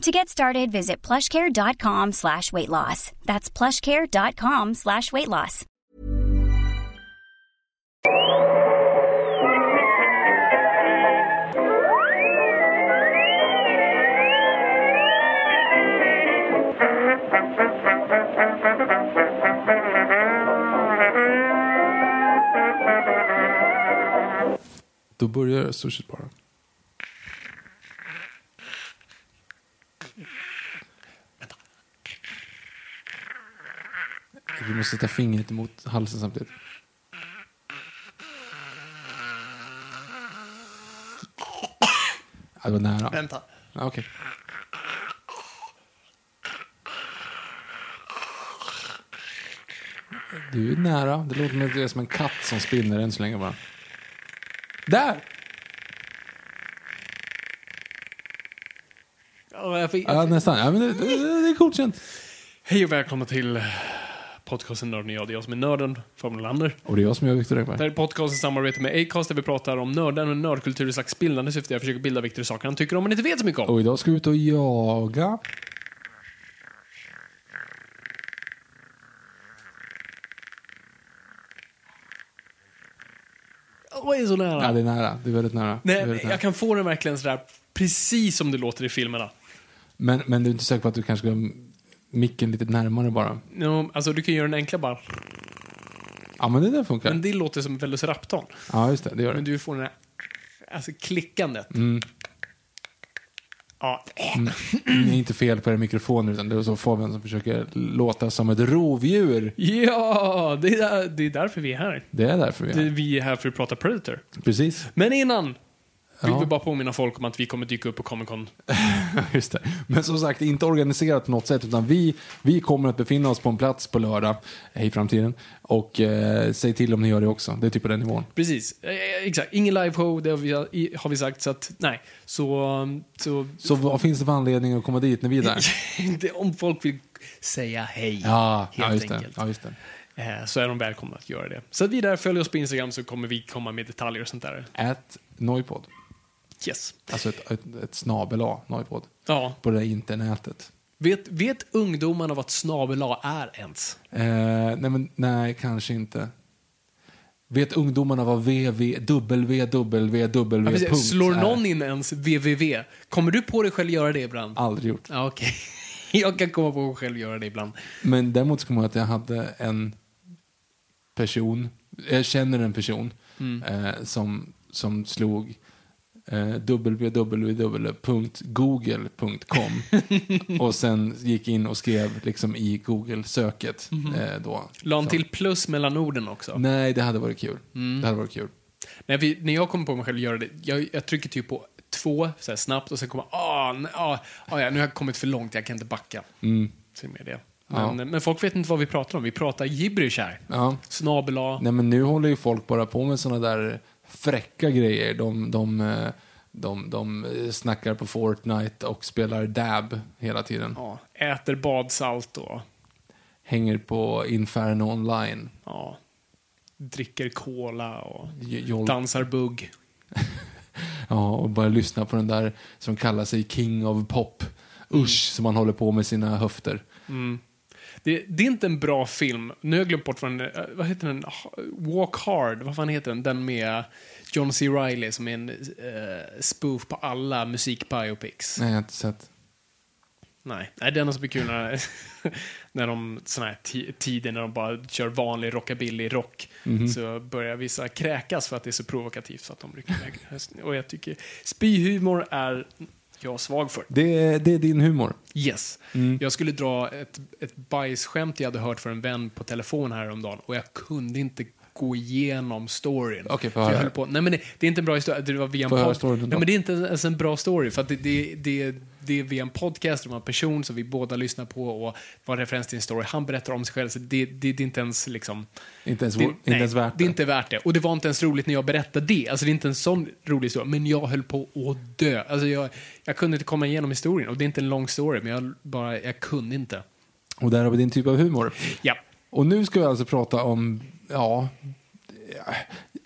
To get started, visit plushcare.com slash weight loss. That's plushcare.com slash weight loss. Då börjar sushit bara. Vi måste sätta fingret mot halsen samtidigt. Ja, det var nära. Vänta. Ja, Okej. Du är nära. Det låter mer- som en katt som spinner än så länge bara. Där! Ja, jag fick- Ja, nästan. Ja, men det, det, det är godkänt. Hej och välkomna till podcasten Nörden och jag. Det är jag som är nörden, Fabian Lander. Och det är jag som gör Viktor Det Engberg. här är podcasten i samarbete med Acast där vi pratar om nörden och nördkultur i slags bildande syfte. Jag försöker bilda Viktor i saker han tycker om men inte vet så mycket om. Och idag ska vi ut och jaga. Vad är så nära? Ja, det är nära. Det är väldigt nära. det är Nej, väldigt nära. jag kan få den verkligen sådär precis som det låter i filmerna. men, men du är inte säker på att du kanske ska micken lite närmare bara? No, alltså du kan göra den enkla bara. Ja, men det där funkar. Men det låter som Velociraptorn. Ja, just det. Det gör Men det. du får den här, alltså klickandet. Mm. Ja, Det är inte fel på er mikrofon utan det är så Fabian som försöker låta som ett rovdjur. ja det, är, där- det är därför vi är här. Det är därför vi Det, är vi är här för att prata Predator. Precis. Men innan vill Ja. vi bara påminna folk om att vi kommer dyka upp på Comic Con. Just det. Men som sagt, inte organiserat på något sätt, utan vi, vi kommer att befinna oss på en plats på lördag eh, i framtiden. Och eh, säg till om ni gör det också. Det är typ på den nivån. Precis, eh, exakt. Ingen liveshow, det har vi, har vi sagt. Så att, nej. Så, så, Så vad finns det för anledning att komma dit när vi är där? om folk vill säga hej, Ja, helt ja enkelt. Ja, just det. eh, så är de välkomna att göra det. Så vi där följer oss på Instagram så kommer vi komma med detaljer och sånt där. At Noipod. Yes. Alltså ett, ett, ett snabel A, Noipod. Ja. På det där internetet. Vet, vet ungdomarna vad ett snabel A är ens? Eh, nej, men nej, kanske inte. Vet ungdomarna vad www, www, Ja, precis. Slår någon in ens www? Kommer du på dig själv göra det ibland? Aldrig gjort. Ja, okej. Jag kan komma på mig själv göra det ibland. Men däremot så kommer jag att jag hade en person, jag känner en person Mm. eh, som, som slog www.google.com och sen gick in och skrev liksom i Google-söket. Eh, då. La han till plus mellan orden också? Nej, det hade varit kul. Mm. Det hade varit kul. När, vi, när jag kommer på mig själv att göra det, jag, jag trycker typ på två så snabbt och sen kommer ah, nej, ah, ah, ja, nu har jag kommit för långt, jag kan inte backa. Mm. Så med det. Ja. Men, men folk vet inte vad vi pratar om. Vi pratar gibberish här. Ja. Snabel. Nej, men nu håller ju folk bara på med såna där fräcka grejer. De, de, eh, de, de eh, snackar på Fortnite och spelar dab hela tiden. Ja, äter badsalt och Hänger på Inferno online. ja, dricker cola och jol- dansar bugg. Ja, och bara lyssna på den där som kallar sig King of Pop. Usch, som man håller på med sina höfter. Det, det är inte en bra film. Nu har jag glömt bort vad den eh, Vad heter den? Walk Hard. Vad fan heter den? Den med John C. Reilly som är en uh, spoof på alla musikbiopics. Nej, jag har inte sett. Nej, Nej det enda som är kul när, när de, såna här ti- tider när de bara kör vanlig rockabilly-rock, Mhm. så börjar vissa kräkas för att det är så provokativt så att de rycker iväg. Och jag tycker spyhumor är jag svag för. Det, det är din humor. Yes. Mm. Jag skulle dra ett, ett bajsskämt jag hade hört för en vän på telefon häromdagen och jag kunde inte gå igenom storyn. Okej, höra. höll på, nej men det, det är inte en bra historia, det var via en då. Nej men det är inte ens en bra story för att det, det, det, det är via en podcast om en person som vi båda lyssnar på och var referens till en story. Han berättar om sig själv så det, det, det är inte ens liksom Inte ens, det, inte nej, ens värt det är inte värt det. Och det var inte ens roligt när jag berättade det. Alltså det är inte en sån rolig historia. Men jag höll på att dö. Alltså jag, jag kunde inte komma igenom historien. Och det är inte en lång story, men jag bara, jag kunde inte. Och där har vi din typ av humor. Ja. Och nu ska vi alltså prata om, ja,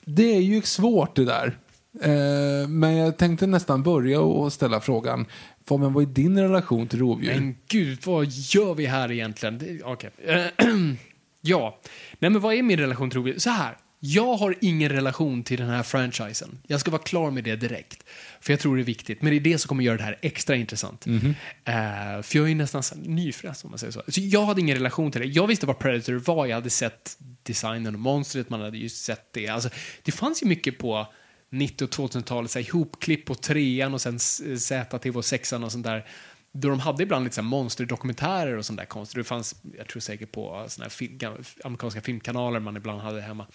det är ju svårt det där. Eh, men jag tänkte nästan börja och ställa frågan, Fabian, vad är din relation till rovdjur? Men gud, vad gör vi här egentligen? Det- Okej. ja. Nej, men vad är min relation till rovdjur? Så här. Jag har ingen relation till den här franchisen. Jag ska vara klar med det direkt. För jag tror det är viktigt. Men det är det som kommer göra det här extra intressant. Eh, för jag är ju nästan nyfrälst om man säger så. så. Jag hade ingen relation till det. Jag visste vad Predator var. Jag hade sett designen och monstret. Man hade ju sett det. Alltså, det fanns ju mycket på 90 och 2000-talet. Så här, ihopklipp på trean och sen ZTV och sexan och sånt där. Då de hade ibland lite så monsterdokumentärer och sånt där konstigt. Det fanns, jag tror säkert på såna film, amerikanska filmkanaler man ibland hade hemma.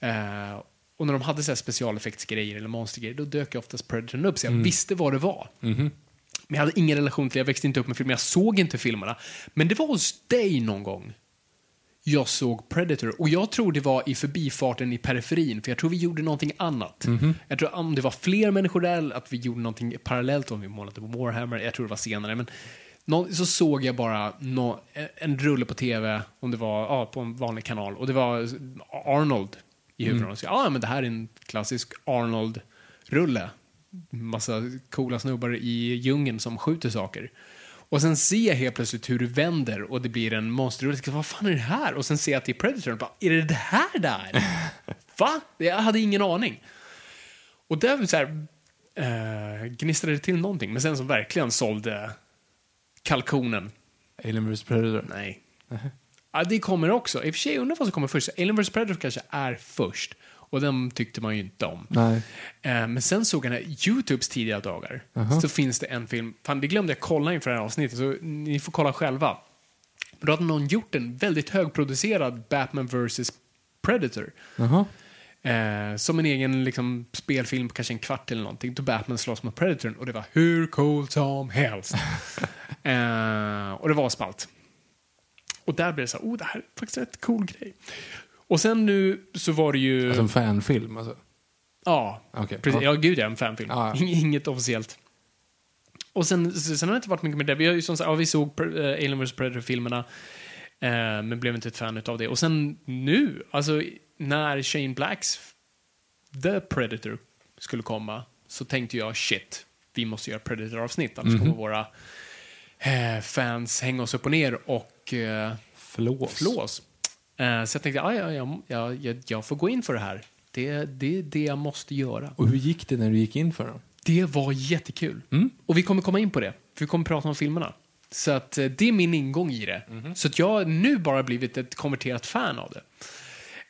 Eh, och när de hade så specialeffektsgrejer eller monstergrejer, då dök ju oftast Predatorn upp, så jag visste vad det var. Men jag hade ingen relation till det, jag växte inte upp med filmer, jag såg inte filmerna. Men det var hos dig någon gång jag såg Predator. Och jag tror det var i förbifarten i periferin, för jag tror vi gjorde någonting annat. Jag tror om det var fler människor där, att vi gjorde någonting parallellt, om vi målade på Warhammer, jag tror det var senare. Men så såg jag bara en rulle på tv, om det var ja, på en vanlig kanal, och det var Arnold i huvudrollen. Så jag, ja, men det här är en klassisk Arnold-rulle. Massa coola snubbar i djungeln som skjuter saker. Och sen ser jag helt plötsligt hur det vänder och det blir en monsterrulle. Vad fan är det här? Och sen ser jag att det är Predator och bara, är det det här där? Va? Jag hade ingen aning. Och där så här, eh, gnistrade det till någonting. Men sen så verkligen sålde kalkonen. Alien vs Predator. Nej. Ja, det kommer också. I och för sig, undrar vad som kommer först. Alien vs Predator kanske är först. Och den tyckte man ju inte om. Nej. Eh, Men sen såg jag när Youtubes tidiga dagar, så finns det en film, fan det glömde jag kolla inför det här avsnittet, så ni får kolla själva. Då hade någon gjort en väldigt högproducerad Batman vs Predator. Jaha. Eh, som en egen liksom, spelfilm, kanske en kvart eller någonting, då Batman slåss mot Predatorn och det var hur coolt som helst. eh, och det var spalt. Och där blev det så här, oh det här är faktiskt en rätt cool grej. Och sen nu så var det ju... Alltså en fanfilm alltså. Ja, Okej, precis. ja. Ja, gud ja, en fanfilm. Ja. Ing- Inget officiellt. Och sen, sen har det inte varit mycket med det. Vi har ju som sagt, ja, vi såg eh, Alien vs Predator-filmerna, eh, men blev inte ett fan av det. Och sen nu, alltså när Shane Blacks The Predator skulle komma, så tänkte jag shit, vi måste göra Predator-avsnitt, annars kommer våra eh, fans hänga oss upp och ner och eh, Flås. flås. Eh, så jag tänkte, ja, ja, ja, ja, jag, jag får gå in för det här. Det, det är det jag måste göra. Och hur gick det när du gick in för dem? Det var jättekul. Och vi kommer komma in på det, för vi kommer prata om filmerna. Så att eh, det är min ingång i det. Så att jag har nu bara blivit ett konverterat fan av det.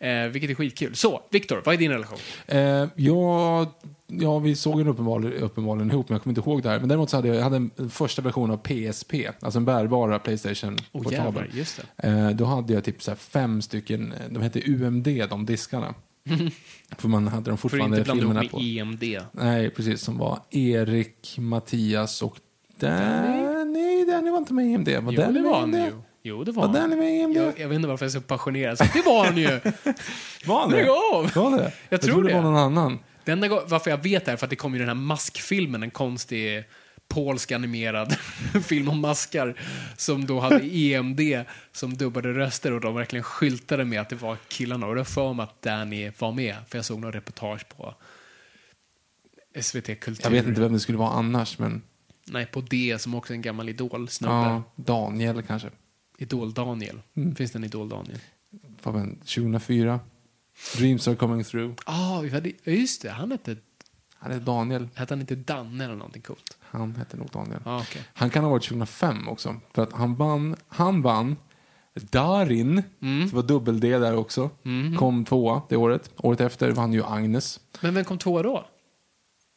Eh, vilket är skitkul. Så, Viktor, vad är din relation? Eh, ja, ja, vi såg den uppenbarligen, uppenbarligen ihop, men jag kommer inte ihåg det här. Men däremot så hade jag, jag hade en första version av PSP, alltså en bärbara Playstation Oh, jävlar, Eh, då hade jag typ så fem stycken, de hette UMD, de diskarna. För man hade de För att fortfarande filmerna på. EMD. Nej, precis. Som var Erik, Mattias och Danny. Nej, Danny var inte med i EMD. Var Jo, Danny det var han EMD? ju. Jo, det var Var han. Danny med i EMD? Jag, jag vet inte varför jag är så passionerad. Så det var han ju! Var han det? Lägg av! Var det? Jag, tror tror det det. var någon annan. Det enda varför jag vet är för att det kom ju den här maskfilmen, en konstig polsk animerad film om maskar som då hade EMD som dubbade röster och de verkligen skyltade med att det var killarna och det för mig att Danny var med för jag såg någon reportage på SVT Kultur. Jag vet inte vem det skulle vara annars, men Nej, på D som också är en gammal idol-snubbe. ja, Daniel kanske. Idol-Daniel. Mm. Finns det en Idol-Daniel? Vad var det? 2004. Dreams are coming through. Ah, ja, just det. Han hette... Han är Daniel. Hette han inte Danne eller någonting coolt? Han hette nog Daniel. Ja, okej. Han kan ha varit 2005 också. För att han vann, han vann Darin, Mm. det var dubbel-D där också. Mm-hmm. Kom tvåa det året. Året efter vann ju Agnes. Men vem kom tvåa då?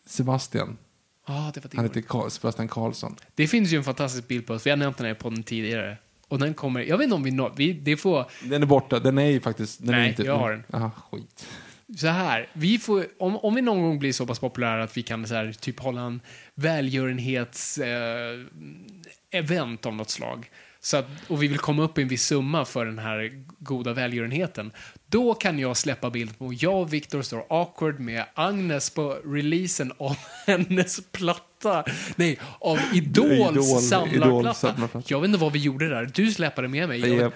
Sebastian. Ja, det var det Han året. Karl, Sebastian Karlsson. Det finns ju en fantastisk bild på oss. Vi har nämnt den här på den tidigare. Och den kommer, jag vet inte om vi når, vi, det får, Den är borta. Den är ju faktiskt... Den är Nej, inte, jag har den. Aha, skit. så här, vi får, om, om vi någon gång blir så pass populära att vi kan så här, typ hålla en välgörenhets eh, event av något slag. Så att, och vi vill komma upp i en viss summa för den här goda välgörenheten. Då kan jag släppa bild på jag och Viktor står awkward med Agnes på releasen av hennes platta. Nej, av Idols Idol- samlarplatta. Samlarplatta. Jag vet inte vad vi gjorde där. Du släpade med mig. Jag,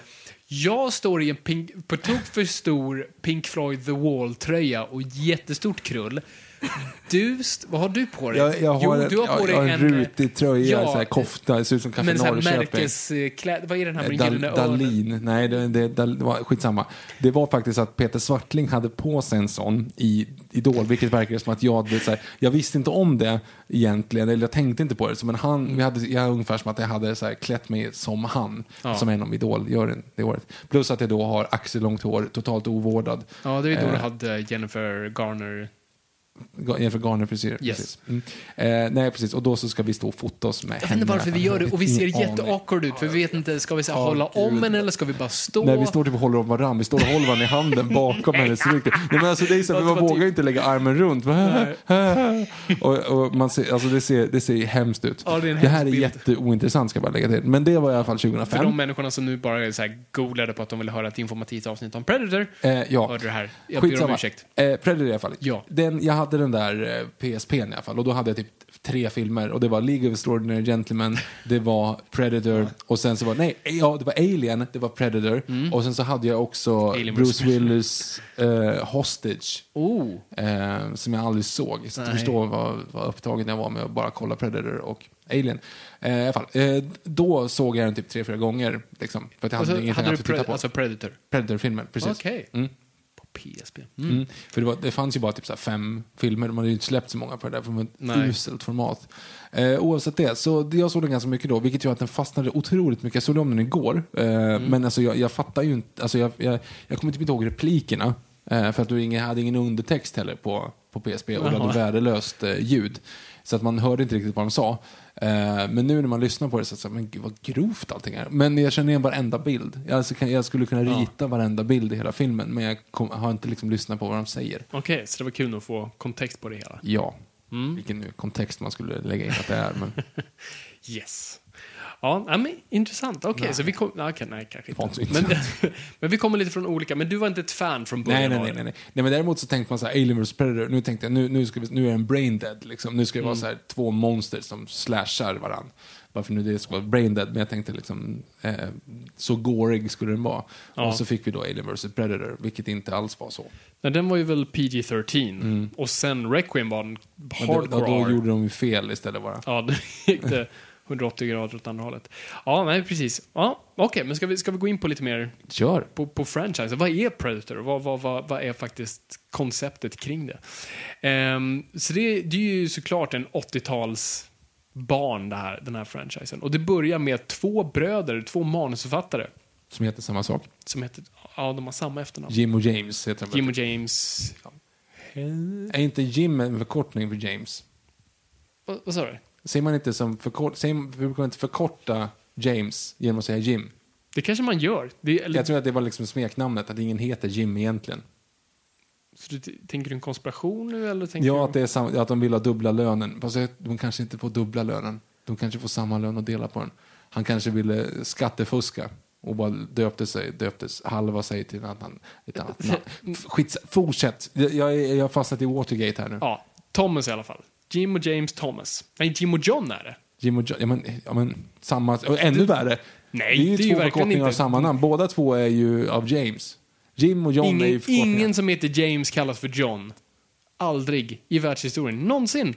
jag står i en pink, på tok för stor Pink Floyd The Wall-tröja och jättestort krull. Du, vad har du på dig? Jag, jag har jo, du har på jag, dig jag en rutig tröja, ja, så här, kofta, det ser ut som Café Men så här Norrköping. märkeskläder, vad är den här med den Dal, gyllene? Dalin. Nej, det, det, det var skitsamma. Det var faktiskt att Peter Svartling hade på sig en sån i Idol, vilket verkar som att jag, det, så här, jag visste inte om det egentligen, eller jag tänkte inte på det. Så, men han, vi hade, jag ungefär som att jag hade så här, klätt mig som han, Ja. som en av Idol-juryn det året. Plus att jag då har axellångt hår, totalt ovårdad. Ja, det är då du Eh, hade Jennifer Garner. Jennifer Garner-frisyr. Yes. Precis. Mm. Eh, nej, precis. Och då så ska vi stå och fotos med Jag vet henne. inte varför vi gör det och vi ser jätteawkward ut för vi vet inte, ska vi så här, Ja, hålla om en eller ska vi bara stå? Nej, vi står typ och håller om varandra. Vi står och håller varandra i handen bakom hennes rygg. Nej, men alltså, det är så, Låter man vågar ju inte lägga armen runt. och, och man ser, alltså, det, ser, det ser hemskt ut. Ja, det en här är jätteointressant ska jag bara lägga till. Men det var i alla fall För 2005. de människorna som nu bara så här googlade på att de ville höra ett informativt avsnitt om Predator. Eh, ja. Hörde det här. Jag ber om ursäkt. Eh, Predator i alla fall. Ja. Den, jag hade den där eh, PSPn i alla fall och då hade jag typ tre filmer och det var League of Extraordinary Gentlemen, det var Predator och sen så var nej, ja det var Alien, det var Predator och sen så hade jag också Mm. Alien Bruce. Willis eh, Hostage Oh. eh, som jag aldrig såg. Så du förstår vad, vad upptagen jag var med att bara kolla Predator och Alien. Eh, i alla fall, eh, då såg jag den typ tre, fyra gånger. Liksom, för att jag hade Alltså, ingenting hade annat att titta på. alltså Predator? Predator-filmer, precis. Okej. Mm. PSP. Mm. För det, var, det fanns ju bara typ så fem filmer, de hade ju inte släppt så många på det där, för det var ett uselt format. Eh, oavsett det, så det- jag såg den ganska mycket då, vilket gör att den fastnade otroligt mycket. Jag såg om den igår, eh, Mm. men alltså jag, jag fattar ju inte, alltså jag, jag, jag kommer typ inte ihåg replikerna, eh, för att du hade ingen undertext heller på, på PSP och Jaha. hade värdelöst eh, ljud. Så att man hörde inte riktigt vad de sa. Eh, men nu när man lyssnar på det så här, men gud vad grovt allting är. Men jag känner igen varenda bild. Jag, alltså, kan, jag skulle kunna Ja. rita varenda bild i hela filmen, men jag kom, har inte liksom lyssnat på vad de säger. Okej, så det var kul att få kontext på det hela. Ja, Mm. vilken nu kontext man skulle lägga in att det är. Men Yes. Ja, ja, men intressant. Okej, Nej. så vi kom... Okej, nej, kanske inte. inte. Men, men vi kommer lite från olika, men du var inte ett fan från början nej, nej, nej, nej, nej. nej. men däremot så tänkte man så här, Alien vs Predator, nu tänkte jag, nu, nu, ska vi, nu är det en brain dead liksom. Nu ska det vara Mm. så här två monster som slashar varandra. Varför nu det ska vara brain dead, men jag tänkte liksom, eh, så gorig skulle den vara. Ja. Och så fick vi då Alien vs Predator, vilket inte alls var så. Nej, den var ju väl PG-13. Och sen Requiem var en det, hardcore då, då R. gjorde de ju fel istället bara. Ja, då gick det 180 grader åt andra hållet. Ja, nej, precis. Ja, Okej, men ska vi, ska vi gå in på lite mer Kör! på, på franchise? Vad är Predator? Vad, vad, vad, vad är faktiskt konceptet kring det? Ehm, så det, det är ju såklart en 80-tals barn här, den här franchisen. Och det börjar med två bröder, två manusförfattare, Som heter samma sak. som heter, ja, de har samma efternamn. Jim och James heter de. Jim och James... Är inte Jim en förkortning för James? Vad, vad sa du? Säger man inte som förkort, säger man, inte förkorta James genom att säga Jim? Det kanske man gör. Det, eller, Jag tror att det var liksom smeknamnet, att ingen heter Jim egentligen. så du, tänker du en konspiration nu eller tänker Ja, du... att, det är sam, att de vill ha dubbla lönen. Fast de kanske inte får dubbla lönen. De kanske får samma lön och dela på den. Han kanske ville skattefuska och bara döpte sig, döptes halva sig till ett annat, ett annat namn. Skits, fortsätt. Jag har fastnat i Watergate här nu. Ja, Thomas i alla fall. Jim och James Thomas. Nej, Jim och John är det. Jim och John, ja men, ja men samma, och ännu värre. Nej, det är ju det är två förkortningar av samma namn. Båda två är ju av James. Jim och John är ju Ingen, ingen som heter James kallas för John. Aldrig i världshistorien. Någonsin.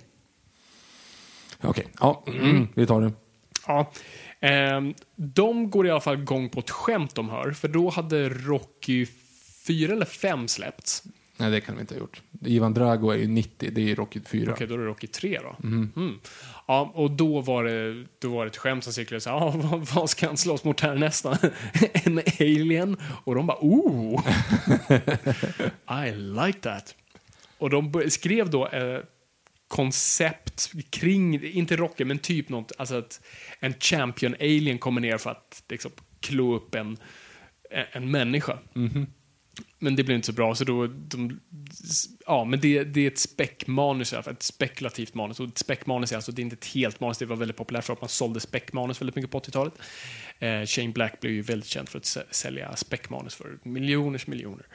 Okej, ja, mm, vi tar det. Ja. Ehm, de går i alla fall igång på ett skämt de hör, för då hade Rocky 4 eller 5 släppts. Nej, det kan vi inte ha gjort. Ivan Drago är ju 90, det är ju Rocky 4. Okej, då är det Rocky 3 då. Mm. Ja, och då var det, då var det ett skämt som cirkulerade. Ja, vad, vad ska han slåss mot här nästa? en alien? Och de bara, ooh! I like that. Och de skrev då eh, koncept kring, inte Rocky, men typ något, alltså att en champion alien kommer ner för att liksom, klå upp en, en, en människa. Men det blev inte så bra, så då... De, ja, men det, det är ett späckmanus, i alla fall, ett spekulativt manus. Och ett späckmanus är alltså, det är inte ett helt manus, det var väldigt populärt för att man sålde späckmanus väldigt mycket på 80-talet. Eh, Shane Black blev ju väldigt känd för att sä- sälja späckmanus för miljoners miljoner.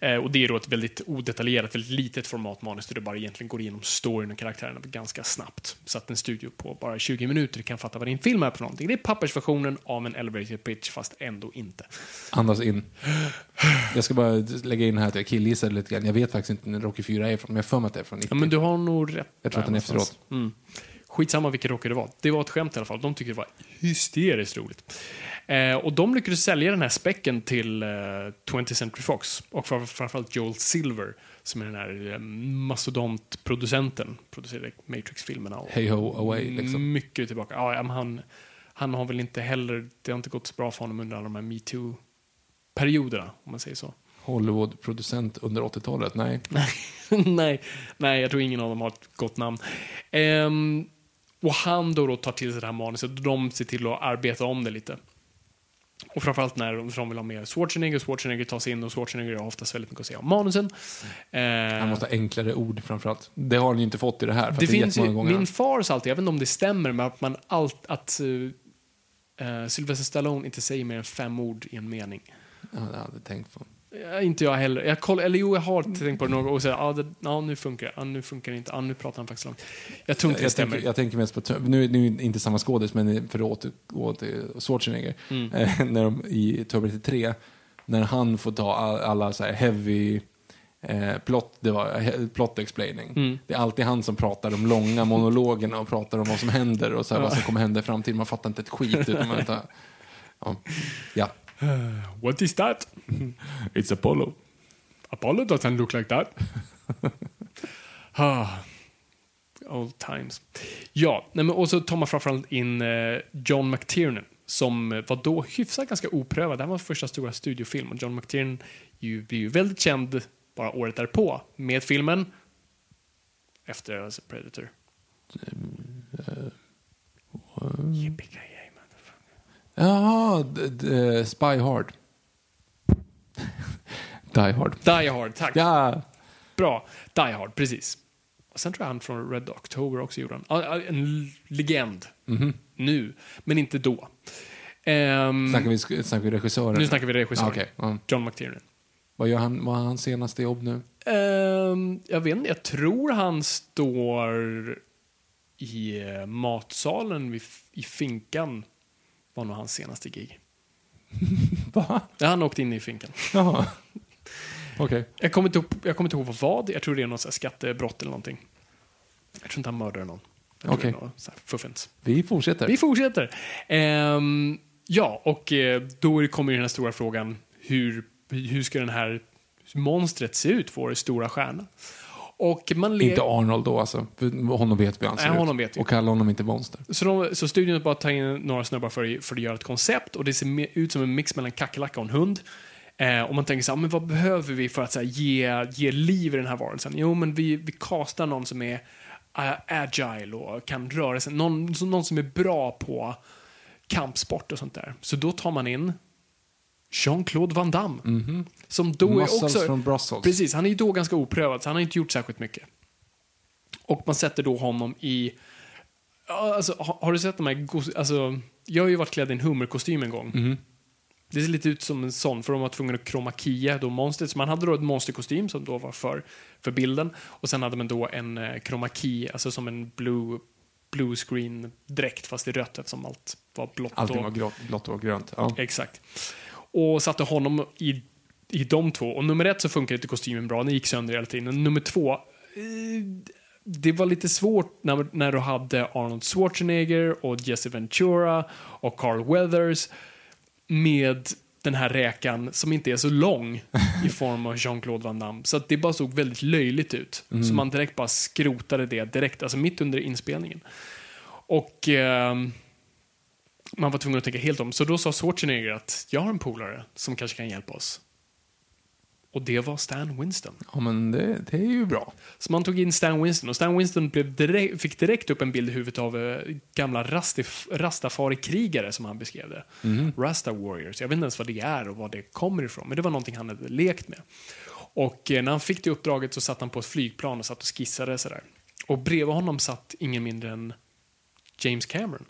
Eh, och det är då ett väldigt odetaljerat, väldigt litet format manus där du bara egentligen går igenom storyn och karaktärerna ganska snabbt. Så att en studio på bara 20 minuter kan fatta vad din film är för någonting. Det är pappersversionen av en elevator pitch, fast ändå inte. Andas in. Jag ska bara lägga in här att jag killgissade lite grann. Jag vet faktiskt inte när Rocky 4 är ifrån, men jag har för mig att det är från 90. Ja, men du har nog rätt. Jag tror att den är efteråt. Mm. Skitsamma vilken rocker det var. Det var ett skämt i alla fall. De tyckte det var hysteriskt roligt. Eh, och de lyckades sälja den här späcken till eh, 20th Century Fox. Och framför- framförallt Joel Silver, som är den här eh, mastodontproducenten. Producerade Matrix-filmerna. och Hey ho away liksom. Mycket tillbaka. Ja, han, han har väl inte heller, det har inte gått så bra för honom under alla de här metoo-perioderna, om man säger så. Hollywood-producent under 80-talet? Nej. nej, nej, jag tror ingen av dem har ett gott namn. Ehm, och han då, då tar till sig det här manuset och de ser till att arbeta om det lite. Och framförallt när de, de vill ha mer Schwarzenegger, Schwarzenegger tas in och Schwarzenegger har oftast väldigt mycket att säga om manusen. Eh, Han måste ha enklare ord framförallt. Det har han ju inte fått i det här. Det det finns ju, min far sa alltid, jag vet inte om det stämmer, men att man allt, att uh, Sylvester Stallone inte säger mer än fem ord i en mening. Ja, det hade jag tänkt på. Ja, inte jag heller. Jag koll, eller jo, jag har tänkt på det några gånger och säger det, ja, nu funkar. Ja, nu funkar det inte. Ja, nu pratar han faktiskt långt. Jag tror inte Jag, det stämmer. tänker, jag tänker mest på, nu, nu är det inte samma skådis, men för att återgå till Schwarzenegger. Mm. Eh, när de, I Terminator 3, när han får ta all, alla så här heavy eh, plot, det var, plot explaining. Mm. Det är alltid han som pratar de långa monologerna och pratar om vad som händer och så här, vad som kommer hända i framtiden. Man fattar inte ett skit. Utan man tar, ja. ja. What is that? It's Apollo. Apollo doesn't look like that. ah, old times. Ja, men, och så tar man framförallt in eh, John McTiernan som eh, var då hyfsat ganska oprövad. Det här var hans första stora studiofilm och John McTiernan ju, blir ju väldigt känd bara året därpå med filmen efter alltså, Predator. Yippee-ki-yay, motherfucker. Jaha, d- Spy Hard. Die Hard. Die Hard, tack. Ja, Bra. Die Hard, precis. Och sen tror jag han från Red October också gjorde En l- legend. Nu, men inte då. Ehm, snackar vi, snackar vi regissören? nu snackar vi regissör. Ah, okej, ja. John McTiernan. Vad gör han, vad är hans senaste jobb nu? Ehm, jag vet inte, jag tror han står i eh, matsalen vid, i finkan. Var nog hans senaste gig. Va? Ja, han åkte in i finkan. Jaha. Okej. Jag kommer inte, ihåg- jag kommer inte ihåg vad. Jag tror det är något skattebrott eller någonting. Jag tror inte han mördade någon. Okej. fuffens. Vi fortsätter. Vi fortsätter. Ehm, ja, och eh, då kommer den här stora frågan. Hur, hur ska den här monstret se ut, vår stora stjärna? Och man Inte Arnold då alltså. För honom vet vi hur han ser Nej, ut. honom vet vi. Och kalla honom inte monster. Så, de, så studion bara tar in några snubbar för, för att göra ett koncept och det ser ut som en mix mellan kackerlacka och en hund. Eh, och man tänker så här, men vad behöver vi för att här, ge, ge liv i den här varelsen? Jo, men vi, vi castar någon som är uh, agile och kan röra sig. Någon, någon som är bra på kampsport och sånt där. Så då tar man in Jean-Claude Van Damme. Som då är Muscles också... from Brussels. Precis, han är ju då ganska oprövad, så han har inte gjort särskilt mycket. Och man sätter då honom i... Alltså, har, har du sett de här... Alltså, jag har ju varit klädd i en hummerkostym en gång. Mhm. Det ser lite ut som en sån, för de var tvungna att kroma kia då monstret. Så man hade då ett monsterkostym som då var för, för bilden. Och sen hade man då en eh, kroma key, alltså som en blue, blue screen dräkt fast i rött eftersom allt var blått. Allting och- var grått, blått och grönt. Ja. Exakt. Och satte honom i, i de två. Och nummer ett så funkar inte kostymen bra, den gick sönder hela tiden. Nummer två, eh, det var lite svårt när, när du hade Arnold Schwarzenegger och Jesse Ventura och Carl Weathers med den här räkan som inte är så lång i form av Jean-Claude Van Damme. Så att det bara såg väldigt löjligt ut. Så man direkt bara skrotade det direkt, alltså mitt under inspelningen. Och ehm, man var tvungen att tänka helt om. Så då sa Schwarzenegger att jag har en polare som kanske kan hjälpa oss. Och det var Stan Winston. Ja, men det, det är ju bra. Så man tog in Stan Winston och Stan Winston direkt, fick direkt upp en bild i huvudet av eh, gamla rastif, rastafari-krigare som han beskrev det. Rasta Warriors. Jag vet inte ens vad det är och var det kommer ifrån, men det var någonting han hade lekt med. Och eh, när han fick det uppdraget så satt han på ett flygplan och satt och skissade sådär. Och bredvid honom satt ingen mindre än James Cameron.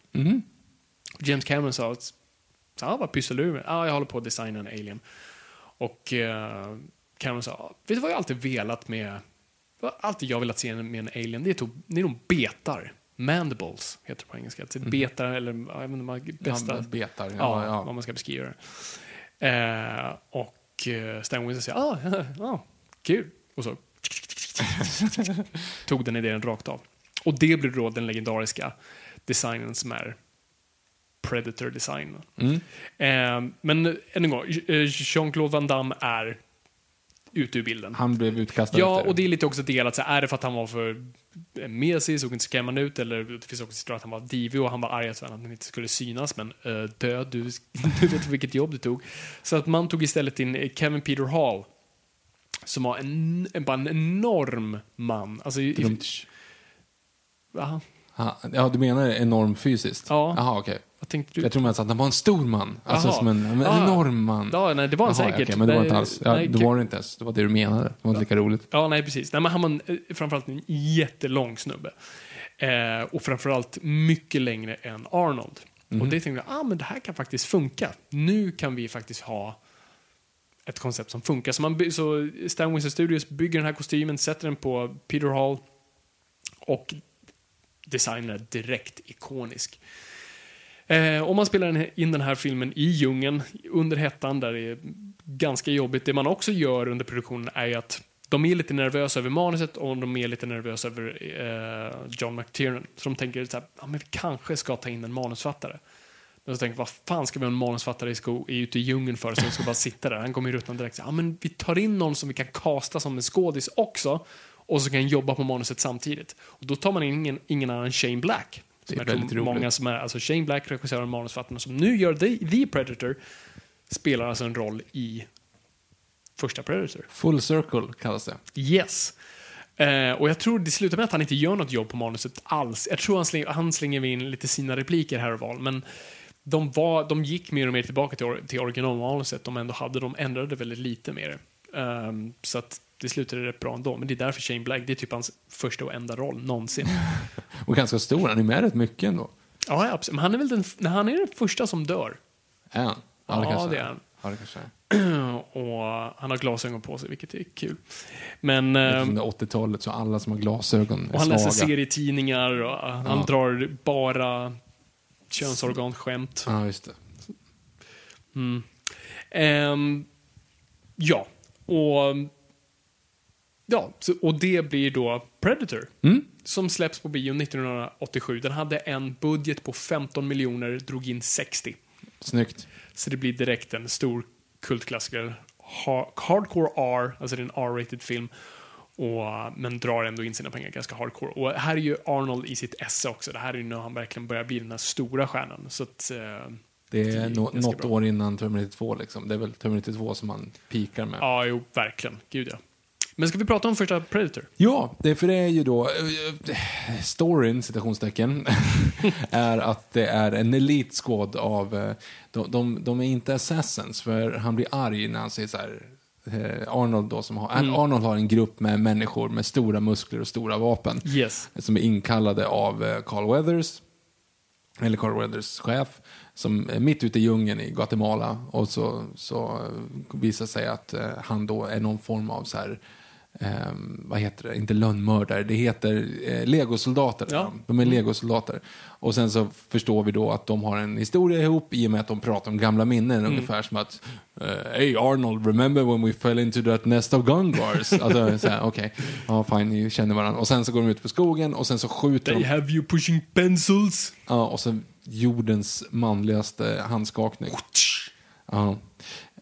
James Cameron sa att ah, vad pysslar du med? Ah, jag håller på att designa en alien. Och eh, Cameron sa, vet du vad jag alltid velat med, alltid jag velat se med en alien, det är, to, det är de betar. Mandibles heter det på engelska. Alltså Betar, eller jag vet inte, vad bästa, Ja, betar. ja, Ja, ja. vad man ska beskriva det. Eh, och eh, Stan Winston säger, ah, ja, ja, kul. Och så tog den idén rakt av. Och det blev då den legendariska designen som är Predator-design. Eh, men än en gång, eh, Jean-Claude Van Damme är ute ur bilden. Han blev utkastad Ja, och det är lite också delat. Så är det för att han var för mesig, såg inte skrämmande ut, eller det finns också historier att han var divig och han var arg att han inte skulle synas, men uh, död, du, du vet vilket jobb du tog. Så att man tog istället in Kevin Peter Hall, som var en, en, bara en enorm man. Alltså, i, i, Ja, du menar enorm fysiskt? Ja. Jaha, okej. Vad tänkte du? Jag tror att han var en stor man. Alltså Jaha. som en, en Ah. enorm man. Ja, nej, det var han Jaha, säkert. okej, men det var inte alls. Ja, nej, det var det inte ens. Det var det du menade. Det var inte lika roligt. Ja, nej precis. Nej, men han var en, eh, framförallt en jättelång snubbe. Eh, och framförallt mycket längre än Arnold. Och det tänkte jag, ah, men det här kan faktiskt funka. Nu kan vi faktiskt ha ett koncept som funkar. Så, man, så Stan Winston Studios bygger den här kostymen, sätter den på Peter Hall och designen är direkt ikonisk. Eh, om man spelar in den här filmen i djungeln under hettan där det är ganska jobbigt. Det man också gör under produktionen är ju att de är lite nervösa över manuset och de är lite nervösa över eh, John McTiernan. Så de tänker så här, ja, men vi kanske ska ta in en manusfattare. Men så tänker jag, vad fan ska vi ha en manusfattare i sko ute i djungeln för som ska bara sitta där? Han kommer ju ruttna direkt. Så, Ja, men vi tar in någon som vi kan kasta som en skådis också och så kan jobba på manuset samtidigt. Och då tar man in ingen, ingen annan än Shane Black. Det är väldigt roligt. många som är, alltså Shane Black, regissören och manusförfattaren som nu gör The, The Predator, spelar alltså en roll i första Predator. Full circle kallas det. Yes. Eh, och jag tror det slutar med att han inte gör något jobb på manuset alls. Jag tror han slänger, han slänger in lite sina repliker här och var, men de, var, de gick mer och mer tillbaka till, or- till originalmanuset de ändå hade. De ändrade väldigt lite mer. Ehm, så att det slutade rätt bra ändå. Men det är därför Shane Black, det är typ hans första och enda roll någonsin. Och ganska stor. Han är med rätt mycket ändå. ja, ja, absolut. Men han är väl den, nej, han är den första som dör. Är han? Ja, kanske det är han. Ja, det kanske är. och han har glasögon på sig, vilket är kul. Men... ehm, det är 80-talet så alla som har glasögon är Och han läser svaga. serietidningar och han Ja. drar bara könsorganskämt. Ja, just det. Ehm, ja, och... Ja, så, och det blir då Predator. Mm. Som släpps på bio 1987. Den hade en budget på 15 miljoner, drog in 60. Snyggt. Så det blir direkt en stor kultklassiker. Ha- Hardcore R, alltså det är en R-rated film. Och, men drar ändå in sina pengar ganska hardcore. Och här är ju Arnold i sitt esse också. Det här är ju när han verkligen börjar bli den här stora stjärnan. Så att, eh, Det är ganska något bra. år innan Terminator 2 liksom. Det är väl Terminator 2 som man pikar med. ja, jo, verkligen. Gud ja. Men ska vi prata om första Predator? Ja, det, för det är ju då, eh, storyn, citationstecken, är att det är en elite squad av, eh, de, de, de är inte assassins, för han blir arg när han säger så här, eh, Arnold då som har, Arnold har en grupp med människor med stora muskler och stora vapen. Yes. Som är inkallade av Carl Weathers, eller Carl Weathers chef, som är mitt ute i djungeln i Guatemala. Och så, så visar sig att han då är någon form av så här, ehm, vad heter det, inte lönnmördare, det heter eh, legosoldater. Ja. De är legosoldater. Och sen så förstår vi då att de har en historia ihop i och med att de pratar om gamla minnen. Ungefär som att eh, Hey Arnold, remember when we fell into that nest of gun bars? alltså, så här, okej, ja fine, ni känner varandra. Och sen så går de ut på skogen och sen så skjuter They de. have you pushing pencils. Ja, och så jordens manligaste handskakning. Ja.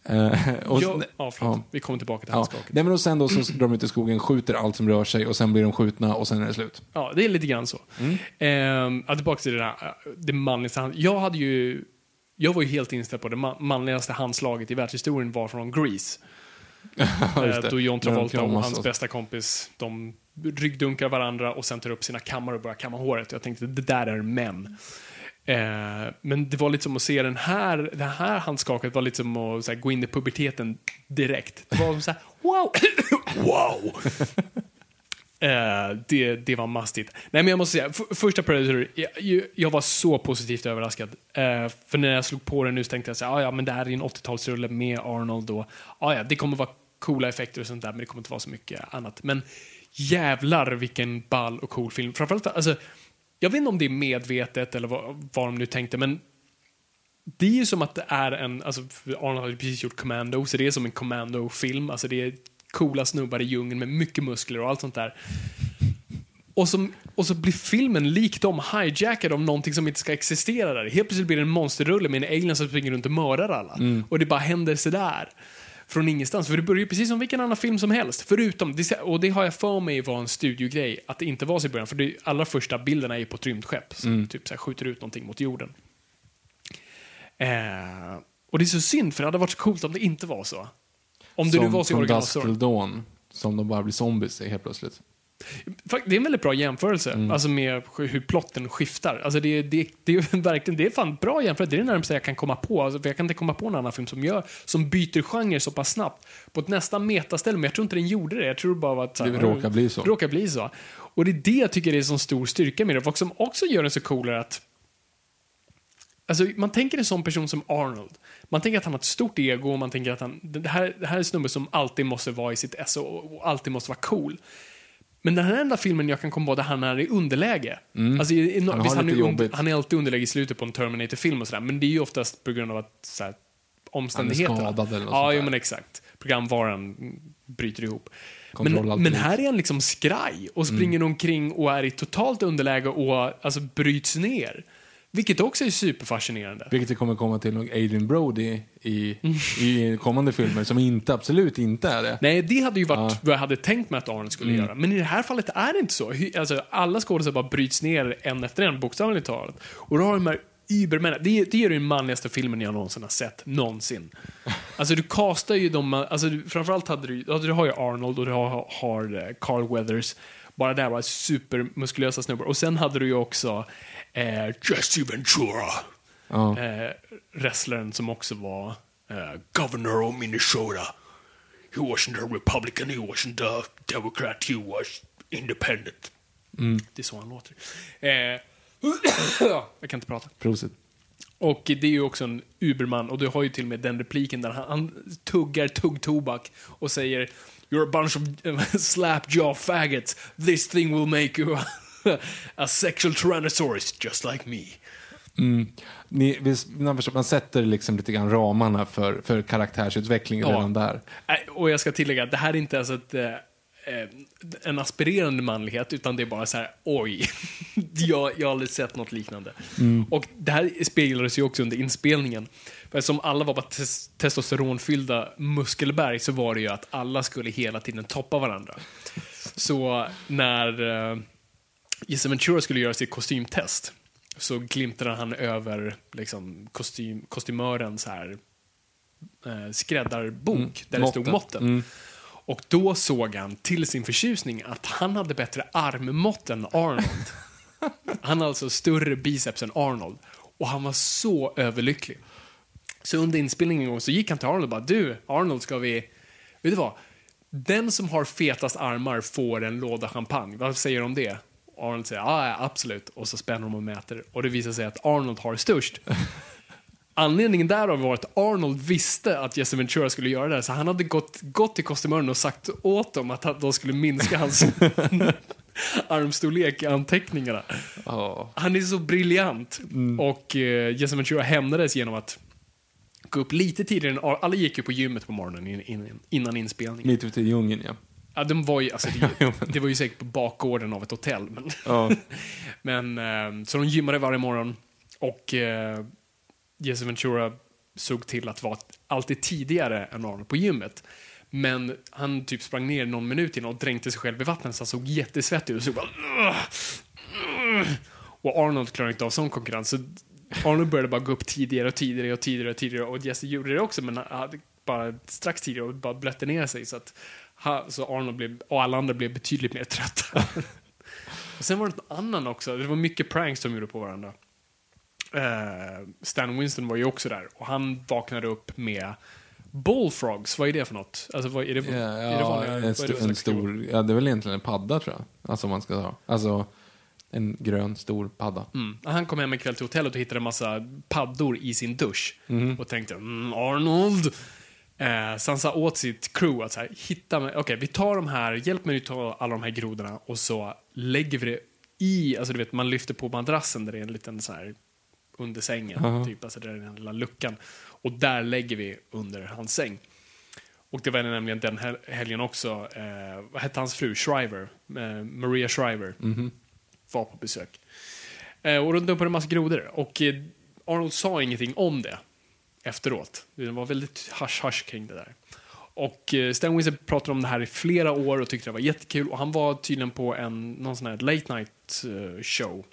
Eh, och, Ja, ja, förlåt. ja. Vi kommer tillbaka till Ja. handskaket. Nej, men och sen då så drar de ut i skogen, skjuter allt som rör sig och sen blir de skjutna och sen är det slut. Ja, det är lite grann så. Mm. Ehm, ja, tillbaka till det där, det manligaste hand... Jag hade ju... Jag var ju helt inställd på det ma- manligaste handslaget i världshistorien var från Grease. Eh. Då John Travolta och hans bästa kompis, de ryggdunkar varandra och sen tar upp sina kammare och börjar kamma håret. Jag tänkte, det där är män. Eh, men det var lite som att se den här, det här handskaket var lite som att så här, gå in i puberteten direkt. Det var som så här, wow! wow! Eh, det, det var mastigt. Nej, men jag måste säga, första Predator, jag, jag- var så positivt överraskad. Eh, för när jag slog på den nu så tänkte jag så här, "Ah, ja men det här är en 80-talsrulle med Arnold då. ah, ja, det kommer vara coola effekter och sånt där, men det kommer inte vara så mycket annat. Men jävlar vilken ball och cool film. Framförallt, alltså, jag vet inte om det är medvetet eller vad, vad de nu tänkte, men det är ju som att det är en, alltså Arnold har ju precis gjort Commando, så det är som en Commando-film. Alltså det är coola snubbar i djungeln med mycket muskler och allt sånt där. Och, som, och så blir filmen lik dem hijackad av någonting som inte ska existera där. Helt plötsligt blir det en monsterrulle med en alien som springer runt och mördar alla. Och det bara händer sådär. Från ingenstans. För det börjar ju precis som vilken annan film som helst. Förutom, och det har jag för mig var en studiogrej, att det inte var så i början. För de allra första bilderna är ju på ett rymdskepp som typ så här skjuter ut någonting mot jorden. Eh, och det är så synd, för det hade varit så coolt om det inte var så. Om det nu som var så i från Dusk originalstoryn. till Dawn, som de bara blir zombies helt plötsligt. Det är en väldigt bra jämförelse, Mm. alltså med hur plotten skiftar. Alltså det, det, det är verkligen, det är fan bra jämförelse. Det är det närmaste jag kan komma på. Alltså jag kan inte komma på någon annan film som gör, som byter genre så pass snabbt. På ett nästan metaställe, men jag tror inte den gjorde det. Jag tror bara att... Det råkar bli så. råkar bli så. Och det är det jag tycker är så stor styrka med det. Och som också gör den så cool är att Alltså, man tänker en sån person som Arnold. Man tänker att han har ett stort ego och man tänker att han, det här, det här är en snubbe som alltid måste vara i sitt esse och alltid måste vara cool. Men den här enda filmen jag kan komma på där han är i underläge. Alltså, i, i, Mm. Han visst, han, är han är alltid underläge i slutet på en Terminator-film och sådär, men det är ju oftast på grund av att så här, omständigheterna. skadad eller något Ja, jo, men exakt. Programvaran bryter ihop. Men, men här är han liksom skraj och springer omkring och är i totalt underläge och alltså bryts ner. Vilket också är superfascinerande. Vilket vi kommer komma till nog Adrian Brody i, i kommande filmer, som inte, absolut inte är det. Nej, det hade ju varit vad jag hade tänkt mig att Arnold skulle Mm. göra. Men i det här fallet är det inte så. Alltså, alla skådespelare bara bryts ner en efter en, bokstavligt talat. Och då har de här übermännen. Det, det är den manligaste filmen jag någonsin har sett, någonsin. Alltså du castar ju de, alltså du, framförallt hade du, du har ju Arnold och du har, har eh, Carl Weathers. Bara där var supermuskulösa snubbar. Och sen hade du ju också eh, Jesse Ventura. Ja. Eh, wrestlern som också var eh, governor of Minnesota. He wasn't a republican, he wasn't a democrat, he was independent. Det är så han låter. Eh, jag kan inte prata. Prosit. Och det är ju också en Uberman och du har ju till och med den repliken där han, han tuggar tuggtobak och säger You're a bunch of uh, slapjaw faggots. This thing will make you a sexual tyrannosaurus just like me. Ni, visst, man sätter liksom lite grann ramarna för, för karaktärsutveckling Ja. redan där. Och jag ska tillägga att det här är inte ens ett, eh, eh, en aspirerande manlighet, utan det är bara så här, oj, jag, jag har aldrig sett något liknande. Och det här speglades ju också under inspelningen. För som alla var bara tes testosteronfyllda muskelberg så var det ju att alla skulle hela tiden toppa varandra. Så när eh, Jesse Ventura skulle göra sitt kostymtest så glimtade han över liksom, kostym, kostymörens här eh, skräddarbok där det stod måtten. måtten. Och då såg han till sin förtjusning att han hade bättre armmått än Arnold. han hade alltså större biceps än Arnold. Och han var så överlycklig. Så under inspelningen en gång så gick han till Arnold och bara Du, Arnold ska vi... Vet du vad? Den som har fetast armar får en låda champagne. Vad säger du om det? Arnold säger ja, ja, absolut. Och så spänner de och mäter. Och det visar sig att Arnold har störst. Anledningen därav var att Arnold visste att Jesse Ventura skulle göra det här, så han hade gått, gått till kostymören och sagt åt dem att de skulle minska hans armstorlek i anteckningarna. Ja. Han är så briljant. Och eh, Jesse Ventura hämnades genom att gå upp lite tidigare än Alla gick ju på gymmet på morgonen in, in, innan inspelningen. Mitt ute i djungeln, ja. Ja, de var ju, alltså, det, det var ju säkert på bakgården av ett hotell. Men, Ja. men eh, så de gymmade varje morgon och eh, Jesse Ventura såg till att vara alltid tidigare än Arnold på gymmet. Men han typ sprang ner någon minut innan och dränkte sig själv i vattnet så han såg jättesvettig ut och. Och Arnold klarade inte av sån konkurrens. Så Arnold började bara gå upp tidigare och tidigare och tidigare och tidigare och Jesse gjorde det också men han hade bara strax tidigare och bara blötte ner sig så att så Arnold blev, och alla andra blev betydligt mer trötta. och sen var det någon annan också, det var mycket pranks de gjorde på varandra. Eh, Stan Winston var ju också där och han vaknade upp med Bullfrogs, vad är det för något? Alltså, vad är det, Ja, är det vanliga- en, det st- en stor, ja det är väl egentligen en padda tror jag. Alltså man ska ha. Alltså en grön stor padda. Mm. Han kom hem en kväll till hotellet och hittade en massa paddor i sin dusch. Mhm. Och tänkte, mm, Arnold. Eh, så han sa åt sitt crew att så här, hitta okej vi tar de här, hjälp mig att ta alla de här grodorna och så lägger vi det i, alltså du vet man lyfter på madrassen där det är en liten så här under sängen, typ, alltså där är den lilla luckan. Och där lägger vi under hans säng. Och det var nämligen den hel- helgen också, eh, vad hette hans fru? Shriver, eh, Maria Shriver, var på besök. Eh, och de dumpade en massa grodor. Och eh, Arnold sa ingenting om det efteråt. Det var väldigt hush-hush kring det där. Och eh, Stan Winston pratade om det här i flera år och tyckte det var jättekul. Och han var tydligen på en någon sån här late night eh, show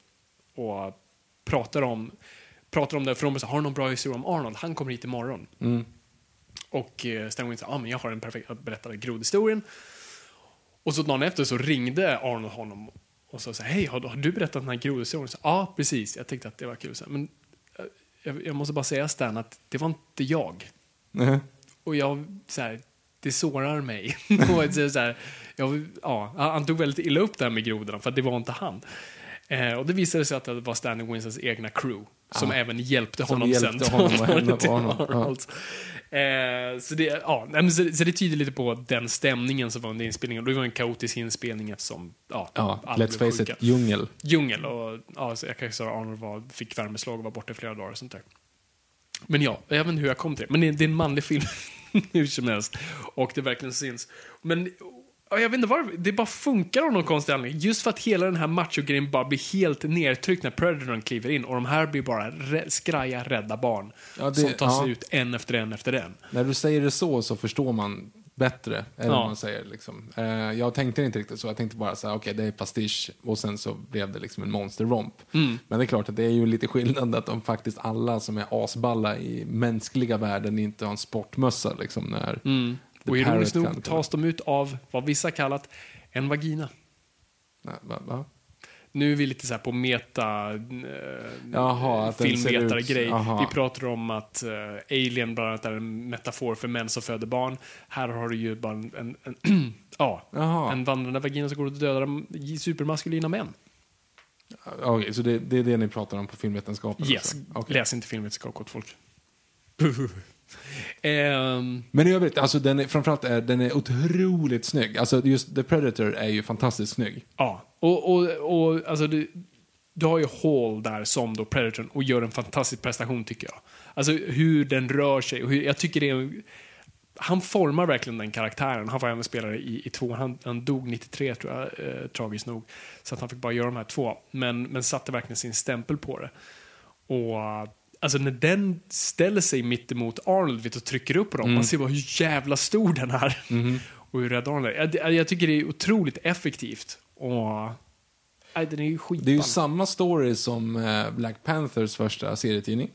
och pratade om, pratade om det. För de sa, har någon bra historia om Arnold? Han kommer hit imorgon. Och eh, Stan Winston sa, ah, men jag har en perfekt, jag berättade grodhistorien. Och så dagen efter så ringde Arnold honom och sa så hej, har, har du berättat den här grodhistorien? Ja, precis. Jag tyckte att det var kul. Så, men eh, jag, jag måste bara säga Stan att det var inte jag. Nej. Och jag, så här, det sårar mig. och så, här, jag, ja, han tog väldigt illa upp det här med grodorna, för det var inte han. Eh, och det visade sig att det var Stanley Winstons egna crew, som även hjälpte Som honom hjälpte sen. honom till Arnold. Ja. Eh, så, det, ja, så, så det tyder lite på den stämningen som var under inspelningen. Det var en kaotisk inspelning eftersom ja, Ja, alla let's face sjuka. it, djungel. Djungel och ja, så jag kan säga att Arnold var, fick värmeslag och var borta i flera dagar och sånt där. Men ja, jag vet inte hur jag kom till det. Men det det är en manlig film hur som helst. Och det verkligen syns. Men ja, jag vet inte varför, det bara funkar av någon konstig anledning. Just för att hela den här macho-grejen bara blir helt nedtryckt när Predatorn kliver in och de här blir bara rä- skraja, rädda barn. Ja, det- som tar sig ja. ut en efter en efter en. När du säger det så så förstår man bättre. Ja. man säger liksom. eh, jag tänkte inte riktigt så. Jag tänkte bara så här, okej det är pastisch och sen så blev det liksom en monsterromp. Mm. Men det är klart att det är ju lite skillnad att de faktiskt alla som är asballa i mänskliga världen inte har en sportmössa liksom när Mm. Och ironiskt nog tas de ut av vad vissa kallat en vagina. Nej, va, va? Nu är vi lite så här på meta eh, Jaha, filmvetare-grej. Vi pratar om att eh, Alien bland annat är en metafor för män som föder barn. Här har du ju bara en, en, en, ja, en vandrande vagina som går och dödar supermaskulina män. Okej, så det, det är det ni pratar om på filmvetenskapen? Yes, alltså? Okej. läs inte filmvetenskap gott folk. Ehm, Men i övrigt, alltså den är, framförallt är den är otroligt snygg. Alltså just The Predator är ju fantastiskt snygg. Ja, och, och, och alltså du, du har ju Hall där som då Predatorn och gör en fantastisk prestation tycker jag. Alltså hur den rör sig och hur, jag tycker det är, han formar verkligen den karaktären. Han var även spelare i, i två, han, han dog 93 tror jag, eh, tragiskt nog. Så att han fick bara göra de här två. Men, men satte verkligen sin stämpel på det. Och alltså när den ställer sig mitt emot Arnold och trycker upp på dem, man ser bara hur jävla stor den är. och hur rädd Arnold är. Jag, jag, tycker det är otroligt effektivt. Och nej, den är ju skitball. Det är ju samma story som eh, Black Panthers första serietidning.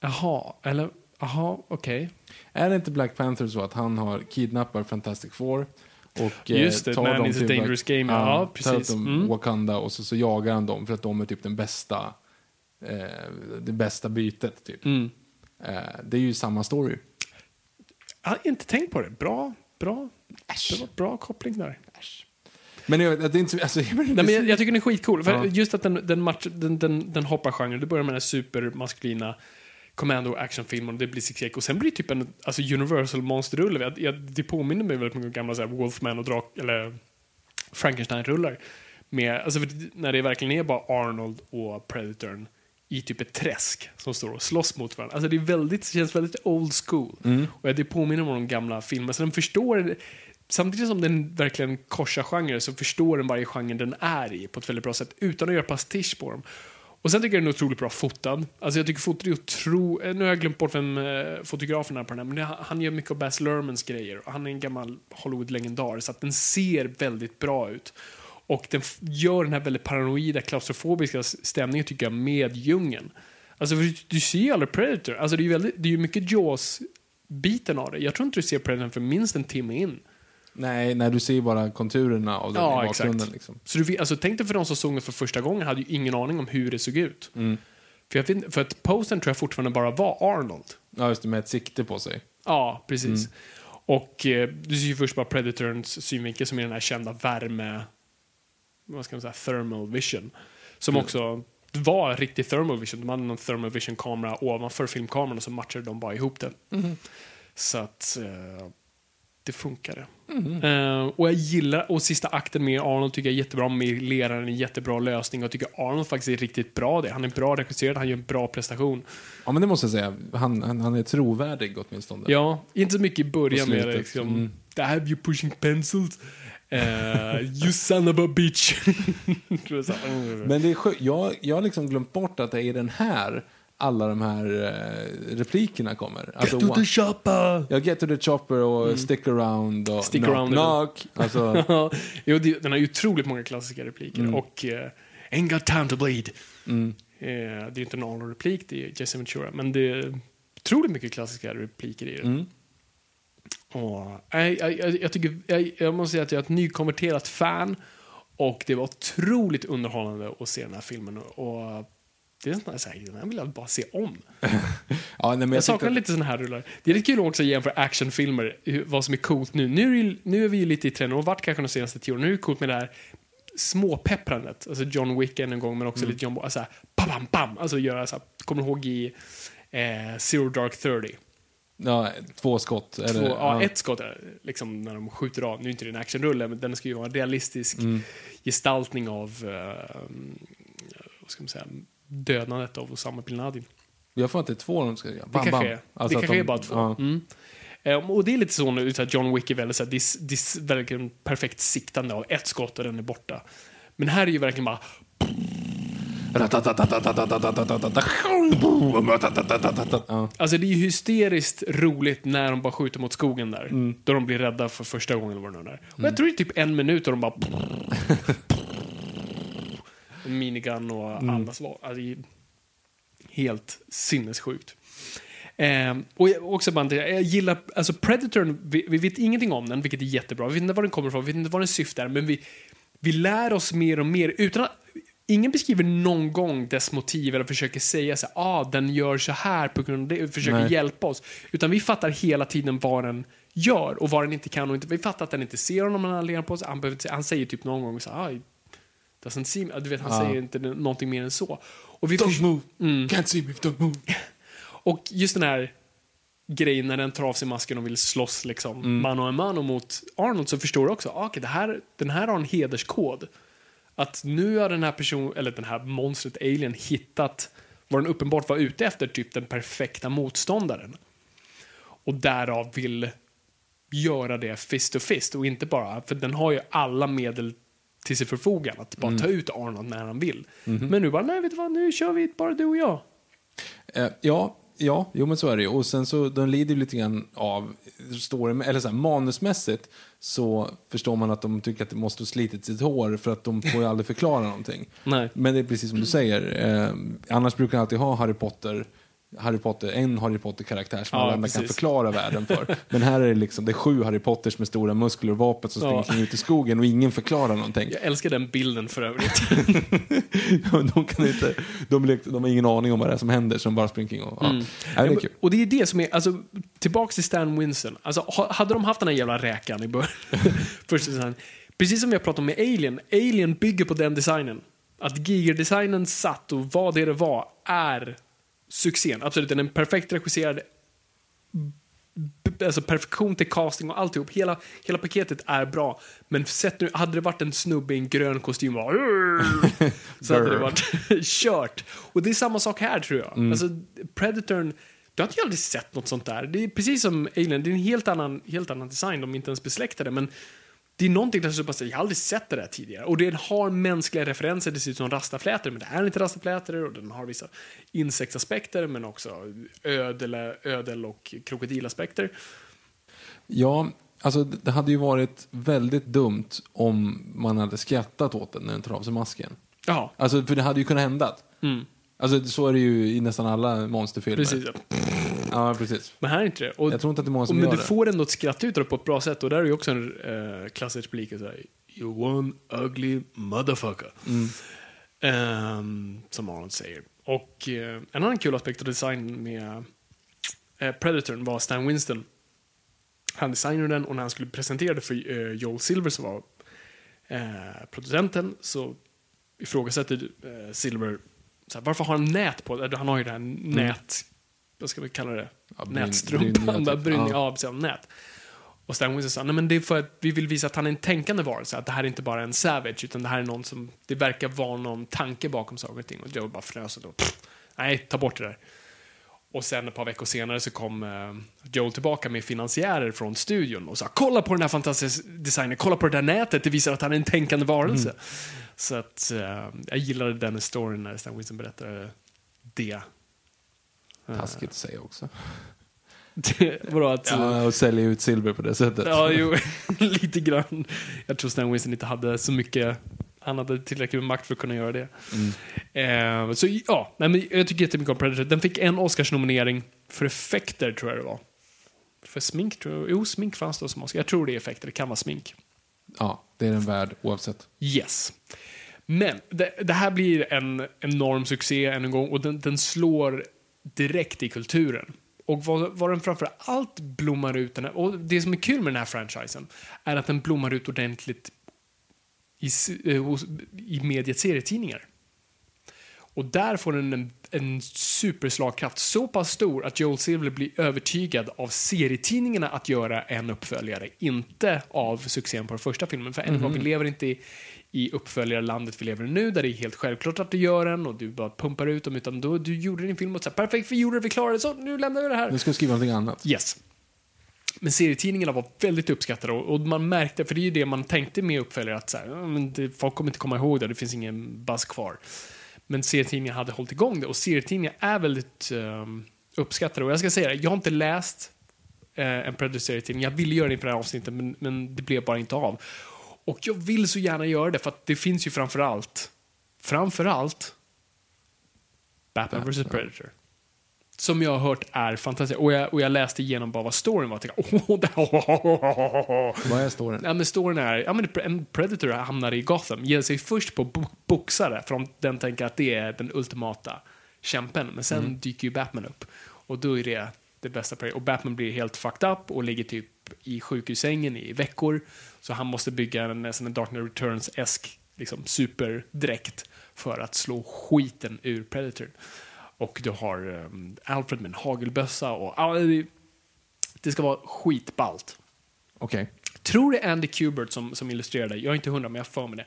Jaha, eller jaha, okej. Är det inte Black Panther så att han har kidnappar Fantastic Four och eh, Just det, tar Man dem is a dangerous game, ja, tar precis. dem Mm. Wakanda och så, så jagar han dem för att de är typ den bästa eh, det bästa bytet typ. Mm. Eh, det är ju samma story. Jag har inte tänkt på det. Bra, bra. Det var bra koppling där. Men jag, det är inte, alltså, Nej, men jag, jag tycker den är skitcool. För Ja. Just att den, den, match, den, den, den hoppar genre. Det börjar med den här supermaskulina commando actionfilmen och det blir Six och sen blir det typ en alltså universal monsterrulle. Jag, jag, det påminner mig väldigt mycket om gamla så här, Wolfman och Drak, eller Frankenstein-rullar. Med, alltså, när det verkligen är bara Arnold och Predatorn i typ ett träsk som står och slåss mot varandra. Alltså det är väldigt, det känns väldigt old school. Och det påminner om de gamla filmerna. Så den förstår, samtidigt som den verkligen korsar genrer så förstår den varje genre den är i på ett väldigt bra sätt utan att göra pastisch på dem. Och sen tycker jag den är otroligt bra fotad. Alltså jag tycker fotot är otro... eh, Nu har jag glömt bort vem eh, fotografen är på den här, men han gör mycket av Baz Luhrmanns grejer. Och han är en gammal Hollywood-legendar, så att den ser väldigt bra ut. Och den gör den här väldigt paranoida, klaustrofobiska stämningen tycker jag med djungeln. Alltså du, du ser ju aldrig Predator. Alltså det är ju väldigt, det är mycket Jaws-biten av det. Jag tror inte du ser Predator för minst en timme in. Nej, nej, du ser ju bara konturerna av den Ja, i bakgrunden. exakt. Liksom. Så du, alltså, tänk dig för de som såg det för första gången hade ju ingen aning om hur det såg ut. Mm. För, jag för att posten tror jag fortfarande bara var Arnold. Ja, just det, med ett sikte på sig. Ja, precis. Mm. Och eh, du ser ju först bara Predatorns synvinkel som är den här kända värme... Vad ska man säga? Thermal vision. Som Mm. också var riktig thermal vision. De hade någon thermal vision-kamera ovanför filmkameran och så matchade de bara ihop det. Mm-hmm. Så att eh, det funkade. Mm-hmm. Eh, och jag gillar, och sista akten med Arnold tycker jag är jättebra. Med leraren är en jättebra lösning. Och jag tycker Arnold faktiskt är riktigt bra det. Han är bra regisserad, han gör en bra prestation. Ja, men det måste jag säga. Han, han, han är trovärdig åtminstone. Ja, inte så mycket i början med liksom, Mm. I have you pushing pencils. Eh, you son of a bitch. Mm. Men det är skö- jag, jag har liksom glömt bort att det är i den här alla de här eh, replikerna kommer. Alltså, Get to the shopper! Ja, get to the chopper och stick around och Mm. Stick knock, around är knock. Alltså, jo, det, den har ju otroligt många klassiska repliker. Mm. Och uh, Ain't got time to bleed. Eh, det är ju inte en Arnold-replik, det är Jesse Ventura. Men det är otroligt mycket klassiska repliker i den. Och, jag, jag, jag, tycker, jag, jag måste säga att jag är ett nykonverterat fan. Och det var otroligt underhållande att se den här filmen. Och det är sån här, så här, den här vill jag bara se om. ja, nej, men Jag, jag saknar lite såna här rullar. Det är lite kul också att jämföra actionfilmer, vad som är coolt nu. Nu är, nu är vi ju lite i trenden, och varit kanske de senaste tio åren. Nu är det coolt med det här småpepprandet. Alltså John Wick en gång, men också Mm. lite John Bo- alltså, bam, bam, bam. Alltså göra så här, kommer du ihåg i eh, Zero Dark 30? Ja, två skott. Eller, Två, ja, ett skott liksom när de skjuter av. Nu är inte det en actionrulle, men den ska ju vara en realistisk Mm. gestaltning av eh, vad ska man säga, dödandet av Osama bin Laden. Jag får inte två de ska göra. Det Bam, kanske bam. är, Alltså det kanske de- är bara två. Ja. Mm. Eh, och det är lite så nu, så John Wick är väldigt så här, dis, dis, verkligen perfekt siktande av ett skott och den är borta. Men här är ju verkligen bara, Ja. alltså det är ju hysteriskt roligt när de bara skjuter mot skogen där. Mm. Då de blir rädda för första gången vad det nu är. Och jag tror det är typ en minut och de bara... minigun och Mm. andas var. Alltså, helt sinnessjukt. Eh, och jag, också bara, jag gillar, alltså Predatorn, vi, vi vet ingenting om den, vilket är jättebra. Vi vet inte var den kommer ifrån, vi vet inte vad den syftar, men vi, vi lär oss mer och mer utan att Ingen beskriver någon gång dess motiv eller försöker säga så här, ah, den gör så här på grund av det, försöker Nej. hjälpa oss. Utan vi fattar hela tiden vad den gör och vad den inte kan och inte. Vi fattar att den inte ser honom när han ler på sig. Han, behöver han säger typ någon gång så ah, doesn't see me. Du vet, han Ja. säger inte någonting mer än så. Och vi Don't move. Mm. Can't see me don't move. och just den här grejen när den tar av sig masken och vill slåss liksom mano a mano mot Arnold så förstår du också, ah, okej, det här, den här har en hederskod. Att nu har den här personen, eller den här monstret, alien, hittat vad den uppenbart var ute efter, typ den perfekta motståndaren. Och därav vill göra det fist to fist och inte bara, för den har ju alla medel till sitt förfogande att bara ta ut Arnold när han vill. Men nu bara, nej vet du vad, nu kör vi bara du och jag. Eh, ja, ja, jo men så är det ju. Och sen så, de lider ju lite grann av, story, eller så här, manusmässigt så förstår man att de tycker att det måste ha slitit sitt hår för att de får ju aldrig förklara någonting. Nej. Men det är precis som du säger, eh, annars brukar man alltid ha Harry Potter Harry Potter, en Harry Potter-karaktär som Ja, alla andra kan förklara världen för. Men här är det liksom, det är sju Harry Potters med stora muskler och vapen som Ja. springer ut i skogen och ingen förklarar någonting. Jag älskar den bilden för övrigt. de, kan inte, de, de har ingen aning om vad det är som händer, så de bara springer och... Ja. Ja, det är Mm. Ja, kul. och det är det som är, alltså, tillbaks till Stan Winston. Alltså, ha- hade de haft den här jävla räkan i början, första design, precis som har pratat om med Alien, Alien bygger på den designen. Att Giger-designen satt och vad det det var, är succén. Absolut, den är perfekt regisserad, alltså perfektion till casting och alltihop. Hela, hela paketet är bra. Men sett nu, hade det varit en snubbe i en grön kostym bara, så hade det varit kört. Och det är samma sak här tror jag. Alltså, Predatorn, du har inte aldrig sett något sånt där. Det är precis som Alien, det är en helt annan, helt annan design, de är inte ens besläktade. Men det är någonting där som bara säger, jag har aldrig sett det där tidigare. Och den har mänskliga referenser, det ser ut som rastaflätor, men det är inte rastaflätor och den har vissa insektsaspekter, men också ödel, ödel och krokodilaspekter. Ja, alltså det hade ju varit väldigt dumt om man hade skrattat åt den när den tar av sig masken. Ja, Alltså, för det hade ju kunnat hända. Mm. Alltså, så är det ju i nästan alla monsterfilmer. precis. Ja. Ja, precis. Men här är inte det. Och, Jag tror inte att det är många som och, men gör du det. får ändå ett skratt ut av det på ett bra sätt. Och där är ju också en uh, klassisk replik. You one ugly motherfucker. Mm. Ehm, som Arnold säger. Och eh, en annan kul aspekt av design med uh, Predatorn var Stan Winston. Han designade den och när han skulle presentera det för uh, Joel Silver som var uh, producenten så ifrågasätter uh, Silver så här, varför har han nät på det? Han har ju det här nät, vad ska vi kalla det? Mm. Ja, bryn- Nätstrumpan, typ. brynja, Ja. ja, nät. Och Stan Winston sa, nej men det är för att vi vill visa att han är en tänkande varelse, att det här är inte bara en savage, utan det här är någon som, det verkar vara någon tanke bakom saker och ting. Och Joe bara frös och då, pff, nej, ta bort det där. Och sen ett par veckor senare så kom eh, Joel tillbaka med finansiärer från studion och sa kolla på den här fantastiska designen, kolla på det där nätet, det visar att han är en tänkande varelse. Så att eh, jag gillade den storyn när Stan Winston berättade det. Taskigt att säga också. Vadå att... Ja, och sälja ut silver på det sättet. Ja, jo, lite grann. Jag tror Stan Winston inte hade så mycket, han hade tillräckligt med makt för att kunna göra det. Eh, så ja, nej, men jag tycker jättemycket om Predator. Den fick en Oscarsnominering för effekter, tror jag det var. För smink, tror jag. Jo, smink fanns det som Oscar. Jag tror det är effekter, det kan vara smink. Ja, det är den värd oavsett. Yes. Men det, det här blir en enorm succé än en gång och den, den slår direkt i kulturen. Och vad, vad den framför allt blommar ut, den här, och det som är kul med den här franchisen, är att den blommar ut ordentligt i, eh, i mediet serietidningar. Och där får den en, en superslagkraft, så pass stor att Joel Silver blir övertygad av serietidningarna att göra en uppföljare, inte av succén på den första filmen. För än en gång, vi lever inte i, i uppföljarlandet vi lever i nu, där det är helt självklart att du gör en och du bara pumpar ut dem, utan då, du gjorde din film och så här, perfekt, vi gjorde det, vi klarade det, så nu lämnar vi det här. Nu ska jag skriva någonting annat. Yes. Men serietidningarna var väldigt uppskattade och, man märkte, för det är ju det man tänkte med uppföljare, att så här, "Ja, men det, folk kommer inte komma ihåg det, det finns ingen buzz kvar. Men serietidningar hade hållit igång det och serietidningar är väldigt um, uppskattade. Och jag ska säga det, jag har inte läst eh, en Predator-serietidning, jag ville göra det inför det här avsnittet men, men det blev bara inte av. Och jag vill så gärna göra det för att det finns ju framför allt, framför allt, Batman vs Predator. Som jag har hört är fantastiskt. Och jag, och jag läste igenom bara vad storyn var. Och tänkte, oh, det här, Vad är storyn? Ja, men storyn är, ja, men en Predator hamnar i Gotham, ger sig först på bo- boxare, för de, den tänker att det är den ultimata kämpen. Men sen dyker ju Batman upp. Och då är det det bästa. Och Batman blir helt fucked up och ligger typ i sjukhussängen i veckor. Så han måste bygga en, nästan en Dark Knight Returns-esk liksom, superdräkt för att slå skiten ur Predator. Och du har um, Alfred med en hagelbössa och ja, det, ska vara skitballt. Okej. Tror det är Andy Kubert som, som illustrerar det. Jag är inte hundra, men jag har för mig det.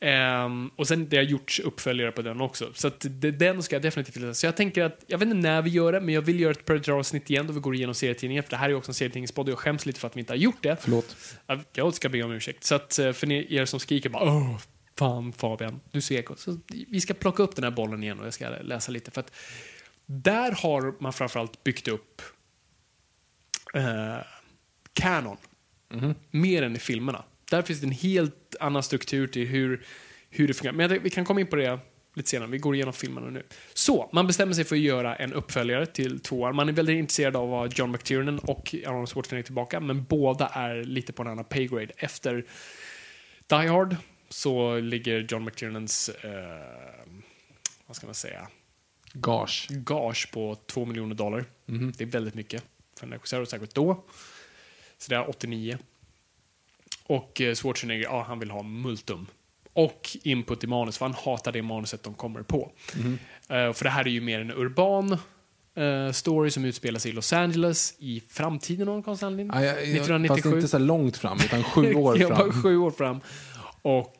Ehm, och sen det har gjorts uppföljare på den också. Så att det, den ska jag definitivt läsa. Så jag tänker att, jag vet inte när vi gör det, men jag vill göra ett Predator-avsnitt igen då vi går igenom serietidningen. För det här är ju också en serietidningspodd och jag skäms lite för att vi inte har gjort det. Förlåt. Ja, Jag ska be om ursäkt. Så att eh, för ni, er som skriker bara Åh, fan Fabian, du svek. Så vi ska plocka upp den här bollen igen och jag ska läsa lite. För att där har man framförallt byggt upp eh, kanon. Mer än i filmerna. Där finns det en helt annan struktur till hur, hur det fungerar. Men jag, vi kan komma in på det lite senare. Vi går igenom filmerna nu. Så, man bestämmer sig för att göra en uppföljare till tvåan. Man är väldigt intresserad av ha John McTiernan och Arnold Schwarzenegger tillbaka, men båda är lite på en annan paygrade. Efter Die Hard så ligger John McTiernans, eh, vad ska man säga, Gage. gage på 2 miljoner dollar. Det är väldigt mycket för en regissör, säkert då. Så det är 89. Och eh, Schwarzenegger, ja, han vill ha multum. Och input i manus, för han hatar det manuset de kommer på. Eh, för det här är ju mer en urban eh, story som utspelar sig i Los Angeles i framtiden av någon konstig anledning. Ja, jag, jag, fast 1997. inte så långt fram, utan sju år fram. sju år fram. Och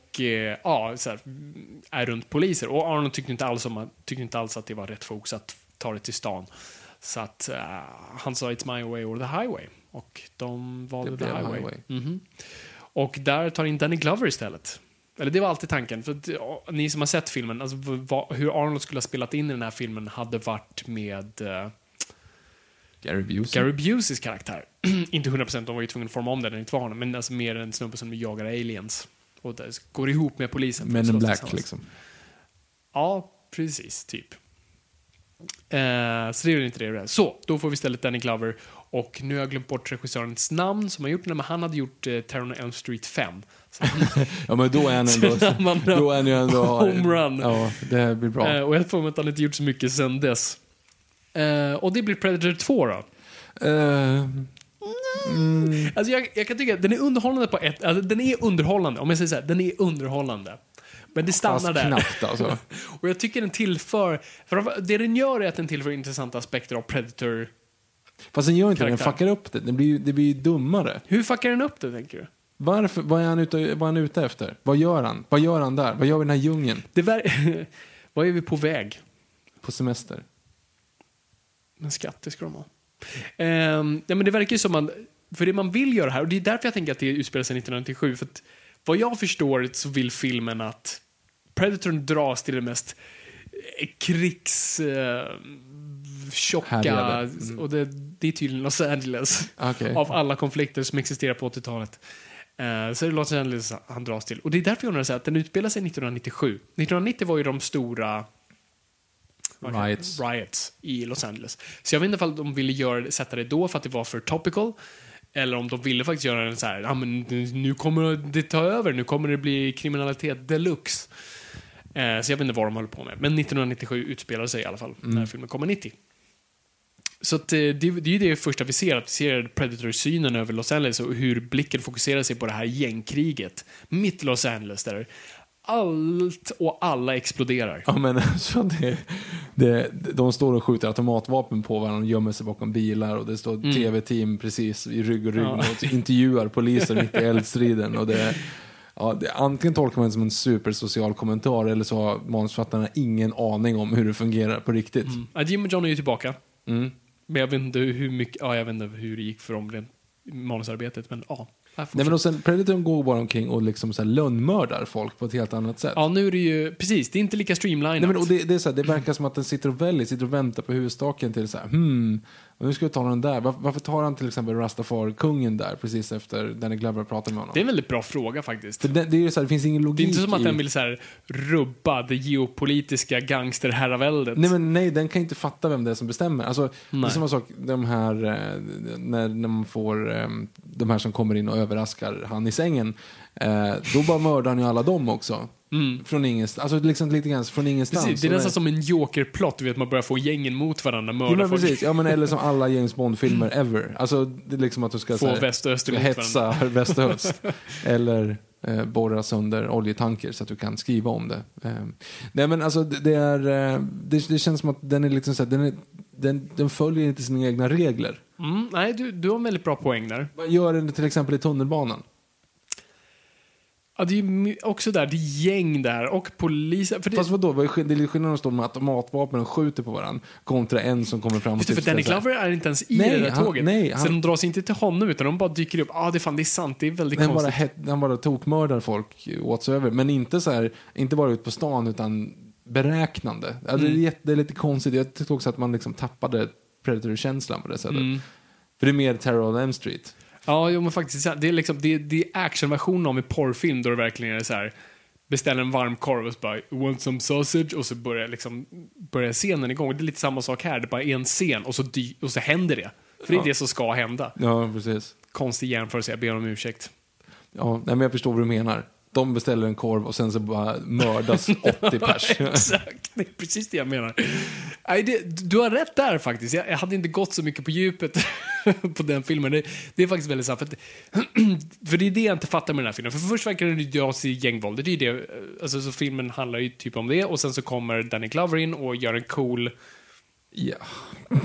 ja, så här, är runt poliser. Och Arnold tyckte inte alls, om, att- tyckte inte alls att det var rätt fokus att ta det till stan. Så att eh, han sa it's my way or the highway. Och de valde Det the highway. highway. Mhm. Och där tar in Danny Glover istället. Eller det var alltid tanken. För att, ja, ni som har sett filmen, alltså, vad, hur Arnold skulle ha spelat in i den här filmen hade varit med eh, Gary Busey. Gary Buseys karaktär. Inte 100% de var ju tvungna att forma om den, inte var honom, men alltså mer en snubbe som jagar aliens. Och det går ihop med polisen. Men in Black liksom. Ja, precis. Typ. Eh, så det är inte det. Så, då får vi istället Danny Glover. Och nu har jag glömt bort regissörens namn som har gjort den, men han hade gjort eh, Terror on Elm Street 5. Så han, Ja men då är han ändå... Då är han ju ändå... Home run. Ja, det blir bra. eh, och jag får mig att han inte gjort så mycket sen dess. Eh, och det blir Predator 2 då. Eh, Alltså jag, jag kan tycka den är underhållande på ett... Alltså den är underhållande, om jag säger så här, den är underhållande. Men det stannar fast där. knappt alltså. Och jag tycker den tillför... För det den gör är att den tillför intressanta aspekter av Predator. Fast den gör inte det, den Karaktär. fuckar upp det. Det blir ju det blir ju dummare. Hur fuckar den upp det, tänker du? Varför? Vad är, han ute, vad är han ute efter? Vad gör han? Vad gör han där? Vad gör vi i den här djungeln? Det ver- Vad är vi på väg? På semester? Men skatter ska de ha. Ehm, ja, men det verkar ju som man... För det man vill göra här, och det är därför jag tänker att det utspelar sig 1997, för att vad jag förstår så vill filmen att Predatorn dras till det mest eh, krigs... Eh, tjocka... Mm. Och det, det är tydligen Los Angeles. Okej. Av alla konflikter som existerar på 80-talet. Eh, så är det Los Angeles han dras till. Och det är därför jag undrar så att den utspelar sig 1997. 1990 var ju de stora Riots. riots i Los Angeles. Så jag vet inte om de ville göra, sätta det då för att det var för topical. Eller om de ville faktiskt göra en så här, ja men nu kommer det ta över, nu kommer det bli kriminalitet deluxe. Eh, så jag vet inte vad de håller på med. Men 1997 utspelar sig i alla fall, när filmen kommer 90. Så att, eh, det, det är ju det första vi ser, att vi ser Predator-synen över Los Angeles och hur blicken fokuserar sig på det här gängkriget mitt Los Angeles där allt och alla exploderar. Ja men alltså det, det, de står och skjuter automatvapen på varandra och gömmer sig bakom bilar och det står tv-team precis i rygg och rygg Mm. Ja. och intervjuar poliser mitt i eldstriden. Och det, ja, det, antingen tolkar man det som en supersocial kommentar eller så har manusförfattarna ingen aning om hur det fungerar på riktigt. Ja, Jim och John är ju tillbaka. Mm. Men jag vet inte hur mycket, ja jag vet inte hur det gick för dem rent manusarbetet, men ja. Nej, men och sen Predatorn går bara omkring och liksom så här lönnmördar folk på ett helt annat sätt. Ja, nu är det ju, precis, det är inte lika streamlinat. Nej, men, och det, det, är så här, det verkar som att den sitter och väljer, sitter och väntar på huvudstaken till så här, hmm, och nu ska vi ta den där. Varför, varför tar han till exempel Rastafari-kungen där precis efter Danny Glover pratar med honom? Det är en väldigt bra fråga faktiskt. Det, det är så här, det finns ingen logik Det är inte som att den vill så här, rubba det geopolitiska gangsterherraväldet. Nej, men nej, den kan inte fatta vem det är som bestämmer. Alltså, det är samma sak, de här, eh, när, när man får eh, de här som kommer in och överraskar han i sängen. Eh, då bara mördar han ju alla dem också. Från ingenstans. Alltså liksom lite grann från ingenstans. Mm. Precis, det är nästan som en jokerplott, vet, man börjar få gängen mot varandra, mörda Ja, folk. precis. Ja, men eller som alla James Bond-filmer ever. Alltså, det är liksom att du ska Få här, väst och ska hetsa väst och öst. eller eh, borra sönder oljetanker så att du kan skriva om det. Eh, nej, men alltså det, är... Eh, det, det känns som att den är liksom så här, den, är, den, den följer inte sina egna regler. Mm, nej, du, du har en väldigt bra poäng där. Vad gör den till exempel i tunnelbanan? Ja, det är ju också där, det är gäng där och poliser. För det, Fast vadå, det är skillnad att stå med automatvapen och skjuter på varandra kontra en som kommer fram och Just det, för Danny så Glover är inte ens i Nej, det där han- tåget. nej, Så han- de dras inte till honom, utan de bara dyker upp. Ja, ah, det fan, det är sant. Det är väldigt Han bara, konstigt. het, han bara tokmördar folk whatsoever. Men inte så här, inte bara ut på stan utan beräknande. Alltså, Mm. det, är, jätte- det är lite konstigt. Jag tyckte också att man liksom tappade Predator-känslan på det sättet. Mm. För det är mer Terror on Elm Street. Ja, jo, men faktiskt. Det är, liksom, det, det är actionversionen av en porrfilm då det verkligen är så här beställer en varm korv och så bara want some sausage och så börjar, liksom, börjar scenen igång. Det är lite samma sak här. Det bara är en scen och så, dy- och så händer det. För det är Ja. det som ska hända. Ja, precis. Konstig jämförelse, jag ber om ursäkt. Ja, nej, men jag förstår vad du menar. De beställer en korv och sen så bara mördas 80 pers. Exakt, det är precis det jag menar. Nej, det, du har rätt där faktiskt. Jag, jag hade inte gått så mycket på djupet på den filmen. Det, det är faktiskt väldigt sant. För, för det är det jag inte fattar med den här filmen. För först verkar den ju dras i gängvåld. Det är ju det, alltså, så filmen handlar ju typ om det. Och sen så kommer Danny Glover in och gör en cool ja.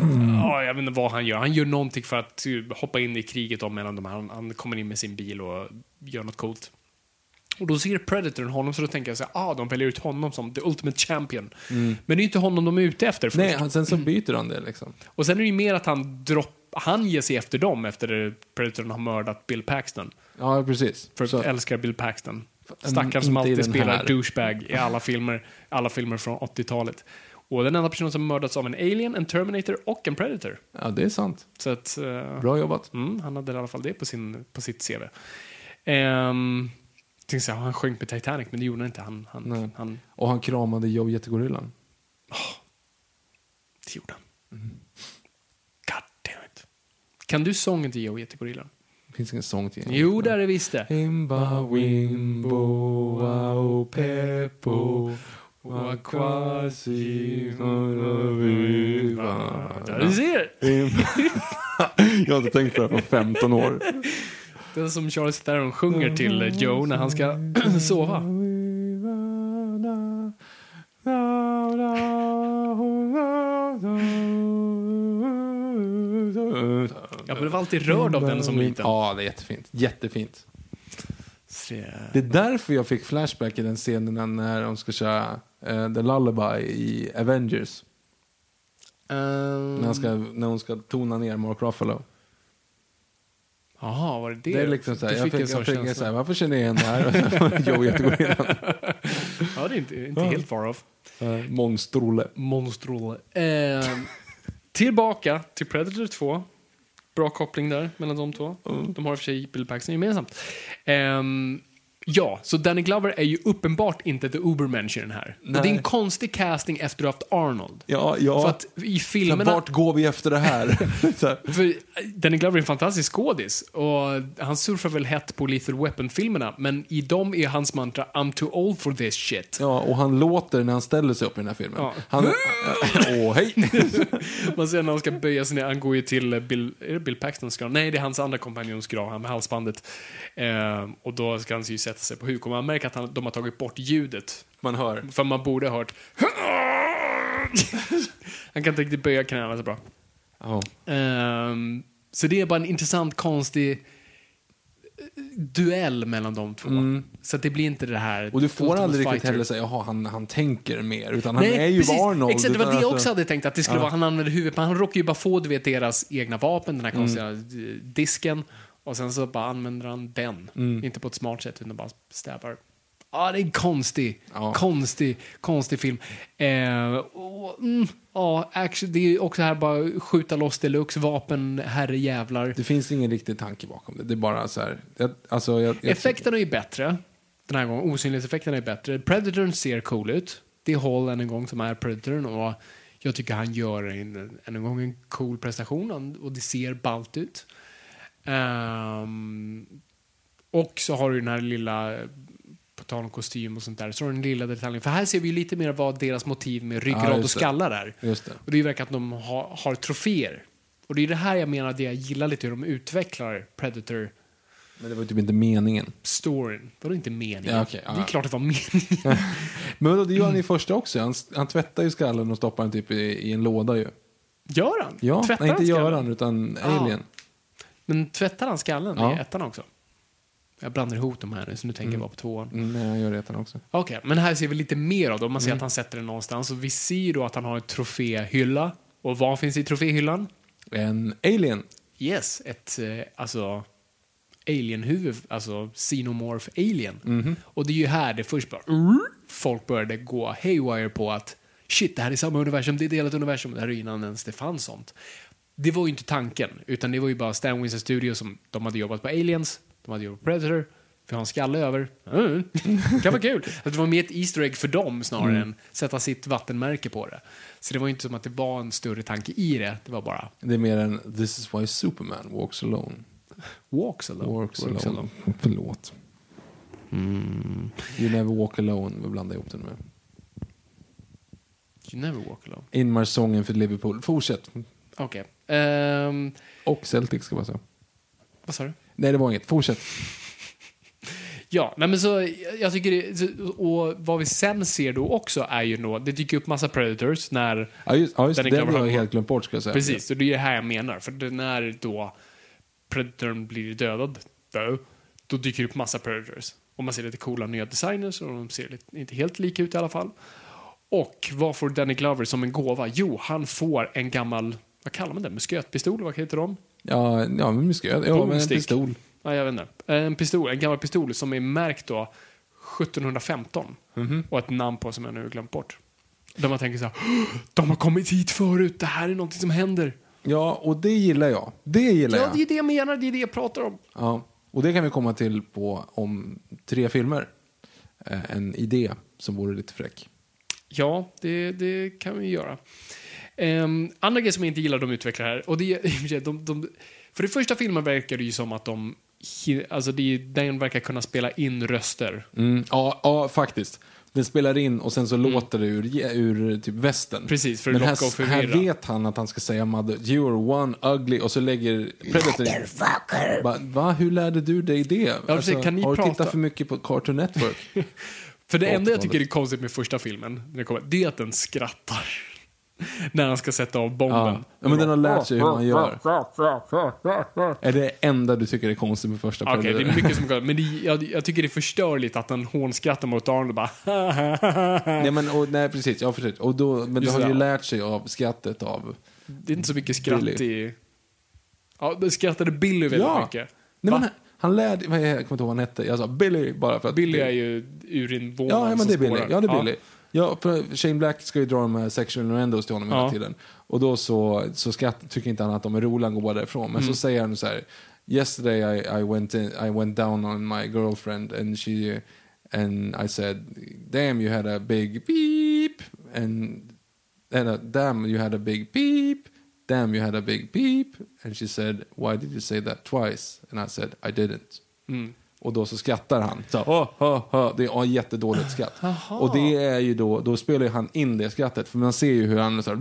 Ja, jag vet inte vad han gör. Han gör någonting för att uh, hoppa in i kriget om mellan de här. Han, han kommer in med sin bil och gör något coolt. Och då ser Predatorn honom, så då tänker jag så här, ah, de väljer ut honom som the ultimate champion. Men det är ju inte honom de är ute efter först. Nej, han, sen så byter han det liksom. Och sen är det ju mer att han dropp, han ger sig efter dem efter Predatorn har mördat Bill Paxton. Ja, precis. För Så- älskar Bill Paxton. Mm, Stackaren som alltid spelar douchebag i alla filmer, alla filmer från 80-talet. Och den enda personen som mördats av en alien, en Terminator och en Predator. Ja, det är sant. Så att... eh, Bra jobbat. Mm, han hade i alla fall det på, sin, på sitt CV. Um, tänkte säga, han sjönk med Titanic, men det gjorde han inte. Han, han, han, Och han kramade Joe Jättegorillan. det gjorde han. God damn it. Kan du sången till Joe Jättegorillan? Det finns ingen sång till Jo, där är visst det. Himba, wimbo, wow, peppo, wa quasi, Där du ser! Jag har inte tänkt på det här på 15 år. Det är som Charles Theron sjunger till Joe när han ska sova. Jag blev alltid rörd av den som liten. Ja, det är jättefint. Jättefint. Det är därför jag fick flashback i den scenen när de ska köra eh, The Lullaby i Avengers. ehm, När, han ska, när hon ska tona ner Mark Ruffalo. Jaha, var det det? Det är liksom så här, jag fick, jag fick en känsla. så här, varför känner jag igen det här? Joe Jättegorillan. Ja, det är inte, inte helt far off. Eh, Monstrolle. Monstrolle. Ehm, tillbaka till Predator 2. Bra koppling där mellan de två. De har i och för sig Bill Paxton gemensamt. Ehm, ja, så Danny Glover är ju uppenbart inte the Ubermensch i den här. Och det är Nej. en konstig casting efter att har haft Arnold. Ja, ja. För att i Så filmerna... Vart går vi efter det här? För Danny Glover är en fantastisk skådis och han surfar väl hett på Lethal Weapon-filmerna, men i dem är hans mantra I'm too old for this shit. Ja, och han låter när han ställer sig upp i den här filmen. Ja. Han, åh, hej! Man ser när han ska böja sig ner, han går ju till eh, Bill, är det Bill Paxtons grav? Nej, det är hans andra kompanjons grav, han med halsbandet. Eh, och då ska han ju sätta sig på huk och man märker att han, de har tagit bort ljudet. Man hör. För man borde ha hört Han kan inte riktigt böja knäna så bra. Ja. Ehm, så det är bara en intressant, konstig eh, duell mellan de två. Så att det blir inte det här... Mm. Och du får aldrig riktigt heller säga, jaha, han, han tänker mer. Utan han Nej, är ju precis. Arnold. Exakt, det var det jag alltså- också hade tänkt. Att det skulle vara, han använder huvudet, men han råkar ju bara få du vet, deras egna vapen, den här Mm. konstiga eh, disken. Och sen så bara använder han den. Mm. Inte på ett smart sätt, utan bara stäbar. Ja, det är en konstig, Ja. konstig, konstig film. Eh, och, mm, ja, action, det är också här bara skjuta loss deluxe, vapen, herrejävlar. Det finns ingen riktig tanke bakom det. Det är bara så här. Jag, alltså, jag, jag, Effekterna är bättre. Den här gången. Osynlighetseffekterna är bättre. Predatorn ser cool ut. Det är Hall än en gång som är Predatorn och jag tycker han gör en, än en gång en cool prestation och det ser ballt ut. Ehm, och så har du den här lilla, på tal om kostym och sånt där, så har du den lilla detaljen. För här ser vi lite mer vad deras motiv med ryggrad och just det. skallar är. Det. Och det verkar att de har, har troféer. Och det är det här jag menar, det jag gillar lite, hur de utvecklar Predator Men det var ju typ inte meningen. storyn. Det var inte meningen. Ja, ja, det är klart det var meningen. Men vadå, det gör han i första också. Han, han tvättar ju skallen och stoppar den typ i, i en låda ju. Gör han? Ja, Tvättar nej, inte gör han utan Ja. Alien. Men tvättar han skallen Ja. i ettan också? Jag blandar ihop de här nu, så nu tänker jag bara på tvåan. Mm, nej, han gör ettan också. Okej, men här ser vi lite mer av det. Man ser Mm. att han sätter den någonstans. Och vi ser då att han har en troféhylla. Och vad finns i troféhyllan? En Alien. Yes, ett eh, alltså alienhuvud, alltså xenomorph alien. Mhm. Och det är ju här det först bara folk började gå haywire på att shit, det här är samma universum, det är delat universum. Det här är innan ens det fanns sånt. Det var ju inte tanken, utan det var ju bara Stan Winston Studio som de hade jobbat på Aliens, de hade jobbat på Predator, vi har en skalle över. Mm. kan vara kul. Att det var mer ett Easter egg för dem snarare än sätta sitt vattenmärke på det. Så det var ju inte som att det var en större tanke i det, det var bara Det är mer en This is why Superman walks alone. walks alone. Walks alone. Förlåt. You never walk alone. Vi blandar ihop det med. You never walk alone. Inmarsången för Liverpool. Fortsätt. Okej. Ehm, Och Celtic ska vara så. vad sa du? Nej, det var inget. Fortsätt. Ja, nej men så jag tycker det, och vad vi sen ser då också är ju då, det dyker upp massa predators när, Ja, just, ja, just Den det. har jag helt glömt bort ska jag säga. precis, och det är det här jag menar, för när då predatorn blir dödad, då, då dyker det upp massa predators. Och man ser lite coola nya designers och de ser lite, inte helt lika ut i alla fall. Och vad får Danny Glover som en gåva? Jo, han får en gammal, vad kallar man det, muskötpistol, vad heter de? Ja, ja musköt. Ja, men en pistol. ja, jag vet inte. En pistol, en gammal pistol som är märkt då 1715. Mhm. Och ett namn på som jag nu har glömt bort. Där man tänker så här, "Åh, de har kommit hit förut, det här är någonting som händer. Ja, och det gillar jag. Det gillar Ja, jag. det är det jag menar, det är det jag pratar om. Ja, och det kan vi komma till på om tre filmer. Eh, En idé som vore lite fräck. Ja, det, det kan vi göra. Um, andra grejer som jag inte gillar de utvecklar här, och det är, de, de, för det första filmen verkar det ju som att de, alltså det, den verkar kunna spela in röster. Mm, ja, ja, faktiskt. Den spelar in och sen så låter det ur, ur typ västen. Mm. Precis, för att Men locka och här, här förvirra. vet han att han ska säga mother, you're one ugly och så lägger Predator in. Va, va, hur lärde du dig det? Alltså, precis, kan ni har du prata? tittat för mycket på Cartoon Network? För det enda jag 80-talet. tycker är konstigt med första filmen, när det, kommer, det är att den skrattar. när han ska sätta av bomben. ja. men den har lärt sig hur man gör. Är det enda du tycker är konstigt med första Okej, Predator? det är mycket som går, men det, jag, jag tycker det är förstörligt att den hånskrattar mot Arnold och bara nej, men, och, nej, precis. Ja, precis. Och då, men Just har ju lärt sig av skrattet av... Det är inte så mycket skratt Billy. i... Ja, skrattade Billy väldigt Ja. mycket. Nej, Va? men, han lärde... är- Jag kommer inte ihåg vad han hette. Jag sa Billy bara för att... Billy är ju urinvånaren Ja, ja men det är Billy. Ja, det är Billy. Ja, för Shane Black ska ju dra de här sexual innuendos till honom hela Ja. tiden. Och då så, så skratt, tycker inte han att de är roliga, han går bara därifrån. Men Mm. så säger han så här, Yesterday I, I, went in, I went down on my girlfriend and she and I said, damn you had a big beep and, and uh, damn you had a big beep damn you had a big beep and she said why did you say that twice and I said I didn't. Mm. Och då så skrattar han. Så, oh, oh, oh. Det är ett jättedåligt skratt. Och det är ju då, då spelar ju han in det skrattet. För man ser ju hur han så här,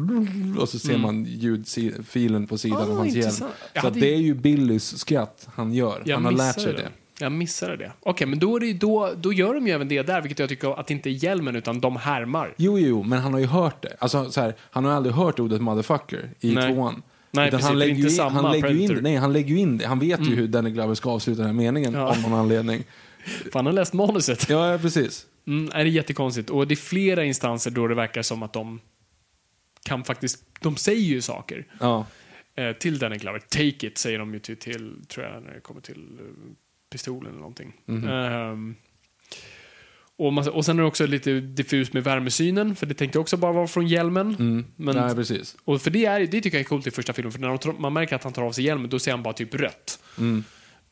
och så ser man ljudfilen på sidan Mm. Av hans hjälm. Så hade det är ju Billys skratt han gör. Jag han har lärt sig det. Jag missade det. Okej, men då, det, då, då gör de ju även det där, vilket jag tycker att det inte är hjälmen, utan de härmar. Jo, jo, men han har ju hört det. Alltså, så här, han har aldrig hört ordet motherfucker i Nej. tvåan. Nej, precis, han lägger, inte in, samma han, lägger ju in, nej, han lägger ju in det. Han vet ju hur Danny Glover ska avsluta den här meningen Ja. av någon anledning. För han har läst manuset. Ja, precis. Mm, är det är jättekonstigt. Och det är flera instanser då det verkar som att de kan faktiskt, de säger ju saker. Ja. Eh, till Danny Glover. Take it säger de ju till, till tror jag, när det kommer till eh, pistolen eller någonting. Mhm. Ehm, och, man, och sen är det också lite diffus med värmesynen, för det tänkte också bara vara från hjälmen. Mm. Men, Nej, precis. och för det, är, det tycker jag är coolt i första filmen, för när tar- man märker att han tar av sig hjälmen, då ser han bara typ rött. Mm.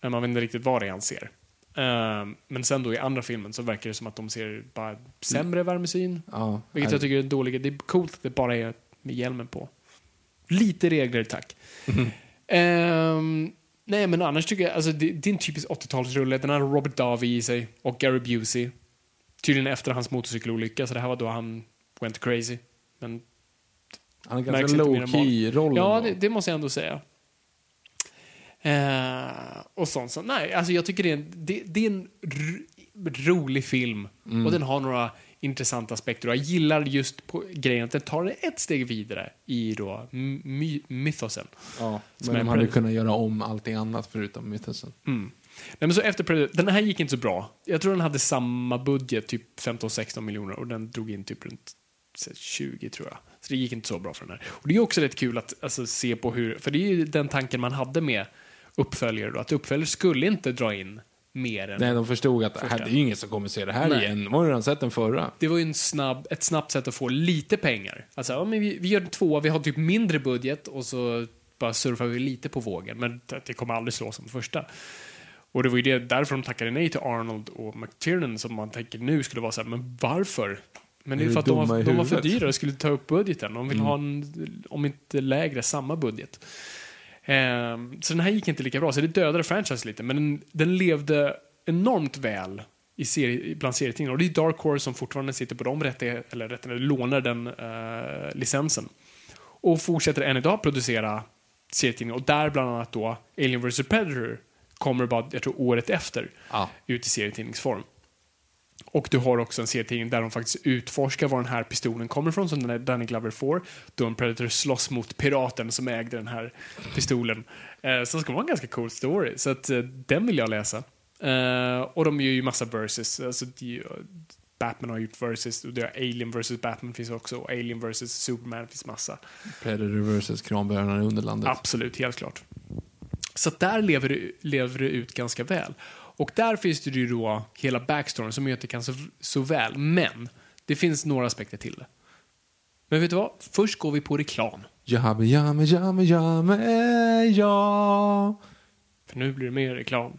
Man vet inte riktigt vad det är han ser. Ehm, men sen då i andra filmen så verkar det som att de ser bara sämre värmesyn. Ja. Vilket Nej. jag tycker är dåligt. Det är coolt att det bara är med hjälmen på. Lite regler, tack. Ehm, nej, men annars tycker jag, alltså det, det är en typisk 80-talsrulle. Den har Robert Davi i sig och Gary Busey. Tydligen efter hans motorcykelolycka, så det här var då han went crazy. Men Han Märks ganska inte low mer än key roll. Ja, det, det måste jag ändå säga. Eh, och sånt. Så, nej, alltså jag tycker det är en, det, det är en rolig film. Mm. Och den har några intressanta aspekter. Och jag gillar just på grejen att den tar det ett steg vidare i då my, mythosen. Ja, Som men är de hade kunnat göra om allting annat förutom Mythosen. Mm. Nej, men så efter den här gick inte så bra. Jag tror den hade samma budget, typ 15-16 miljoner. Och den drog in typ runt så här 20 tror jag. Så det gick inte så bra för den här. Och det är också rätt kul att alltså, se på hur, för det är ju den tanken man hade med uppföljare då, att uppföljare skulle inte dra in mer än... Nej, de förstod att Första. det är ju ingen som kommer se det här Nej. igen. De har redan sett den förra. Det var ju en snabb, ett snabbt sätt att få lite pengar. Alltså, ja, men vi, vi gör två, vi har typ mindre budget och så bara surfar vi lite på vågen. Men det kommer aldrig slå som första. Och det var ju det, därför de tackade nej till Arnold och McTiernan som man tänker nu skulle vara så här, men varför? Men det är Är för att de var, de var för dyra och skulle ta upp budgeten. De vill ha en, om inte lägre, samma budget. Ehm, så den här gick inte lika bra, så det dödade franchise lite. Men den, den levde enormt väl i serie, bland serietidningar. Och det är Dark Horse som fortfarande sitter på de rättigheterna, eller rättigheterna, lånar den eh, licensen. Och fortsätter än idag producera serietidningar. Och där bland annat då Alien vs Predator kommer bara, jag tror året efter, Ja. ut i serietidningsform. Och du har också en serietidning där de faktiskt utforskar var den här pistolen kommer ifrån, som den här Danny Glover får. Då en Predator slåss mot piraten som ägde den här pistolen. Eh, så det ska vara en ganska cool story, så att, eh, den vill jag läsa. Eh, och de gör ju massa verses. Alltså, Batman har gjort verses, och det är Alien vs Batman finns också, och Alien vs Superman finns massa. Predator vs. Kranbärarna i Underlandet. Absolut, helt klart. Så där lever det, lever det ut ganska väl. Och där finns det ju då hela backstoryn som att det kan så, så väl. Men det finns några aspekter till det. Men vet du vad? Först går vi på reklam. Jamme, jamme, jamme, jamme, ja. För nu blir det mer reklam.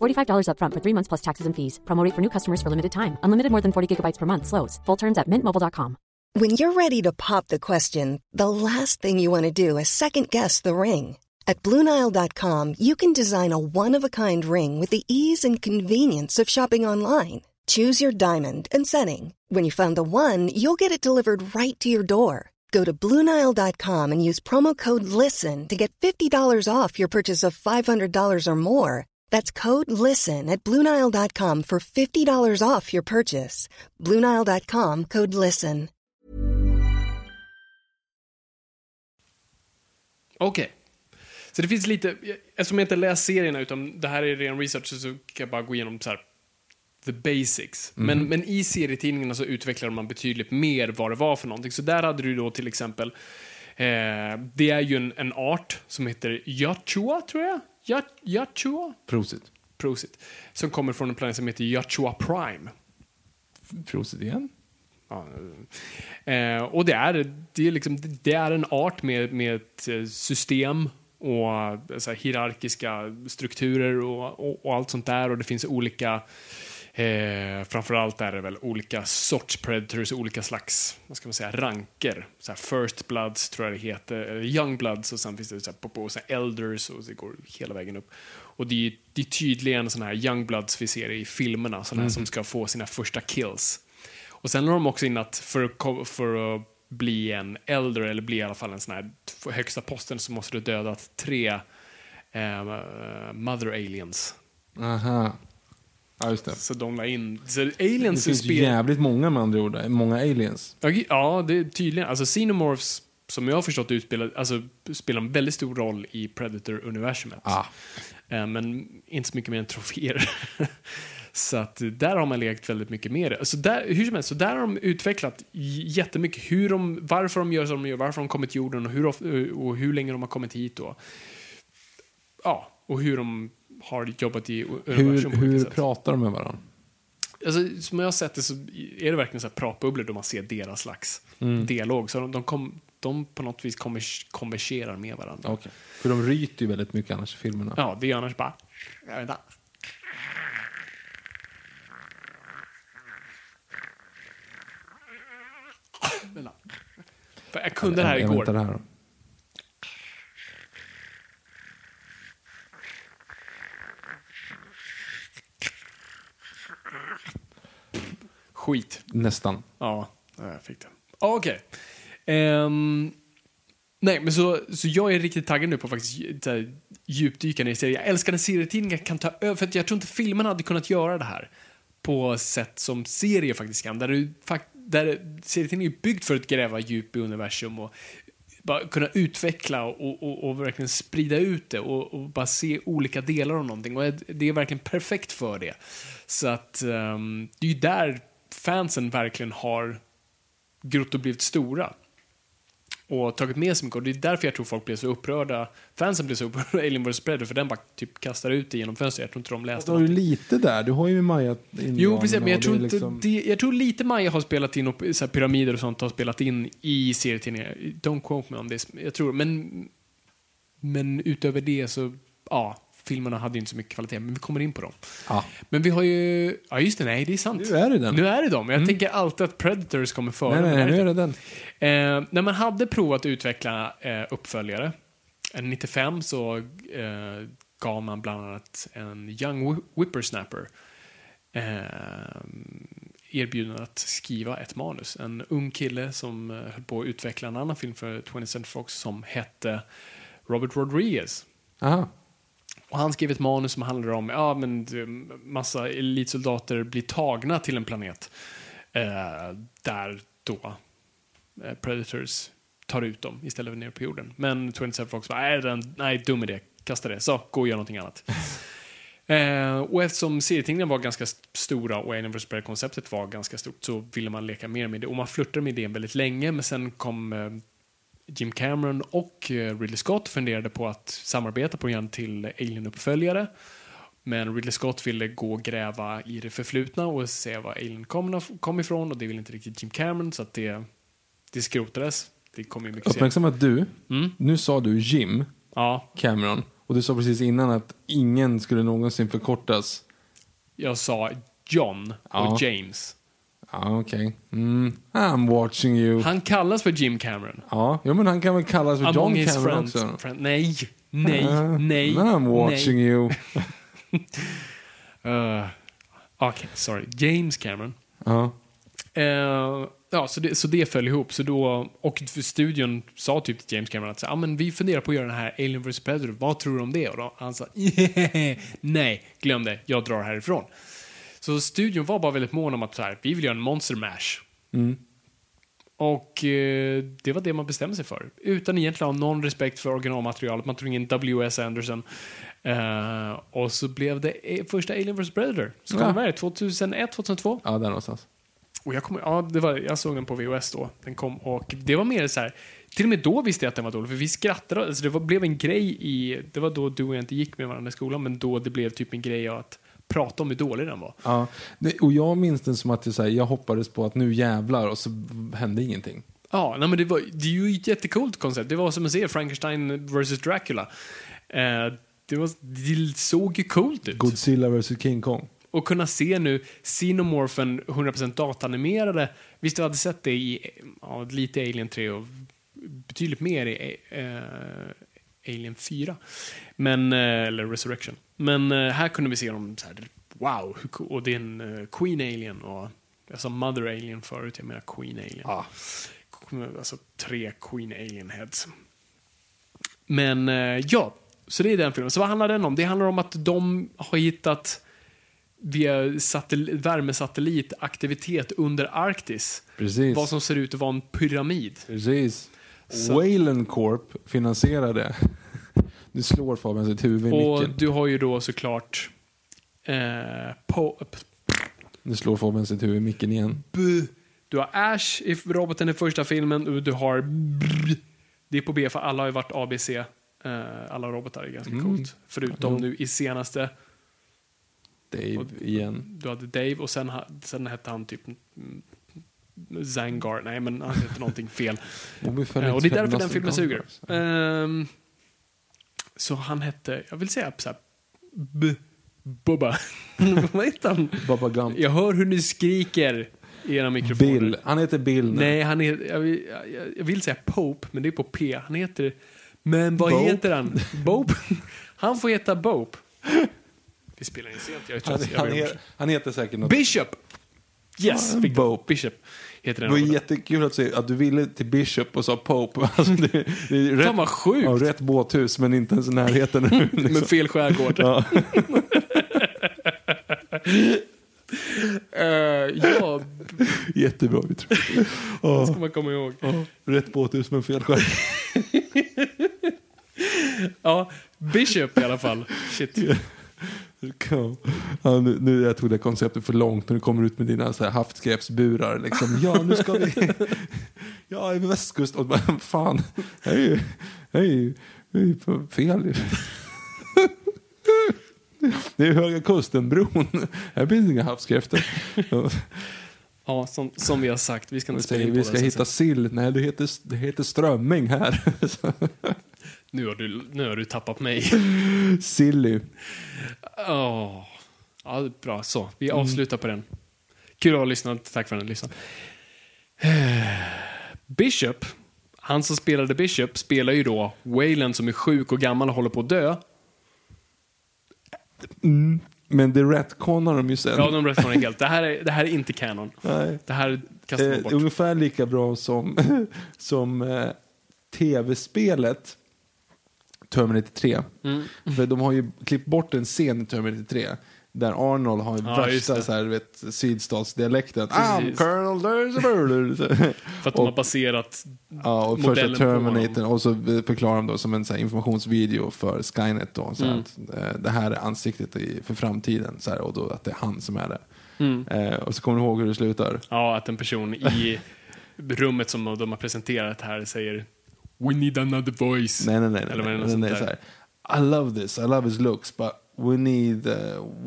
$45 upfront for three months plus taxes and fees. Promo rate for new customers for limited time. Unlimited more than 40 gigabytes per month. Slows. Full terms at mintmobile.com. When you're ready to pop the question, the last thing you want to do is second guess the ring. At Bluenile.com, you can design a one of a kind ring with the ease and convenience of shopping online. Choose your diamond and setting. When you find the one, you'll get it delivered right to your door. Go to Bluenile.com and use promo code LISTEN to get $50 off your purchase of $500 or more. That's code LISTEN at Bluenile.com for $50 off your purchase. Bluenile.com code LISTEN. Okej. Så det finns lite, eftersom jag inte läst serierna utan det här är ren research så kan jag bara gå igenom så här the basics. Men, men i serietidningarna så utvecklar man betydligt mer vad det var för någonting. Så där hade du då till exempel, eh, det är ju en, en art som heter Yachua, tror jag. Yach- Yachua? Prosit. Prosit. Som kommer från en planet som heter Yachua Prime. Prosit igen. Ja, eh, och det är, det, är liksom, det är en art med, med ett eh, system och eh, så hierarkiska strukturer och, och, och allt sånt där. Och det finns olika, eh, framförallt är det väl olika sorts predators, olika slags, vad ska man säga, ranker. Så first bloods tror jag det heter, eller young bloods och sen finns det så här, på, så elders och det går hela vägen upp. Och det är, det är tydligen sådana här young bloods vi ser i filmerna, sådana här som ska få sina första kills. Och sen har de också in att för, för att bli en äldre, eller bli i alla fall en sån här högsta posten, så måste du döda tre eh, mother aliens. Aha. Ja, just det. Så de la in... Så Det aliens finns spel... jävligt många med andra ord. Många aliens. Ja, det är tydligen. Alltså Xenomorphs, som jag har förstått utspelar, alltså, spelar en väldigt stor roll i Predator-universumet. Ah. Eh, Men inte så mycket mer än troféer. så att där har man lekt väldigt mycket med det. Så där, hur som helst, så där har de utvecklat jättemycket hur de, varför de gör som de gör, varför de kommit till jorden och hur, och hur länge de har kommit hit. Och, ja, och hur de har jobbat i Hur, universum hur sätt. pratar de med varandra? Alltså, som jag har sett det så är det verkligen så här pratbubblor då man ser deras slags Mm. dialog. Så de, de, kom, de på något vis konvers, konverserar med varandra. Okej. För de ryter ju väldigt mycket annars i filmerna. Ja, det är annars bara... Jag vet inte. Vänta. Jag kunde det här jag väntar igår. här. då. Skit. Nästan. Ja, jag fick det. Okej. Ehm, nej, men så, så jag är riktigt taggad nu på faktiskt så här, djupdyka ner i serier. Jag älskar när serietidningar kan ta över, för att jag tror inte filmerna hade kunnat göra det här på sätt som serier faktiskt kan. Där, du, där serietidningar är byggt för att gräva djup i universum och bara kunna utveckla och, och, och verkligen sprida ut det och, och bara se olika delar av någonting. Och det är verkligen perfekt för det. Så att um, det är ju där fansen verkligen har grott och blivit stora och tagit med sig mycket. Och det är därför jag tror folk blev så upprörda. Fansen blev så upprörda Alien vs Predator för den bara typ kastar ut det genom fönstret. Jag tror inte de läste Du har ju lite där. Du har ju Maja Jo, precis. Men jag tror, inte, liksom... det, jag tror lite Maja har spelat in, och så pyramider och sånt har spelat in i serietidningar. Don't quote me on this. Jag tror, men, men utöver det så, ja, filmerna hade inte så mycket kvalitet. Men vi kommer in på dem. Ja. Men vi har ju, ja just det, nej det är sant. Nu är det den. Nu är det dem. Jag tänker alltid att Predators kommer före. Nej, nej, det nu är det den. Eh, när man hade provat att utveckla eh, uppföljare, eh, 95 så eh, gav man bland annat en Young Whi- Whippersnapper eh, erbjudande att skriva ett manus. En ung kille som eh, höll på att utveckla en annan film för 20th Century Fox som hette Robert Rodriguez. Aha. Och han skrev ett manus som handlar om ja, men, det- massa elitsoldater blir tagna till en planet eh, där då eh, Predators tar ut dem istället för ner på jorden. Men 27 Fox bara, nej, den, nej, dum idé, kasta det, så, gå och gör någonting annat. eh, och eftersom serietidningarna var ganska st- stora och Alien vs. Predator-konceptet var ganska stort så ville man leka mer med det. Och man flörtade med idén väldigt länge, men sen kom eh, Jim Cameron och eh, Ridley Scott funderade på att samarbeta på en till Alien-uppföljare. Men Ridley Scott ville gå och gräva i det förflutna och se var Alien kom, kom ifrån och det ville inte riktigt Jim Cameron så att det, det skrotades. Det kom ju mycket. Uppmärksamma att du, Mm. nu sa du Jim Ja, Cameron och du sa precis innan att ingen skulle någonsin förkortas. jag sa John och Ja. James. Ja, okej. Mm. I'm watching you. Han kallas för Jim Cameron. Ja, jo, men han kan väl kallas för Among John his Cameron friends. också. Friend, nej, nej, Ja, nej. I'm watching nej. you. Uh, Okej, sorry. James Cameron. Ja. Eh, ja, så det, så det föll ihop. Så då, och studion sa typ till James Cameron att ah, men vi funderar på att göra den här Alien vs Predator. Vad tror du om det? Och då, han sa nej, glöm det. Jag drar härifrån. Så studion var bara väldigt mån om att så här, vi vill göra en Monster Mash. Och eh, det var det man bestämde sig för. Utan egentligen ha någon respekt för originalmaterialet. Man tog in W.S. Anderson. Eh, och så blev det eh, första Alien vs Predator. Så kom Ja. den här 2001, 2002. ja, där någonstans. Och jag, kommer, ja, det var, jag såg den på VHS då. Den kom och det var mer så här. Till och med då visste jag att den var dålig, för vi skrattade. Alltså det var, blev en grej i... Det var då du och jag inte gick med varandra i skolan, men då det blev typ en grej att prata om hur dålig den var. Ja. Och jag minns den som att det, så här, jag hoppades på att nu jävlar och så hände ingenting. Ja, nej, men det, var, det är ju ett jättecoolt koncept. Det var som att se Frankenstein vs Dracula. Eh, det, var, det såg ju coolt ut. Godzilla vs King Kong. Och kunna se nu Xenomorphen 100% datanimerade. Visst, du hade sett det i ja, lite Alien 3 och betydligt mer i eh, Alien 4. Men, eh, eller Resurrection. Men eh, här kunde vi se dem så här, wow, och det är en eh, Queen Alien och jag sa Mother Alien förut, jag menar Queen Alien. Alltså tre Queen Alien heads. Men eh, ja, så det är den filmen. Så vad handlar den om? Det handlar om att de har hittat via satellit, värmesatellit aktivitet under Arktis. Precis. Vad som ser ut att vara en pyramid. Precis. Så- Wayland Corp finansierade. Du slår Fabian sitt huvud i Och micken. du har ju då såklart eh, po, Du slår Fabian sitt huvud i micken igen. bu, du har Ash i roboten i första filmen och du har brr, det är på B för alla har ju varit ABC. Eh, alla robotar är ganska coolt. Förutom Jo. nu i senaste Dave Och- igen. Du hade Dave och sen, ha- sen hette han typ mm, Zangar. Nej, men han hette någonting fel. Och, får Eh, och det är därför den filmen suger. Ehm, så han hette, jag vill säga så här, B- Bubba. Vad heter han? Baba Gump. Jag hör hur ni skriker i era mikrofoner. Bill. Han heter Bill nu. Nej, han är, jag, vill, jag, vill säga Pope, men det är på P. Han heter... Men vad Bope. heter han? Bope? Han får heta Bope. Vi spelar in sent. Jag, tror Han, att jag han, he, han heter säkert något. Bishop! Yes. Bope. Bishop heter Det var roboten. jättekul att se att du ville till Bishop och sa Pope. Alltså det, det är rätt, Fan vad sjukt! ja, rätt båthus men inte ens i närheten. liksom. Med fel skärgård. Ja. Eh, ja, Jättebra uttryck. det ska man komma ihåg. Rätt båthus men fel själv. Ja, Bishop i alla fall. Shit. Ja, nu, nu jag tog det konceptet för långt när du kommer ut med dina så här havskräpsburar. Liksom. Ja, nu ska vi... Ja, över västkusten. Och bara, fan, jag är ju, är ju, jag är ju fel. Det är Höga Kusten-bron. Här finns inga havskräftor. Ja, som, som vi har sagt, vi ska inte spela in på vi ska hitta sill. Nej, det heter, det heter strömming här. Nu har, du, nu har du tappat mig. Silly. Åh. Ja, bra. Så, vi Mm. avslutar på den. Kul att ha lyssnat. Tack för att ni lyssnat. Bishop, han som spelade Bishop, spelar ju då Wayland som är sjuk och gammal och håller på att dö. Men det retconar de ju sen. Ja, de rättade helt. Det här, är, det här är inte canon. Nej. Det här kastar man Eh, bort. ungefär lika bra som, som eh, tv-spelet Terminator 3. Mm. För de har ju klippt bort en scen i Terminator 3 där Arnold har Ja, värsta så här, vet, sydstatsdialekten. I'm. Colonel murder. För att de har baserat Ja, och första modellen på Terminator honom. och så förklarar de då som en så här, informationsvideo för Skynet då. Så Mm. att, eh, det här är ansiktet i, för framtiden så här, och då att det är han som är det. Mm. Eh, och så kommer du ihåg hur det slutar? Ja, att en person i rummet som de har presenterat här säger We need another voice. Nej, nej, nej. nej, Eller nej, nej, så där. här, I love this, I love his looks, but we need, uh,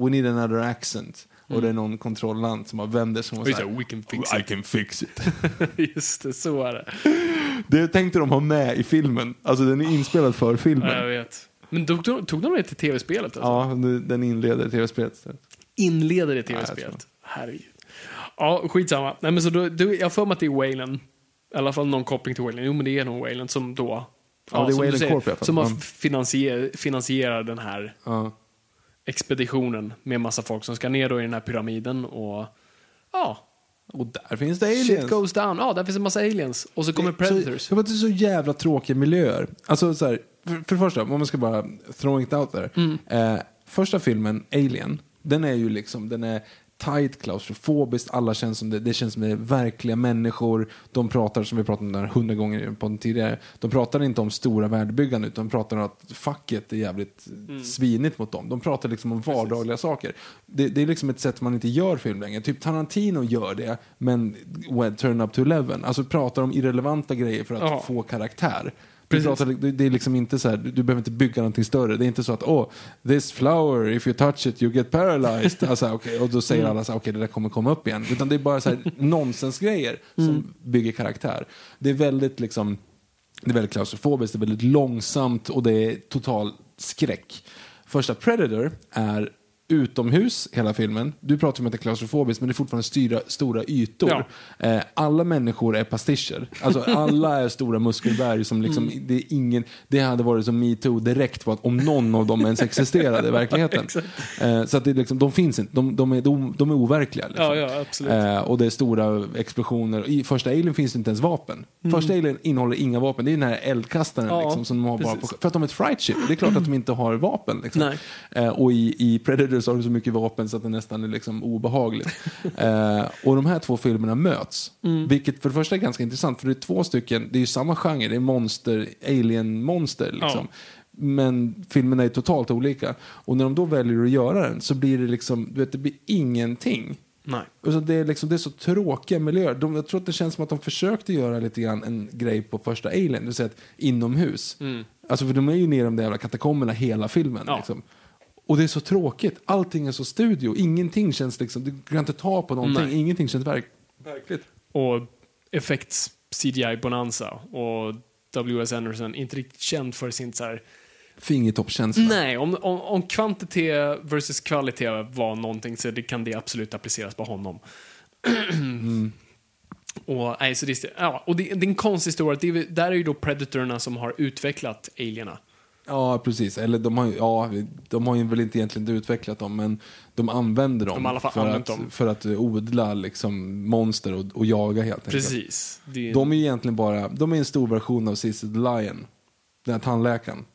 we need another accent. Och det är någon kontrollant som har vänder sig och säger we can fix I it. can fix it. Just det, så är det. det tänkte de ha med i filmen. Alltså den är inspelad för filmen. Ja, jag vet. Men tog, tog, tog de det till tv-spelet? Alltså? Ja, den inleder tv-spelet. Inleder det Ja, tv-spelet? Herregud. Ja, skitsamma. Nej, men så då, då, jag har för mig att det är Wayland. I alla fall någon koppling till Wayland. Jo, men det är nog Wayland som då... Ja, det är som Wayland säger, Corp. Som har Ja. finansier, finansierar den här Ja. expeditionen med massa folk som ska ner då i den här pyramiden och... Ja, Och där finns det shit aliens. goes down. Ja, där finns en massa aliens. Och så kommer predators. Så, det var så jävla tråkiga miljöer. Alltså så här, för, för det första, om man ska bara throw it out there. Mm. Eh, första filmen, Alien, den är ju liksom, den är tight, klaustrofobiskt, alla känns som det, det känns som det är verkliga människor. De pratar, som vi pratat om där hundra gånger på den tidigare, de pratar inte om stora värdebyggande utan de pratar om att facket är jävligt Mm. svinigt mot dem. De pratar liksom om vardagliga saker. Det, det är liksom ett sätt man inte gör film längre. Typ Tarantino gör det, men well, turn up to eleven. Alltså pratar om irrelevanta grejer för att Ja. få karaktär. Du pratar, det är liksom inte så här, du behöver inte bygga någonting större. Det är inte så att, oh, this flower, if you touch it you get paralyzed. Alltså, okay, och då säger Mm. alla så okej det där kommer komma upp igen. Utan det är bara så här nonsensgrejer som Mm. bygger karaktär. Det är väldigt liksom, det är väldigt klaustrofobiskt, det är väldigt långsamt och det är total skräck. Första Predator är utomhus hela filmen. Du pratar om att det är klaustrofobiskt men det är fortfarande styra, stora ytor. Ja. Eh, alla människor är pastischer. Alltså alla är stora muskelberg som liksom, Mm. det är ingen, det hade varit som metoo direkt på att om någon av dem ens existerade i verkligheten. eh, så att det är liksom, de finns inte, de, de, är, de, de är overkliga. Liksom. Ja, ja. Eh, och det är stora explosioner. I första Alien finns det inte ens vapen. Första Alien innehåller inga vapen. Det är den här eldkastaren Mm. Liksom, som de har bara på. För att de är ett fright ship. Det är klart att de inte har vapen. Liksom. Och i, i Predator så har de så mycket vapen så att det nästan är liksom obehagligt. eh, och de här två filmerna möts. Mm. Vilket för det första är ganska intressant. För det är två stycken, det är ju samma genre. Det är monster, alien-monster. Liksom. Men filmerna är totalt olika. Och när de då väljer att göra den så blir det liksom, du vet, det blir ingenting. Nej. Alltså det, är liksom, det är så tråkiga miljöer. De, jag tror att det känns som att de försökte göra lite grann en grej på första Alien, det vill säga att inomhus. Alltså för de är ju nere i de där jävla katakomberna hela filmen. Ja. Liksom. Och det är så tråkigt. Allting är så studio. Ingenting känns liksom, du kan inte ta på någonting. Nej. Ingenting känns verk, verkligt. Och effekts CGI-bonanza. Och W.S. Anderson, inte riktigt känd för sin så här... Fingertoppskänsla. Nej, om, om, om kvantitet versus kvalitet var någonting så det kan det absolut appliceras på honom. Och, nej, så det, ja, och det, det är en konstig historia. Det är, där är ju då Predatorerna som har utvecklat alierna. Ja, precis. Eller de har, ja, de har ju väl inte egentligen utvecklat dem, men de använder dem, De för, att, dem. för att odla liksom, monster och, och jaga helt enkelt. Precis. Är, De är ju egentligen bara, de är en stor version av Cissi the Lion. Den här tandläkaren.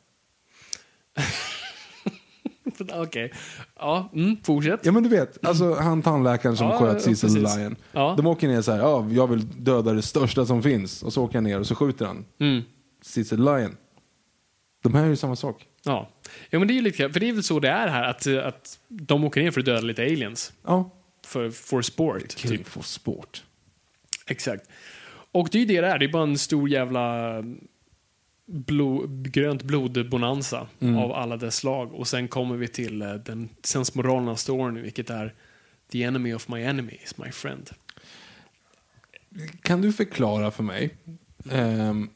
Okej. Ja, mm, fortsätt. Ja men du vet, alltså han tandläkaren som Ja, sköt Cecil precis. Lion. Ja. De åker ner så här, ja jag vill döda det största som finns. Och så åker han ner och så skjuter han Mm. Cecil Lion. De här är ju samma sak. Ja. ja, men det är ju lite kul, för det är väl så det är här, att, eh, att de åker ner för att döda lite aliens. Ja. För, for sport, Kill typ. for sport. Exakt. Och det är ju det det är, det är bara en stor jävla blo, grönt blod-bonanza Mm. av alla dess slag. Och sen kommer vi till eh, den sensmoralen av storyn, vilket är The enemy of my enemy is my friend. Kan du förklara för mig, ehm,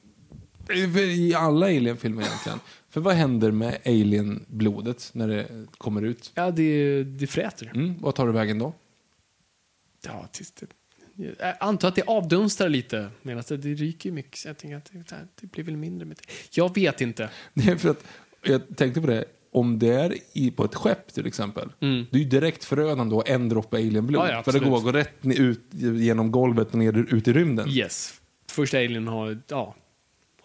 i alla Alien-filmer egentligen, för vad händer med Alien-blodet när det kommer ut? Ja, det, det fräter. Mm, vad tar det vägen då? Ja, tills det, jag antar att det avdunstar lite, medan det, det ryker mycket. Så jag tänker att det, det blir väl mindre med det. Jag vet inte. Det är för att, jag tänkte på det, om det är i, på ett skepp till exempel, Mm. det är ju direkt förödande att ha en droppe alienblod. Ja, ja, för det går, går rätt ut genom golvet och ner ut i rymden. Yes. Första alien har, ja,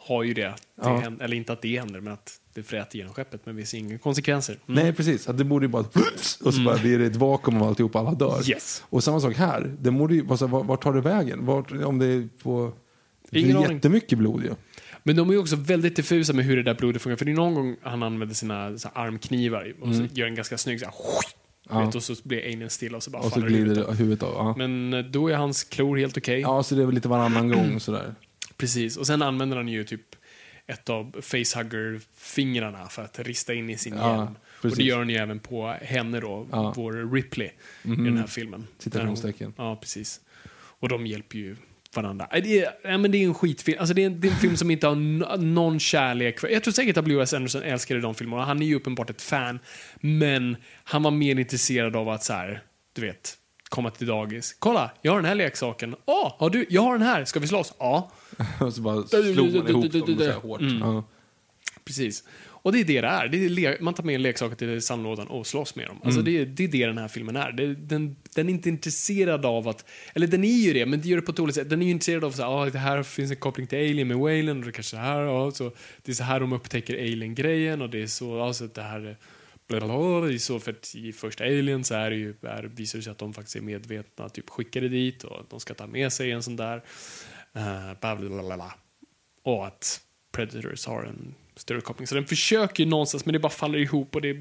har ju det. det Ja. händer, eller inte att det händer, men att det fräter genom skeppet. Men vi ser inga konsekvenser. Mm. Nej, precis. Att det borde ju bara... Och så bara blir det ett vakuum av alltihop, alla dör. Yes. Och samma sak här. Det borde ju vara så här, vart, vart tar det vägen? Vart, om det är på... Det Ingen är aning. jättemycket blod ju. Men de är ju också väldigt diffusa med hur det där blodet funkar. För det är någon gång han använder sina så här, armknivar och så gör en ganska snygg så här, Mm. Ja. vet, och så blir alien stilla och så bara Och så faller glider huvudet av. Ja. Men eh, då är hans klor helt okej. ja, så det är väl lite varannan gång sådär. Precis. Och sen använder han ju typ ett av facehugger-fingrarna för att rista in i sin Ja, hjälm. Och precis. det gör han ju även på henne då, Ja. Vår Ripley, i den här filmen. Citationstecken. Ja, precis. Och de hjälper ju varandra. Äh, Det är, ja, men det är en skitfilm. Alltså det, är, det är en film som inte har någon kärlek för... Jag tror säkert att W.S. Anderson älskade de filmerna. Han är ju uppenbart ett fan. Men han var mer intresserad av att så här, du vet, komma till dagis. Kolla, jag har den här leksaken. Åh, har du? Jag har den här. Ska vi slåss? Ja. Och så bara slog man ihop dem så här hårt. Mm. Ja. Precis. Och det är det det är. Det är man tar med leksaker till sandlådan och slåss med dem. Alltså Mm. det, är, det är det den här filmen är. Det, den, den är inte intresserad av att... Eller den är ju det, men det gör det på ett dåligt sätt. Den är ju intresserad av att ah, det här finns en koppling till Alien med Wayland och det kanske är så här, ja, så det är så här de upptäcker Alien-grejen och det är så, ja, så att det här det är så för att i första Alien så är det ju, är, visar det sig att de faktiskt är medvetna, typ skickade dit och de ska ta med sig en sån där. Uh, blablabla. Och att Predators har en större koppling. Så den försöker ju någonstans, men det bara faller ihop och det,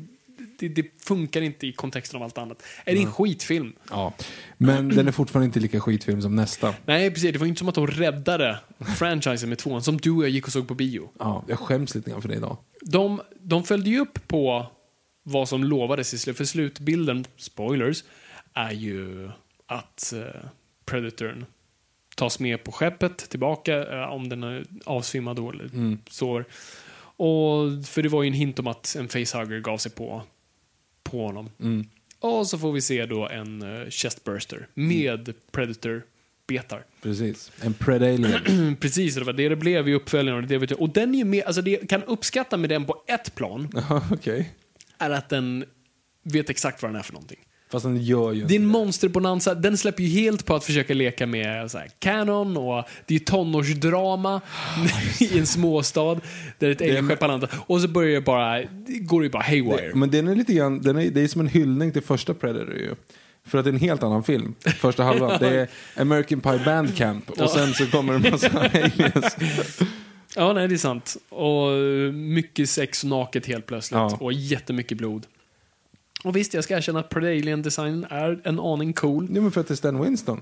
det, det funkar inte i kontexten av allt annat. Är det en skitfilm? ja. Men den är fortfarande inte lika skitfilm som nästa. Nej, precis. Det var ju inte som att de räddade franchisen med tvåan, som du och jag gick och såg på bio. Ja, jag skäms lite grann för det idag. De, de följde ju upp på vad som lovades i slutet, för slutbilden, spoilers, är ju att uh, Predatorn tas med på skeppet tillbaka, eh, om den är avsvimmad då, eller sår. Och, för det var ju en hint om att en facehugger gav sig på, på honom. Och så får vi se då en uh, chestburster med Predator-betar. Precis. En Predalien. Precis, det var det det blev i uppföljaren. Och, det, vet jag. och den är ju med, alltså det kan uppskatta med den på ett plan, okej. Är att den vet exakt vad den är för någonting. Fast den gör ju inte Din monsterbonanza, den släpper ju helt på att försöka leka med så här, canon och det är tonårsdrama i en småstad där ett alienskepp har landat. Och så börjar det bara, det går det ju bara haywire. det. Men den är lite grann, den är, det är som en hyllning till första Predator ju. För att det är en helt annan film. Första halvan. Det är American Pie Bandcamp. Och sen så kommer det en massa aliens. Ja, nej, det är sant. Och mycket sex och naket helt plötsligt. Ja. Och jättemycket blod. Och visst, jag ska erkänna att Predalien-designen är en aning cool. Nej men för att det är Stan Winston.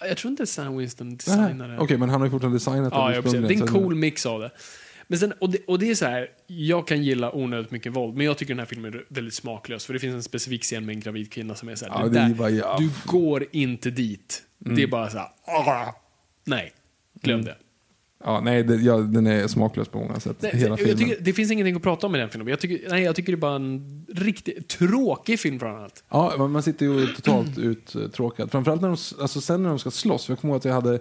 Jag tror inte Sam Winston Nähä. designade Okej, men han har ju fortfarande designat Ja, den ja precis. Det är en cool mix av det. Men sen, och, det, och det är så här, jag kan gilla onödigt mycket våld, men jag tycker den här filmen är väldigt smaklös. För det finns en specifik scen med en gravid kvinna som är så här, Ja, där, bara, ja. du går inte dit. Det är bara så här, nej, glöm det. Ja, nej, det, ja, den är smaklös på många sätt. Nej, hela jag filmen. tycker, det finns ingenting att prata om i den filmen. Jag tycker, nej, jag tycker det är bara en riktigt tråkig film framför allt. Ja, man sitter ju totalt uttråkad. Framförallt när de, alltså sen när de ska slåss. För jag kommer ihåg att jag hade eh,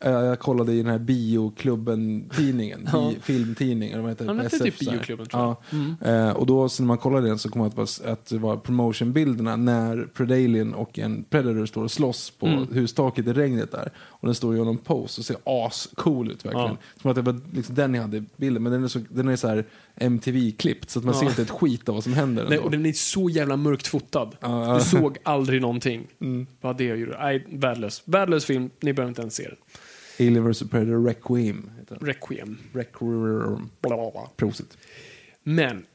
jag kollade i den här bioklubben-tidningen, Ja. bi- filmtidningen. vad heter? Han hette typ. Bioklubben, tror jag. Ja. Eh, och då så när man kollade den så kom jag att, att det var promotionbilderna när Predalien och en Predator står och slåss på Mm. hustaket i regnet där. Och den står ju i någon pose och ser ascool ut verkligen. Ja. Som att det var liksom den jag hade i bilden. Men den är så, den är så här MTV-klippt så att man Ja. ser inte ett skit av vad som händer. Nej, ändå. och den är så jävla mörkt fotad. Ja. Du såg aldrig någonting. Mm. Vad det jag gjorde. Nej, värdelös. Värdelös film. Ni behöver inte ens se den. Alien vs Predator Requiem. Heter den. Requiem. Requiem. Bla, bla, bla. Prosit. Men,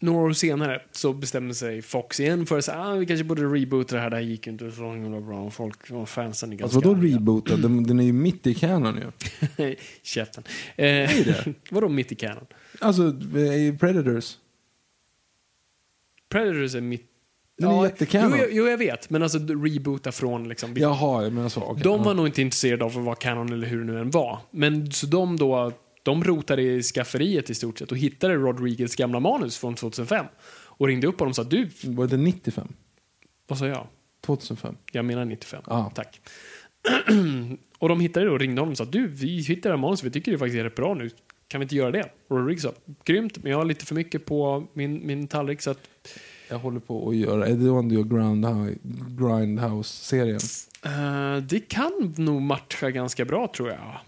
några år senare så bestämde sig Fox igen för att säga, ah, vi kanske borde reboota det här, det här gick ju inte så himla bra. Folk, och fansen är ganska Alltså vadå arga. rebootad? Den, den är ju mitt i canon ju. Käften. Eh, vadå mitt i canon? Alltså, eh, Predators. Predators är mitt... Den är jättekanon. jo, jo, jag vet. Men alltså reboota från liksom... Jaha, jag menar så. okej. de var ja. nog inte intresserade av att vara kanon eller hur det nu än var. Men så de då, de rotade i skafferiet i stort sett och hittade Rodriguez gamla manus från 2005. Och ringde upp honom och sa du, Var det 95? vad sa jag? 2005? Jag menar 95. Ja. Tack. och de hittade det och ringde honom och sa du, vi hittade det här manus, vi tycker det faktiskt är rätt bra nu. Kan vi inte göra det? Och Rodriguez sa, grymt, men jag har lite för mycket på min, min tallrik så att Jag håller på att göra, är det då du gör Grindhouse-serien? eh, det kan nog matcha ganska bra tror jag.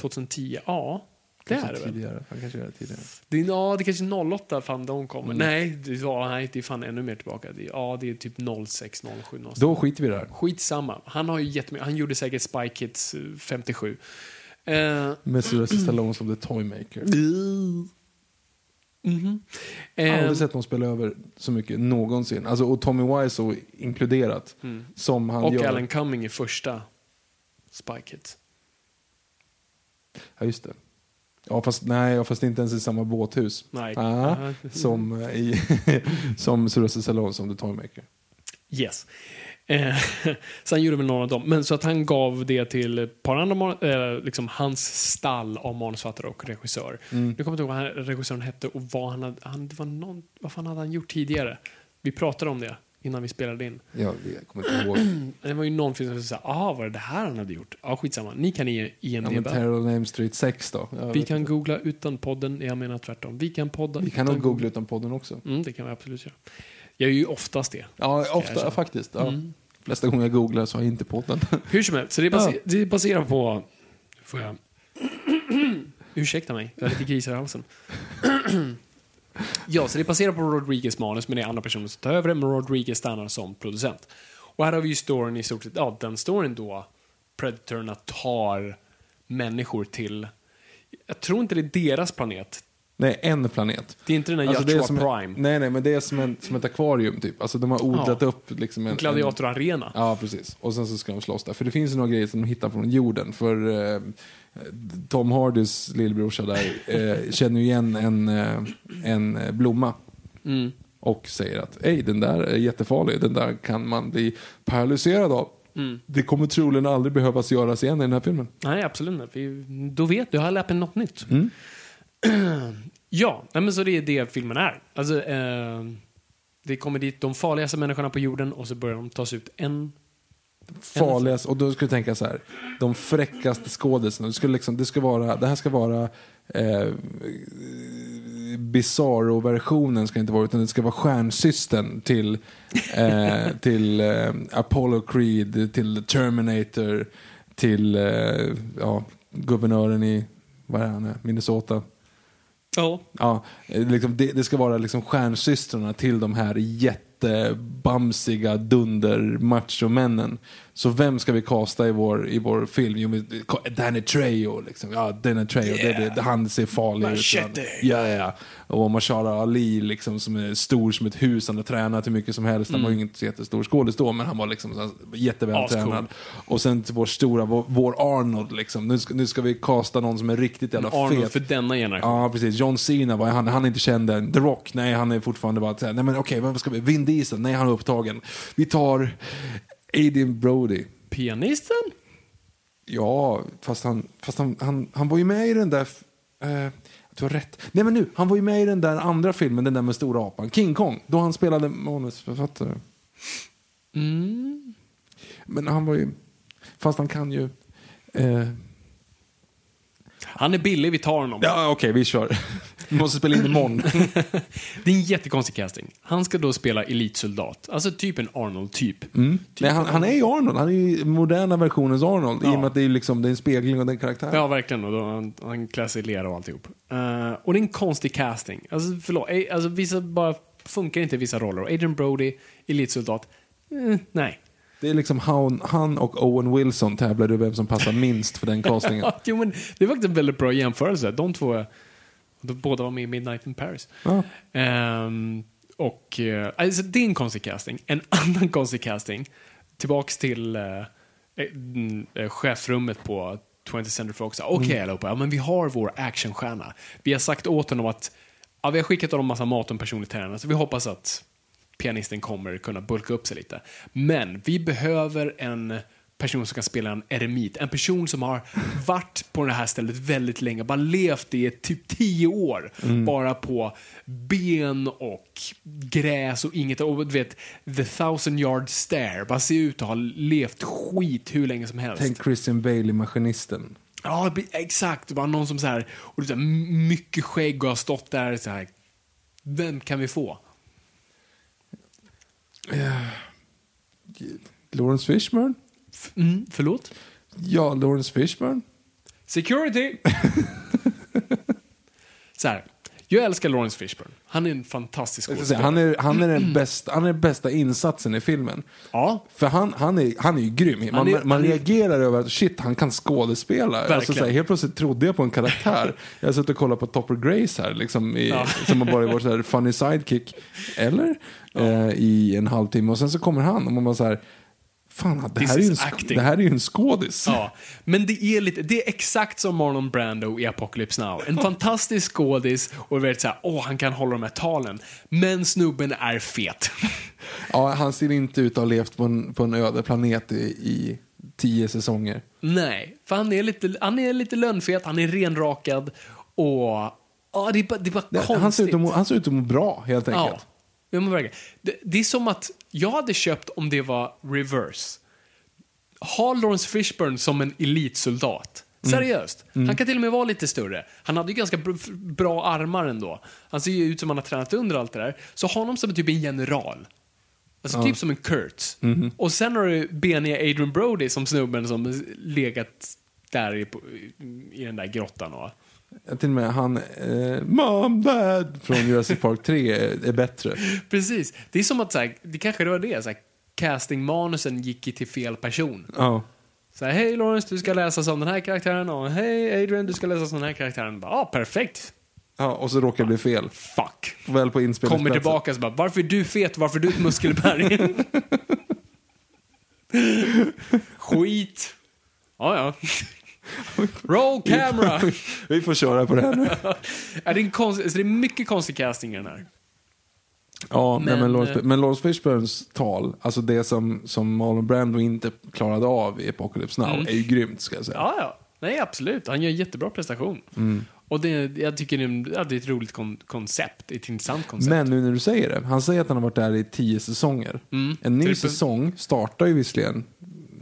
2010, ja. Det är Kanske det väl. tidigare. Han kanske gör det tidigare. Det är, ja, det kanske är 08 fan de kommer. Mm. Nej, det, ja, nej, det är fan ännu mer tillbaka. Det, ja, det är typ 06, 07 någonstans. Då skiter vi här. Skitsamma. Han har ju jättemycket. Han gjorde säkert Spy Kids eh, 57. Eh, Med Sylvester Stallone som The Toymaker. mhm. Har Eh, aldrig sett dem spela över så mycket någonsin. Alltså, och Tommy Wiseau inkluderat. Som han Mm. och gör. Alan Cumming i första Spy Kids. Ja, just det. Ja, fast, nej, fast inte ens i samma båthus. Nej. Ah, Ah. som, eh, i, som Sylvester Stallone som The Toymaker. Yes. Eh, så han gjorde väl några av dem. Men så att han gav det till ett par andra, eh, liksom hans stall av manusförfattare och regissör. Mm. Nu kommer jag inte ihåg vad han, regissören hette och vad han hade, han, det var någon, vad fan hade han gjort tidigare? Vi pratade om det innan vi spelade in. Jag, jag kommer inte ihåg. Det var ju någon film som sa, aha, var det det här han hade gjort? Ja, skitsamma. Ni kan i Ja, men IMDB. Terror on Elm Street 6 då? Jag vi kan inte. googla utan podden, jag menar tvärtom. Vi kan podda vi kan nog googla utan podden också. Mm, det kan vi absolut göra. Jag är ju oftast det. Ja, ofta faktiskt. Ja. Mm. Flesta gånger jag googlar så har jag inte podden. Hur som helst, så det, är base- Ja. det är baserat på... Får jag... Ursäkta mig, jag har lite grisar i halsen. ja, så det är baserat på Rodriguez manus, men det är andra personer som tar över det, men Rodriguez stannar som producent. Och här har vi ju storyn i stort sett, ja, den storyn då Predatorerna tar människor till... Jag tror inte det är deras planet. Nej, en planet. Det är inte den här Alltså, som Prime. Nej, nej, men det är som, en, som ett akvarium typ. Alltså de har odlat Ja. upp liksom en... en Gladiatorarena. Ja, precis. Och sen så ska de slåss där. För det finns ju några grejer som de hittar från jorden. För eh, Tom Hardys lillebrorsa där eh, känner ju igen en, eh, en eh, blomma. Mm. Och säger att Ej, den där är jättefarlig. Den där kan man bli paralyserad av. Mm. Det kommer troligen aldrig behövas göras igen i den här filmen. Nej, absolut inte. Då vet du, jag har lärt mig något nytt. Mm. ja, men så det är det filmen är. Alltså, eh, det kommer dit de farligaste människorna på jorden och så börjar de tas ut en... farligast, och då skulle jag tänka så här, de fräckaste skådisarna, det, skulle liksom, det, ska vara, det här ska vara eh, Bizarro-versionen ska inte vara, utan det ska vara stjärnsystern till, eh, till eh, Apollo Creed, till Terminator, till eh, ja, guvernören i, vad är han, Minnesota. Ja. Ja, eh, liksom, det, det ska vara liksom stjärnsystrarna till de här jättebamsiga dunder-machomännen. Så vem ska vi kasta i vår, i vår film? Jo, men, Danny Trejo. Liksom. Ja, Danny Trejo. Det, det, det, han ser farlig ut. Ja, ja. Och Mashara Ali liksom, som är stor som ett hus. Han har tränat hur mycket som helst. Han var ju inte så jättestor skådis då, men han var liksom så jättevältränad. Och sen till vår stora, vår, vår Arnold. Liksom. Nu, ska, nu ska vi kasta någon som är riktigt jävla Arnold fet. för denna generation. Ja, precis. John Cena, var, han, han är inte känd än. The Rock, nej han är fortfarande bara såhär, nej men okej, vad ska vi? Vin Diesel, nej han är upptagen. Vi tar Adrian Brody. Pianisten? Ja, fast han, fast han, han, han var ju med i den där... Eh, du har rätt. Nej men nu, han var ju med i den där andra filmen, den där med stora apan, King Kong, då han spelade manusförfattare. Mm. Men han var ju... Fast han kan ju... Eh, Han är billig, vi tar honom. Ja, okej, vi kör. Vi måste spela in imorgon. Det är en jättekonstig casting. Han ska då spela elitsoldat. Alltså typ en Arnold-typ. Typ Nej, han, han är ju Arnold. Han är ju moderna versionens Arnold. I Ja. och med att det är, liksom, det är en spegling av den karaktären. Ja, verkligen. Och då, han, han klär i lera och alltihop. Uh, och det är en konstig casting. Alltså, förlåt. eh, Alltså, vissa bara funkar inte i vissa roller. Adrian Brody, elitsoldat. Eh, nej. Det är liksom han, han och Owen Wilson tävlade vem som passar minst för den castingen. Jo, men det är faktiskt en väldigt bra jämförelse. De två, de båda var med i Midnight in Paris. Ja. Ehm, och, eh, alltså, det är en konstig casting. En annan konstig casting, tillbaks till eh, eh, mm, eh, chefrummet på 20th Century Fox. Okej Mm. allihopa, ja, men vi har vår actionstjärna. Vi har sagt åt honom att ja, vi har skickat honom massa mat och en personlig tränare, så vi hoppas att pianisten kommer kunna bulka upp sig lite. Men vi behöver en person som kan spela en eremit. En person som har varit på det här stället väldigt länge, bara levt i typ tio år. Bara på ben och gräs och inget. Och du vet, the thousand yard stare. Bara se ut att ha levt skit hur länge som helst. Tänk Christian Bale i Maskinisten. Ja, exakt. Bara någon som så här, och det så här, mycket skägg och har stått där så här. Vem kan vi få? Lawrence Fishburne? Mm, förlåt? Ja, Lawrence Fishburne. Security! så här, jag älskar Lawrence Fishburne. Han är en fantastisk skådespelare. Han är, han, är den bästa, han är den bästa insatsen i filmen. Ja, För han, han, är, han är ju grym. Man, är- man reagerar över att shit, han kan skådespela. Alltså, så här, helt plötsligt trodde jag på en karaktär. jag har suttit och kollat på Topper Grace här, liksom, i, som har bara varit så här funny sidekick. Eller? Eh, I en halvtimme. Och sen så kommer han och man bara så här, fan, det här, är ju en, acting. det här är ju en skådis. ja. Men det är lite, det är exakt som Marlon Brando i Apocalypse Now. En fantastisk skådis och vet såhär, åh han kan hålla de här talen. Men snubben är fet. Ja, han ser inte ut att ha levt på en, på en öde planet i, i tio säsonger. Nej, för han är lite, han är lite lönnfet, han är renrakad och ja, det är bara, det är bara konstigt. Han ser, ut att må, han ser ut att må bra, helt enkelt. ja det är som att jag hade köpt om det var reverse. Ha Lawrence Fishburne som en elitsoldat. Seriöst. Han kan till och med vara lite större. Han hade ju ganska br- bra armar ändå. Han ser ju ut som han har tränat under allt det där. Så ha honom som typ en general. Alltså typ som en Kurtz. Och sen har du beniga Adrian Brody som snubben som legat där i, i den där grottan. Och, Ja, Till och med han, eh, Mom, Dad från Jurassic Park 3 är, är bättre. Precis. Det är som att så här, det kanske var det, så här, castingmanusen gick till fel person. Ja. Så här, hej Lawrence, du ska läsa som den här karaktären och hej Adrian, du ska läsa som den här karaktären. Ja, ah, perfekt. ja, och så råkar det bli fel. Fuck. Väl på inspelningsplatsen. Kommer tillbaka så bara, varför är du fet, varför är du ett muskelberg? Skit. Ja, ja. Roll camera. Vi får köra på det här nu. det, är en konst, alltså, det är mycket konstig casting i den här. Ja, men, nej, men, Lawrence, eh, men Lawrence Fishburnes tal, alltså det som, som Marlon Brando inte klarade av i Apocalypse Now, är ju grymt ska jag säga. Mm. Ja, ja. Nej, absolut. Han gör en jättebra prestation. Mm. Och det, jag tycker det är, ett roligt kon koncept. Ett intressant koncept. Men nu när du säger det, han säger att han har varit där i tio säsonger. En ny Typ- säsong startar ju visserligen.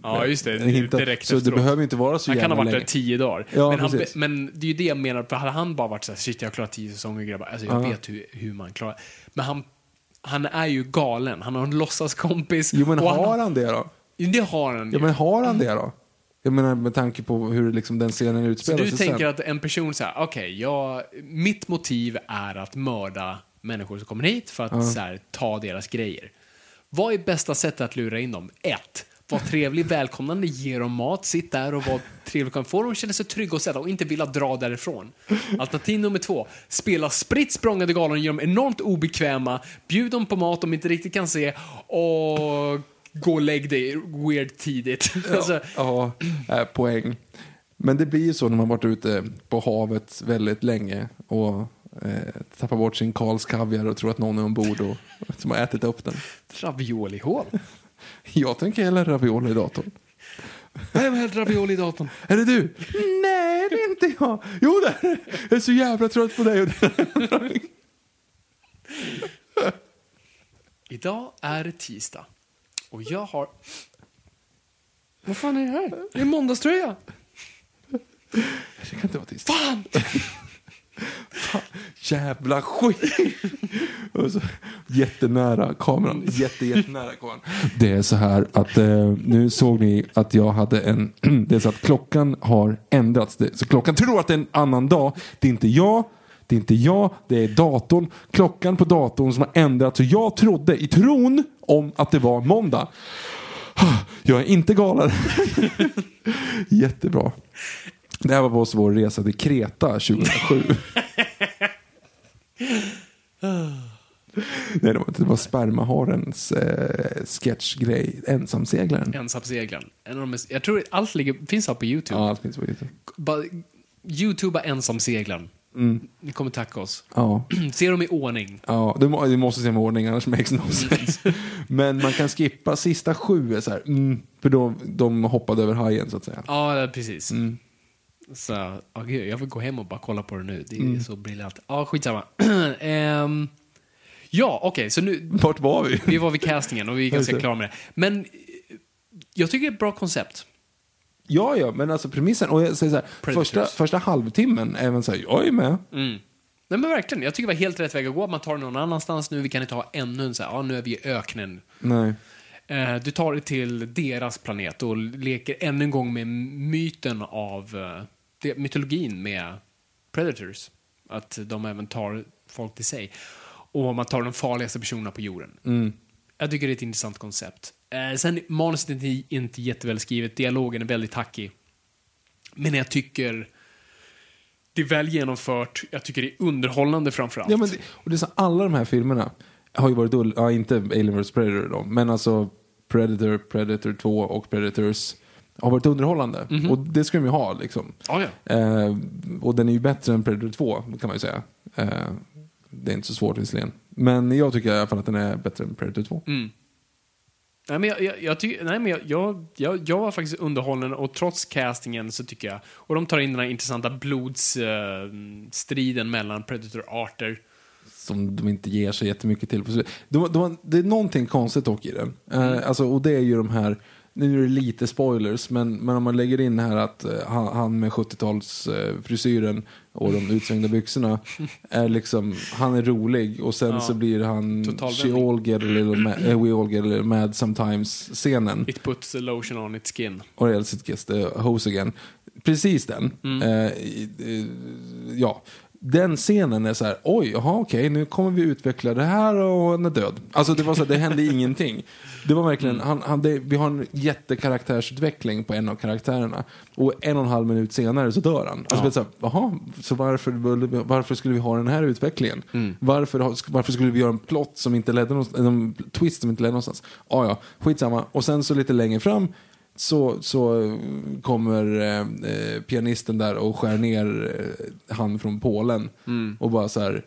Ja, just det. Hittar- direkt så det efteråt. behöver inte vara så Han kan ha varit länge. där tio dagar. Ja, men, han, men det är ju det jag menar, för hade han bara varit så här, shit jag har klarat tio säsonger grabbar. Alltså jag Ja. vet hur, hur man klarar. Men han, han är ju galen. Han har en låtsaskompis. Jo men har han det då? Det har han ju. Ja men har han det då? Jag menar med tanke på hur liksom den scenen Så utspelar du sig tänker sen. att en person säger, okej, jag, mitt motiv är att mörda människor som kommer hit för att så här, ta deras grejer. Vad är bästa sättet att lura in dem? Ett, var trevlig, välkomnande, ge dem mat, sitt där och var trevlig. Få dem att känna sig trygga och sätta och inte vilja dra därifrån. Alternativ nummer två, spela spritt språngande galen, gör dem enormt obekväma, bjud dem på mat de inte riktigt kan se och gå och lägg dig weird tidigt. alltså, Ja, äh, poäng. Men det blir ju så när man varit ute på havet väldigt länge och eh, tappar bort sin Karls kaviar och tror att någon är ombord och som har ätit upp den. raviolihål. Jag tänker hälla ravioli i datorn. Vem hällde ravioli i datorn? Är det du? Nej, det är inte jag. Jo, det är det. Jag är så jävla trött på dig. Idag är det tisdag. Och jag har... Vad fan är det här? Det är måndagströja. Jag kan inte vara tyst. Fan! Fan! Jävla skit! Och så, jättenära kameran. Jätte, jättenära kameran. Det är så här att eh, nu såg ni att jag hade en... det är så att klockan har ändrats. Det, så klockan tror att det är en annan dag. Det är inte jag. Det är inte jag, det är datorn. Klockan på datorn som har ändrats. Så jag trodde i tron om att det var måndag. Jag är inte galen. Jättebra. Det här var på vår resa till Kreta 2007. Nej, det var, det var spermaharens eh, sketchgrej. Ensamseglaren. Ensamseglaren. En av de mest, jag tror allt ligger, finns allt på YouTube. Ja, allt finns på YouTube. Bara, YouTubea ensamseglaren. Ni kommer tacka oss. Ja, Se dem i ordning. ja du, må, du måste se med ordning, annars makes no sense. Men man kan skippa sista sju, är så här, mm, för då, de hoppade över hajen så att säga. Ja, precis. Mm. Så, ja, gud, jag vill gå hem och bara kolla på det nu. Det är Mm. så briljant. Ja, skitsamma. Ehm, ja, okej, så nu, Vart var vi? vi var vid castingen och vi är ganska klara med det. Men eh, jag tycker det är ett bra koncept. Ja, ja, men alltså premissen. Och jag säger så här, Predators. första, första halvtimmen är man så här, jag är med. Nej men verkligen, jag tycker det var helt rätt väg att gå. Man tar det någon annanstans nu, vi kan inte ha ännu en så här, ja nu är vi i öknen. Nej. Eh, du tar det till deras planet och leker ännu en gång med myten av eh, mytologin med Predators. Att de även tar folk till sig. Och man tar de farligaste personerna på jorden. Jag tycker det är ett intressant koncept. Eh, sen manuset är inte, inte jätteväl skrivet, dialogen är väldigt hackig. Men jag tycker det är väl genomfört, jag tycker det är underhållande framförallt. Ja, men det, och det är så, alla de här filmerna har ju varit, ja inte Alien vs Predator då, men alltså Predator, Predator 2 och Predators har varit underhållande. Och det ska de ju ha liksom. Ja, ja. Eh, och den är ju bättre än Predator 2 kan man ju säga. Eh, det är inte så svårt visserligen. Men jag tycker i alla fall att den är bättre än Predator 2. Nej, men jag, jag, jag, tycker- nej, men jag, jag, jag, jag var faktiskt underhållen och trots castingen så tycker jag, och de tar in den här intressanta blodsstriden striden mellan predator-arter. Som de inte ger sig jättemycket till. De, de, det är någonting konstigt dock i den. Eh, alltså, och det är ju de här, nu är det lite spoilers, men, men om man lägger in här att eh, han, han med 70-talsfrisyren och de utsvängda byxorna är liksom, han är rolig och sen så blir han. She all get a little mad, eh, we all get a little mad sometimes-scenen. It puts the lotion on its skin. Or else it gets the hose again. Precis den. Mm. Eh, eh, ja. Den scenen är så här, oj, jaha, okej, nu kommer vi utveckla det här och han är död. Alltså det var så här, det hände ingenting. Det var verkligen, Mm. han, han, det, vi har en jättekaraktärsutveckling på en av karaktärerna. Och en och en halv minut senare så dör han. Alltså, är så här, jaha, så varför, varför skulle vi ha den här utvecklingen? Mm. Varför, varför skulle vi göra en plott som inte ledde någonstans, en twist som inte ledde någonstans? Ah, ja, skitsamma. Och sen så lite längre fram så, så kommer eh, eh, pianisten där och skär ner eh, han från Polen Mm. och bara så här,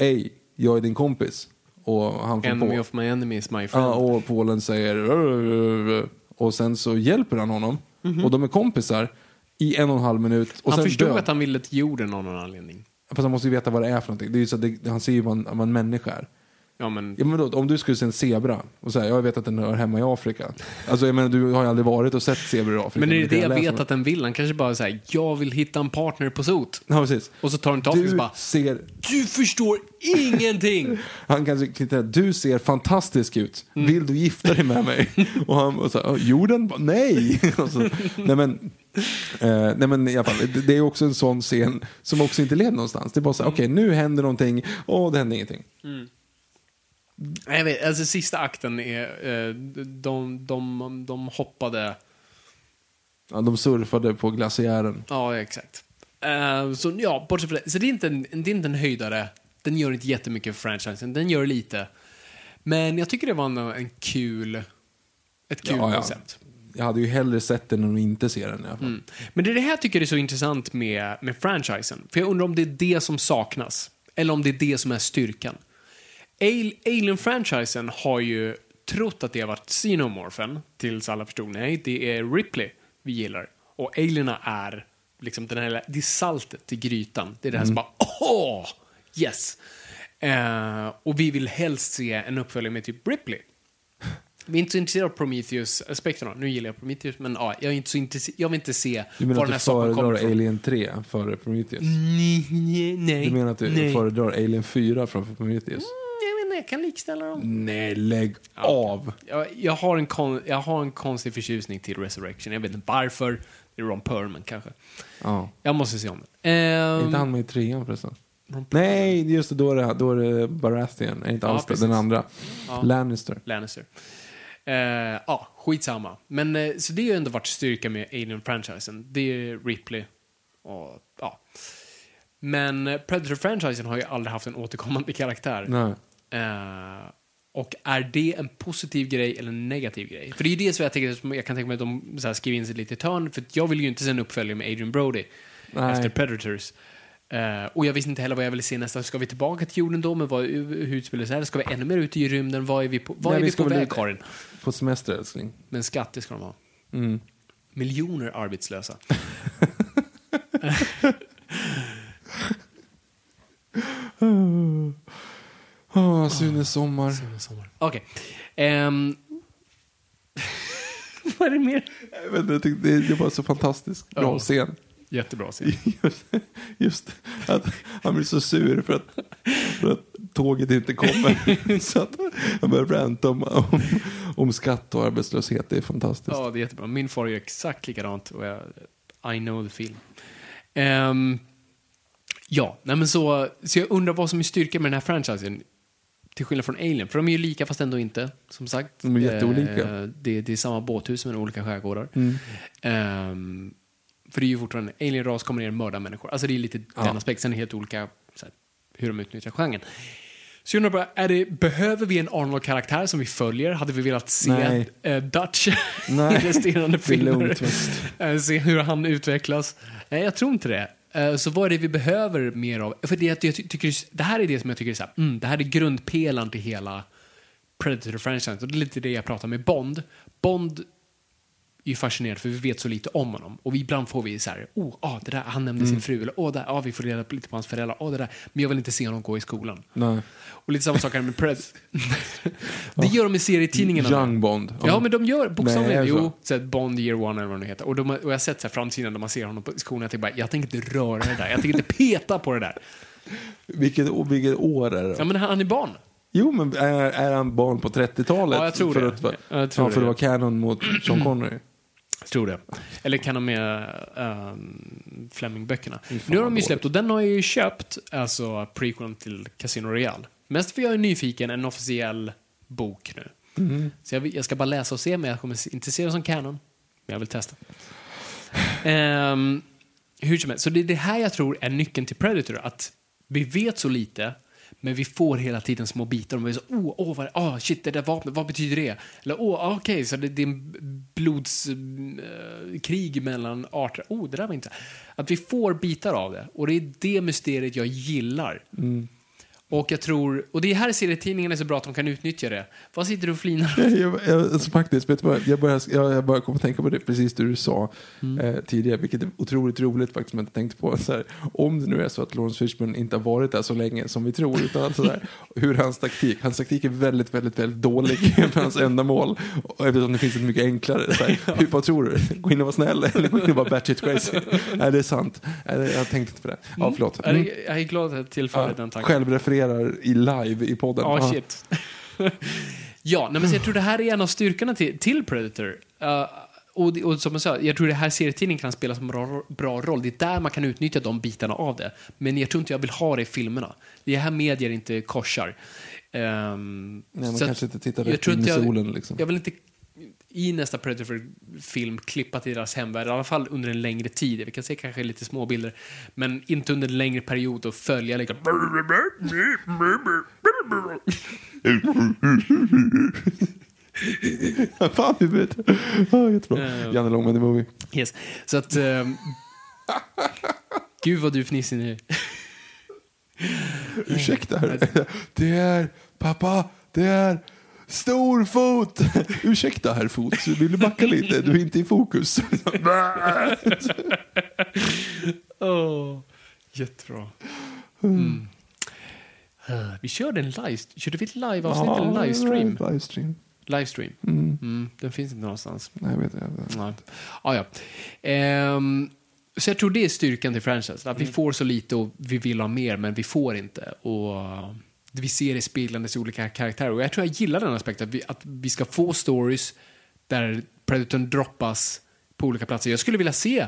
hej, jag är din kompis. Och han från Enemy Polen, of my enemies, my friend. ja, och Polen säger och sen så hjälper han honom och de är kompisar i en och en halv minut han förstod dör. att han ville till jorden av någon anledning. Fast han måste ju veta vad det är för någonting. Det är ju så det, han ser ju vad en, vad en människa är. Ja, men... Ja, men då, om du skulle se en zebra och säga jag vet att den hör hemma i Afrika. Alltså jag menar du har ju aldrig varit och sett zebror i Afrika. Men är det det kan jag läsa vet att den vill? Han kanske bara säger jag vill hitta en partner på sot. Ja, precis. Och så tar den tag och så Du bara, ser, du förstår ingenting! han kanske tittar, du ser fantastisk ut. Mm. Vill du gifta dig med mig? och han och så, här, jorden? bara, Nej! och så, nej men, eh, nej men i alla fall, det, det är också en sån scen som också inte leder någonstans. Det är bara så här, okej nu händer någonting, åh det händer ingenting. Nej, Jag vet, alltså sista akten är, eh, de, de, de hoppade, Ja, de surfade på glaciären. ja exakt. Eh, så ja, bortsett från det, så det är, inte en, det är inte en höjdare, den gör inte jättemycket för franchisen, den gör lite. Men jag tycker det var en, en kul, ett kul Ja, ja. koncept. Jag hade ju hellre sett den än att inte se den i alla fall. Mm. Men det är det här jag tycker är så intressant med, med franchisen. För jag undrar om det är det som saknas. Eller om det är det som är styrkan. Al- Alien-franchisen har ju trott att det har varit Xenomorphen, tills alla förstod nej, det är Ripley vi gillar. Och Alierna är liksom den här, det är saltet i grytan. Det är det här som bara, åh, yes! Eh, och vi vill helst se en uppföljare med typ Ripley. Vi är inte så intresserade av Prometheus-aspekterna. Nu gillar jag Prometheus, men ja, jag är inte så intresserad. Jag vill inte se Du var den här du saken kommer föredrar ifrån. Alien 3 före Prometheus? Nej, nej, nej. Du menar att du nej. föredrar Alien 4 framför Prometheus? Mm, inte, jag kan likställa dem. Nej, lägg av! Jag, jag, har en kon, jag har en konstig förtjusning till Resurrection. Jag vet inte varför. Det är Ron Perlman kanske. Ja. Jag måste se om den. Är Ehm, inte han med i trean förresten? Nej, just det, då är det, då är det Baratheon. Är inte Ja, alls det, precis. den andra. Ja. Lannister. Lannister. Eh, ja, skitsamma. Men eh, så det har ju ändå varit styrka med Alien-franchisen. Det är Ripley och ja. Men eh, Predator-franchisen har ju aldrig haft en återkommande karaktär. Nej. Eh, och är det en positiv grej eller en negativ grej? För det är ju det som jag, tänker, jag kan tänka mig att de så här, skriver in sig lite i törn. För jag vill ju inte se en uppföljare med Adrian Brody Nej. efter Predators. Eh, och jag visste inte heller vad jag ville se nästa. Ska vi tillbaka till jorden då? Men vad, hur utspelar det sig här? Ska vi ännu mer ut i rymden? Vad är vi på, vad Nej, är vi på väg, Karin? På semester, älskling. Men skatt, det ska de ha. Mm. Miljoner arbetslösa. Åh, Sunes sommar. Okej. Ehm, vad är det mer? Jag vet inte, jag tyckte det, det var så fantastiskt bra Ja. scen. Jättebra scen. Just, just att han blir så sur för att, för att tåget inte kommer. så att han börjar ranta om, om, om skatt och arbetslöshet. Det är fantastiskt. Ja, det är jättebra. Min far gör exakt likadant och jag, I know the feeling. Ehm, ja, nej men så, så jag undrar vad som är styrkan med den här franchisen. Till skillnad från Alien, för de är ju lika fast ändå inte, som sagt. De är jätteolika. Eh, det, det är samma båthus men olika skärgårdar. Mm. Ehm, för det är ju fortfarande, alien-ras kommer ner och mördar människor. Alltså det är lite Ja. den aspekten, sen är helt olika här, hur de utnyttjar genren. Så jag undrar bara, är det, behöver vi en Arnold-karaktär som vi följer? Hade vi velat se Nej. eh, Dutch i resterande filmer? Eh, se hur han utvecklas? Nej, jag tror inte det. Eh, så vad är det vi behöver mer av? För det, jag ty- tycker, det här är det som jag tycker är så här, mm, det här är grundpelaren till hela Predator-franchisen. Det är lite det jag pratar med Bond. Bond är ju fascinerad för vi vet så lite om honom. Och vi, ibland får vi så här, oh, ah, det där, han nämnde Mm. sin fru, eller oh, där, ah, vi får reda på lite på hans föräldrar, oh, det där. Men jag vill inte se honom gå i skolan. Nej. Och lite samma sak här med Pred. det gör de i serietidningarna. Young Bond. Ja, men de gör bokstavligen, jo, så här Bond Year One eller vad det nu heter. Och, de, och jag har sett så här framsidan där man ser honom på skolan, jag tänker bara, jag tänker inte röra det där, jag tänker inte peta på det där. Vilket, vilket år är det? Ja, men han är barn. Jo, men är, är han barn på 30-talet? Ja, jag tror för det. Att, Jag tror ja, för det. att vara canon mot Sean Connery. Jag tror det. Eller kan de med um, Fleming-böckerna. Nu har de ju släppt, och den har jag ju köpt, alltså prequeln till Casino Royale. Mest för jag är nyfiken, en officiell bok nu. Mm. Så jag, jag ska bara läsa och se, men jag kommer inte se det som canon. Men jag vill testa. Ehm, hur som helst, så det är det här jag tror är nyckeln till Predator. Att vi vet så lite, men vi får hela tiden små bitar. Och vi är så, oh, oh, vad, oh, shit, det där vapnet, vad betyder det? Eller, oh, okej, så det, det är en blodskrig eh, mellan arter. Oh, det där var inte... Att vi får bitar av det. Och det är det mysteriet jag gillar. Mm. Och jag tror, och det är här serietidningarna är så bra att de kan utnyttja det. Vad sitter du och flinar? Jag, jag, alltså, faktiskt, vet vad? Jag börjar, jag, jag börjar komma att tänka på det precis det du sa eh, tidigare, vilket är otroligt roligt faktiskt, som jag inte tänkte på. Så här, om det nu är så att Lawrence Fishburne inte har varit där så länge som vi tror, utan att, så där, hur hans taktik, hans taktik är väldigt, väldigt, väldigt dålig för hans ändamål. Och eftersom det finns ett mycket enklare, så här, hur, vad tror du? Gå in och vara snäll eller gå in och vara batshit crazy? Nej, det är sant. Jag tänkte inte på det. Ja, förlåt. Jag Mm. är, jag är glad att jag tillförde den Ja, tanken. Självrefererar i live i podden. Ja, shit. ja, nej, men jag tror det här är en av styrkorna till, till Predator. Uh, och, det- och som jag sa, jag tror det här serietidningen kan spela som en bra, bra roll. Det är där man kan utnyttja de bitarna av det. Men jag tror inte jag vill ha det i filmerna. Det är här medier inte korsar. Ehm, Nej, man kanske inte tittar rätt in i solen. Liksom. Jag vill inte i nästa Predator-film klippa till deras hemvärld, i alla fall under en längre tid. Vi kan se kanske lite små bilder, men inte under en längre period och följa liksom... Fan huvudet. Ja, jättebra. Eh. Janne Långman the movie. Yes. Så att... ehm, Gud vad du fnissar nu. Ursäkta. Det är, pappa, det är storfot. Ursäkta herr fot, vill du backa lite? Du är inte i fokus. Oh, jättebra. Mm. Eh, Vi körde en live... Körde vi ett live-avsnitt eller en livestream? Livestream. Livestream. Mm, den finns inte någonstans. Nej, jag vet inte. Nej. Ah, ja. Ehm, så jag tror det är styrkan till franchise. Att vi får så lite och vi vill ha mer, men vi får inte. Och vi ser det speglandes i olika karaktärer. Och jag tror jag gillar den aspekten. Att vi, att vi ska få stories där Predatorn droppas på olika platser. Jag skulle vilja se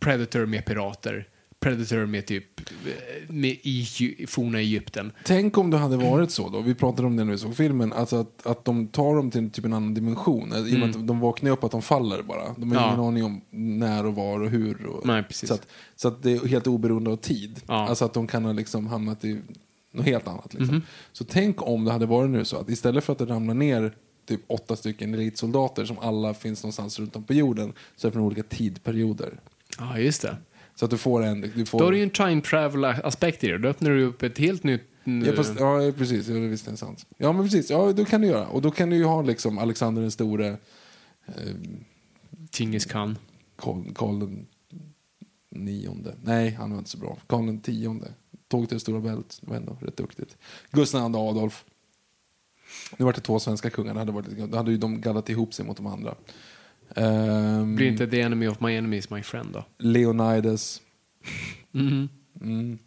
Predator med pirater. Predator med typ eh, med i forna Egypten. Tänk om det hade varit så då, vi pratade om det när vi såg filmen, alltså att, att de tar dem till typ en annan dimension. I och med att de vaknar upp att de faller bara. De har Ja. ingen aning om när och var och hur. Och, Nej. Så, att, så att det är helt oberoende av tid. Ja. Alltså att de kan ha liksom hamnat i något helt annat. Liksom. Mhm. Så tänk om det hade varit nu så att istället för att det ramlar ner typ åtta stycken elitsoldater som alla finns någonstans runt om på jorden så är det från olika tidperioder. Ja, just det. Så att du får en... Du får, Då har du ju en time travel-aspekt i det. Då öppnar du upp ett helt nytt... Ja, fast, ja precis. Ja, det visst är sant. Ja, men precis. Ja, då kan du göra. Och då kan du ju ha liksom Alexander den store, eh, Genghis Khan. Karl den nionde. Nej, han var inte så bra. Karl den tionde. Tåg till det stora bält. Det var ändå rätt duktigt. Gustav II Adolf. Nu var det två svenska kungar. Det hade, varit, då hade ju de gaddat ihop sig mot de andra. Ehm, Blir inte the enemy of my enemy is my friend då? Leonidas. Mhm. Mm.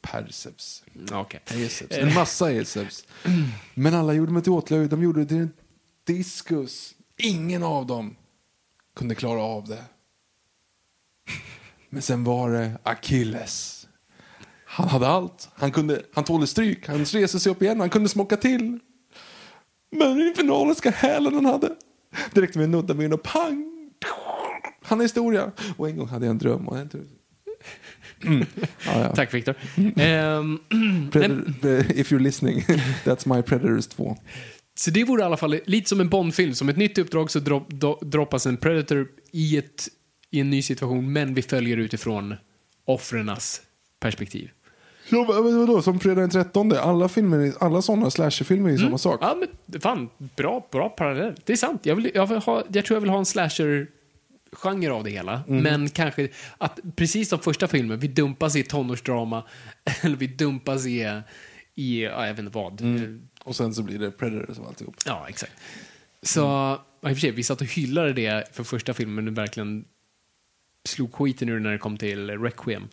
Perseus. Ja, Okej. Aceps. En massa Aceps. Men alla gjorde mig till åtlöjd. De gjorde det till en diskus. Ingen av dem kunde klara av det. Men sen var det Achilles. Han hade allt. Han, kunde, han tålde stryk. Han reste sig upp igen. Han kunde smocka till. Men den infernaliska hälen han hade. Direkt med en nudda med och pang. Han är historia. Och en gång hade jag en dröm. Och en tur. Mm. Ja, ja. Tack Viktor. Ehm, Predator, if you're listening, that's my Predators 2. så det vore i alla fall lite som en Bond-film. Som ett nytt uppdrag så drop, do, droppas en Predator i, ett, i en ny situation, men vi följer utifrån offrenas perspektiv. Ja, men vadå, som fredag den 13? Alla, filmer, alla sådana slasherfilmer är ju samma sak. Ja, men fan, bra, bra parallell. Det är sant. Jag, vill, jag, vill ha, jag tror jag vill ha en slasher-genre av det hela. Men kanske att precis som första filmen, vi dumpas i tonårsdrama. Eller vi dumpas i, i ja, jag vet inte vad. Och sen så blir det Predators och alltihop. Ja, exakt. Så, ja, i och för sig, vi satt och hyllade det för första filmen, verkligen slog skiten ur när det kom till Requiem.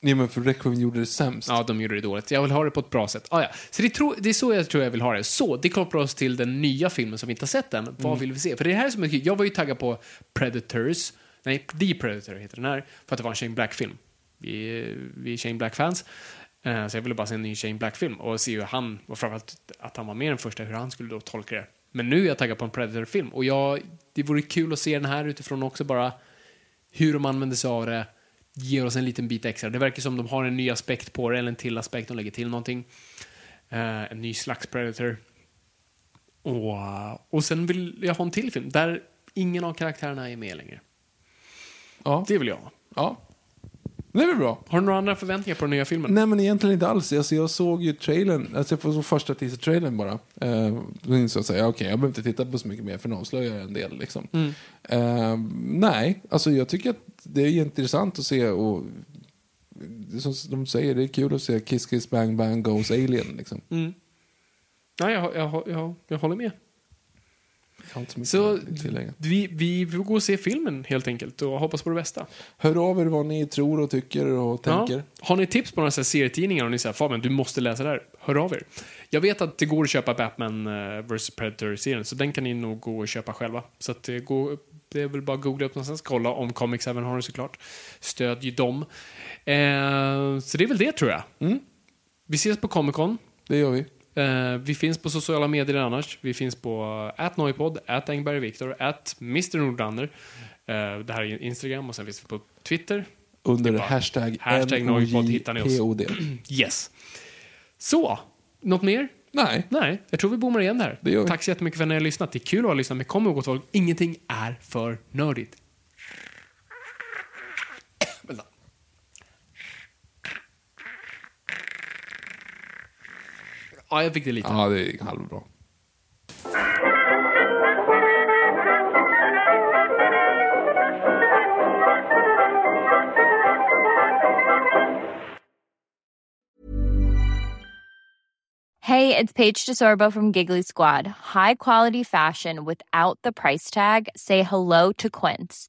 Nej men för Requiem gjorde det sämst. Ja, de gjorde det dåligt. Jag vill ha det på ett bra sätt. Ah, ja. Så det, tro, det är så jag tror jag vill ha det. Så, det kopplar oss till den nya filmen som vi inte har sett än. Vad vill vi se? För det här är så mycket. Jag var ju taggad på Predators. Nej, The Predator heter den här. För att det var en Shane Black-film. Vi, vi är Shane Black-fans. Eh, så jag ville bara se en ny Shane Black-film och se hur han, och framförallt att han var med den första, hur han skulle då tolka det. Men nu är jag taggad på en Predator-film. Och jag, det vore kul att se den här utifrån också bara hur de använder sig av det ger oss en liten bit extra. Det verkar som de har en ny aspekt på det, eller en till aspekt, de lägger till någonting. Eh, en ny slags Predator. Och, och sen vill jag ha en till film där ingen av karaktärerna är med längre. Ja. Det vill jag ha. ja. Det är väl bra. Har du några andra förväntningar på den nya filmen? Nej men egentligen inte alls. Alltså, jag såg ju trailern, alltså jag såg första teaser-trailern bara. Eh, då insåg jag säga, okej jag behöver inte titta på så mycket mer för den avslöjar en del liksom. Eh, nej, alltså jag tycker att det är intressant att se och som de säger, det är kul att se Kiss Kiss Bang Bang Goes Alien liksom. Mm. Nej, jag, jag, jag, jag håller med. Så Så vi, vi får gå och se filmen helt enkelt och hoppas på det bästa. Hör av er vad ni tror och tycker och tänker. Ja. Har ni tips på några serietidningar och ni säger Fabian, du måste läsa det här. Hör av er. Jag vet att det går att köpa Batman uh, vs Predator-serien, så den kan ni nog gå och köpa själva. Så att det, går, det är väl bara att googla upp någonstans, kolla om Comics även har den såklart. Stöd ju dem. Eh, så det är väl det tror jag. Mm. Vi ses på Comic Con. Det gör vi. Eh, vi finns på sociala medier annars. Vi finns på atnoipod, atengbergviktor, at Mr Nordlander. Eh, det här är Instagram och sen finns vi på Twitter. Under bara hashtag, hashtag Nojpod hittar ni oss. Yes. Så, något mer? Nej, Nej, jag tror vi bommar igen där. Tack så jättemycket för att ni har lyssnat. Det är kul att ha lyssnat, men kom ihåg folk, ingenting är för nördigt. Ja, jag fick det lite. ja det är halvbra. Hey Hey, it's Paige DeSorbo from Giggly Squad. High quality fashion without the price tag. Say hello to Quince.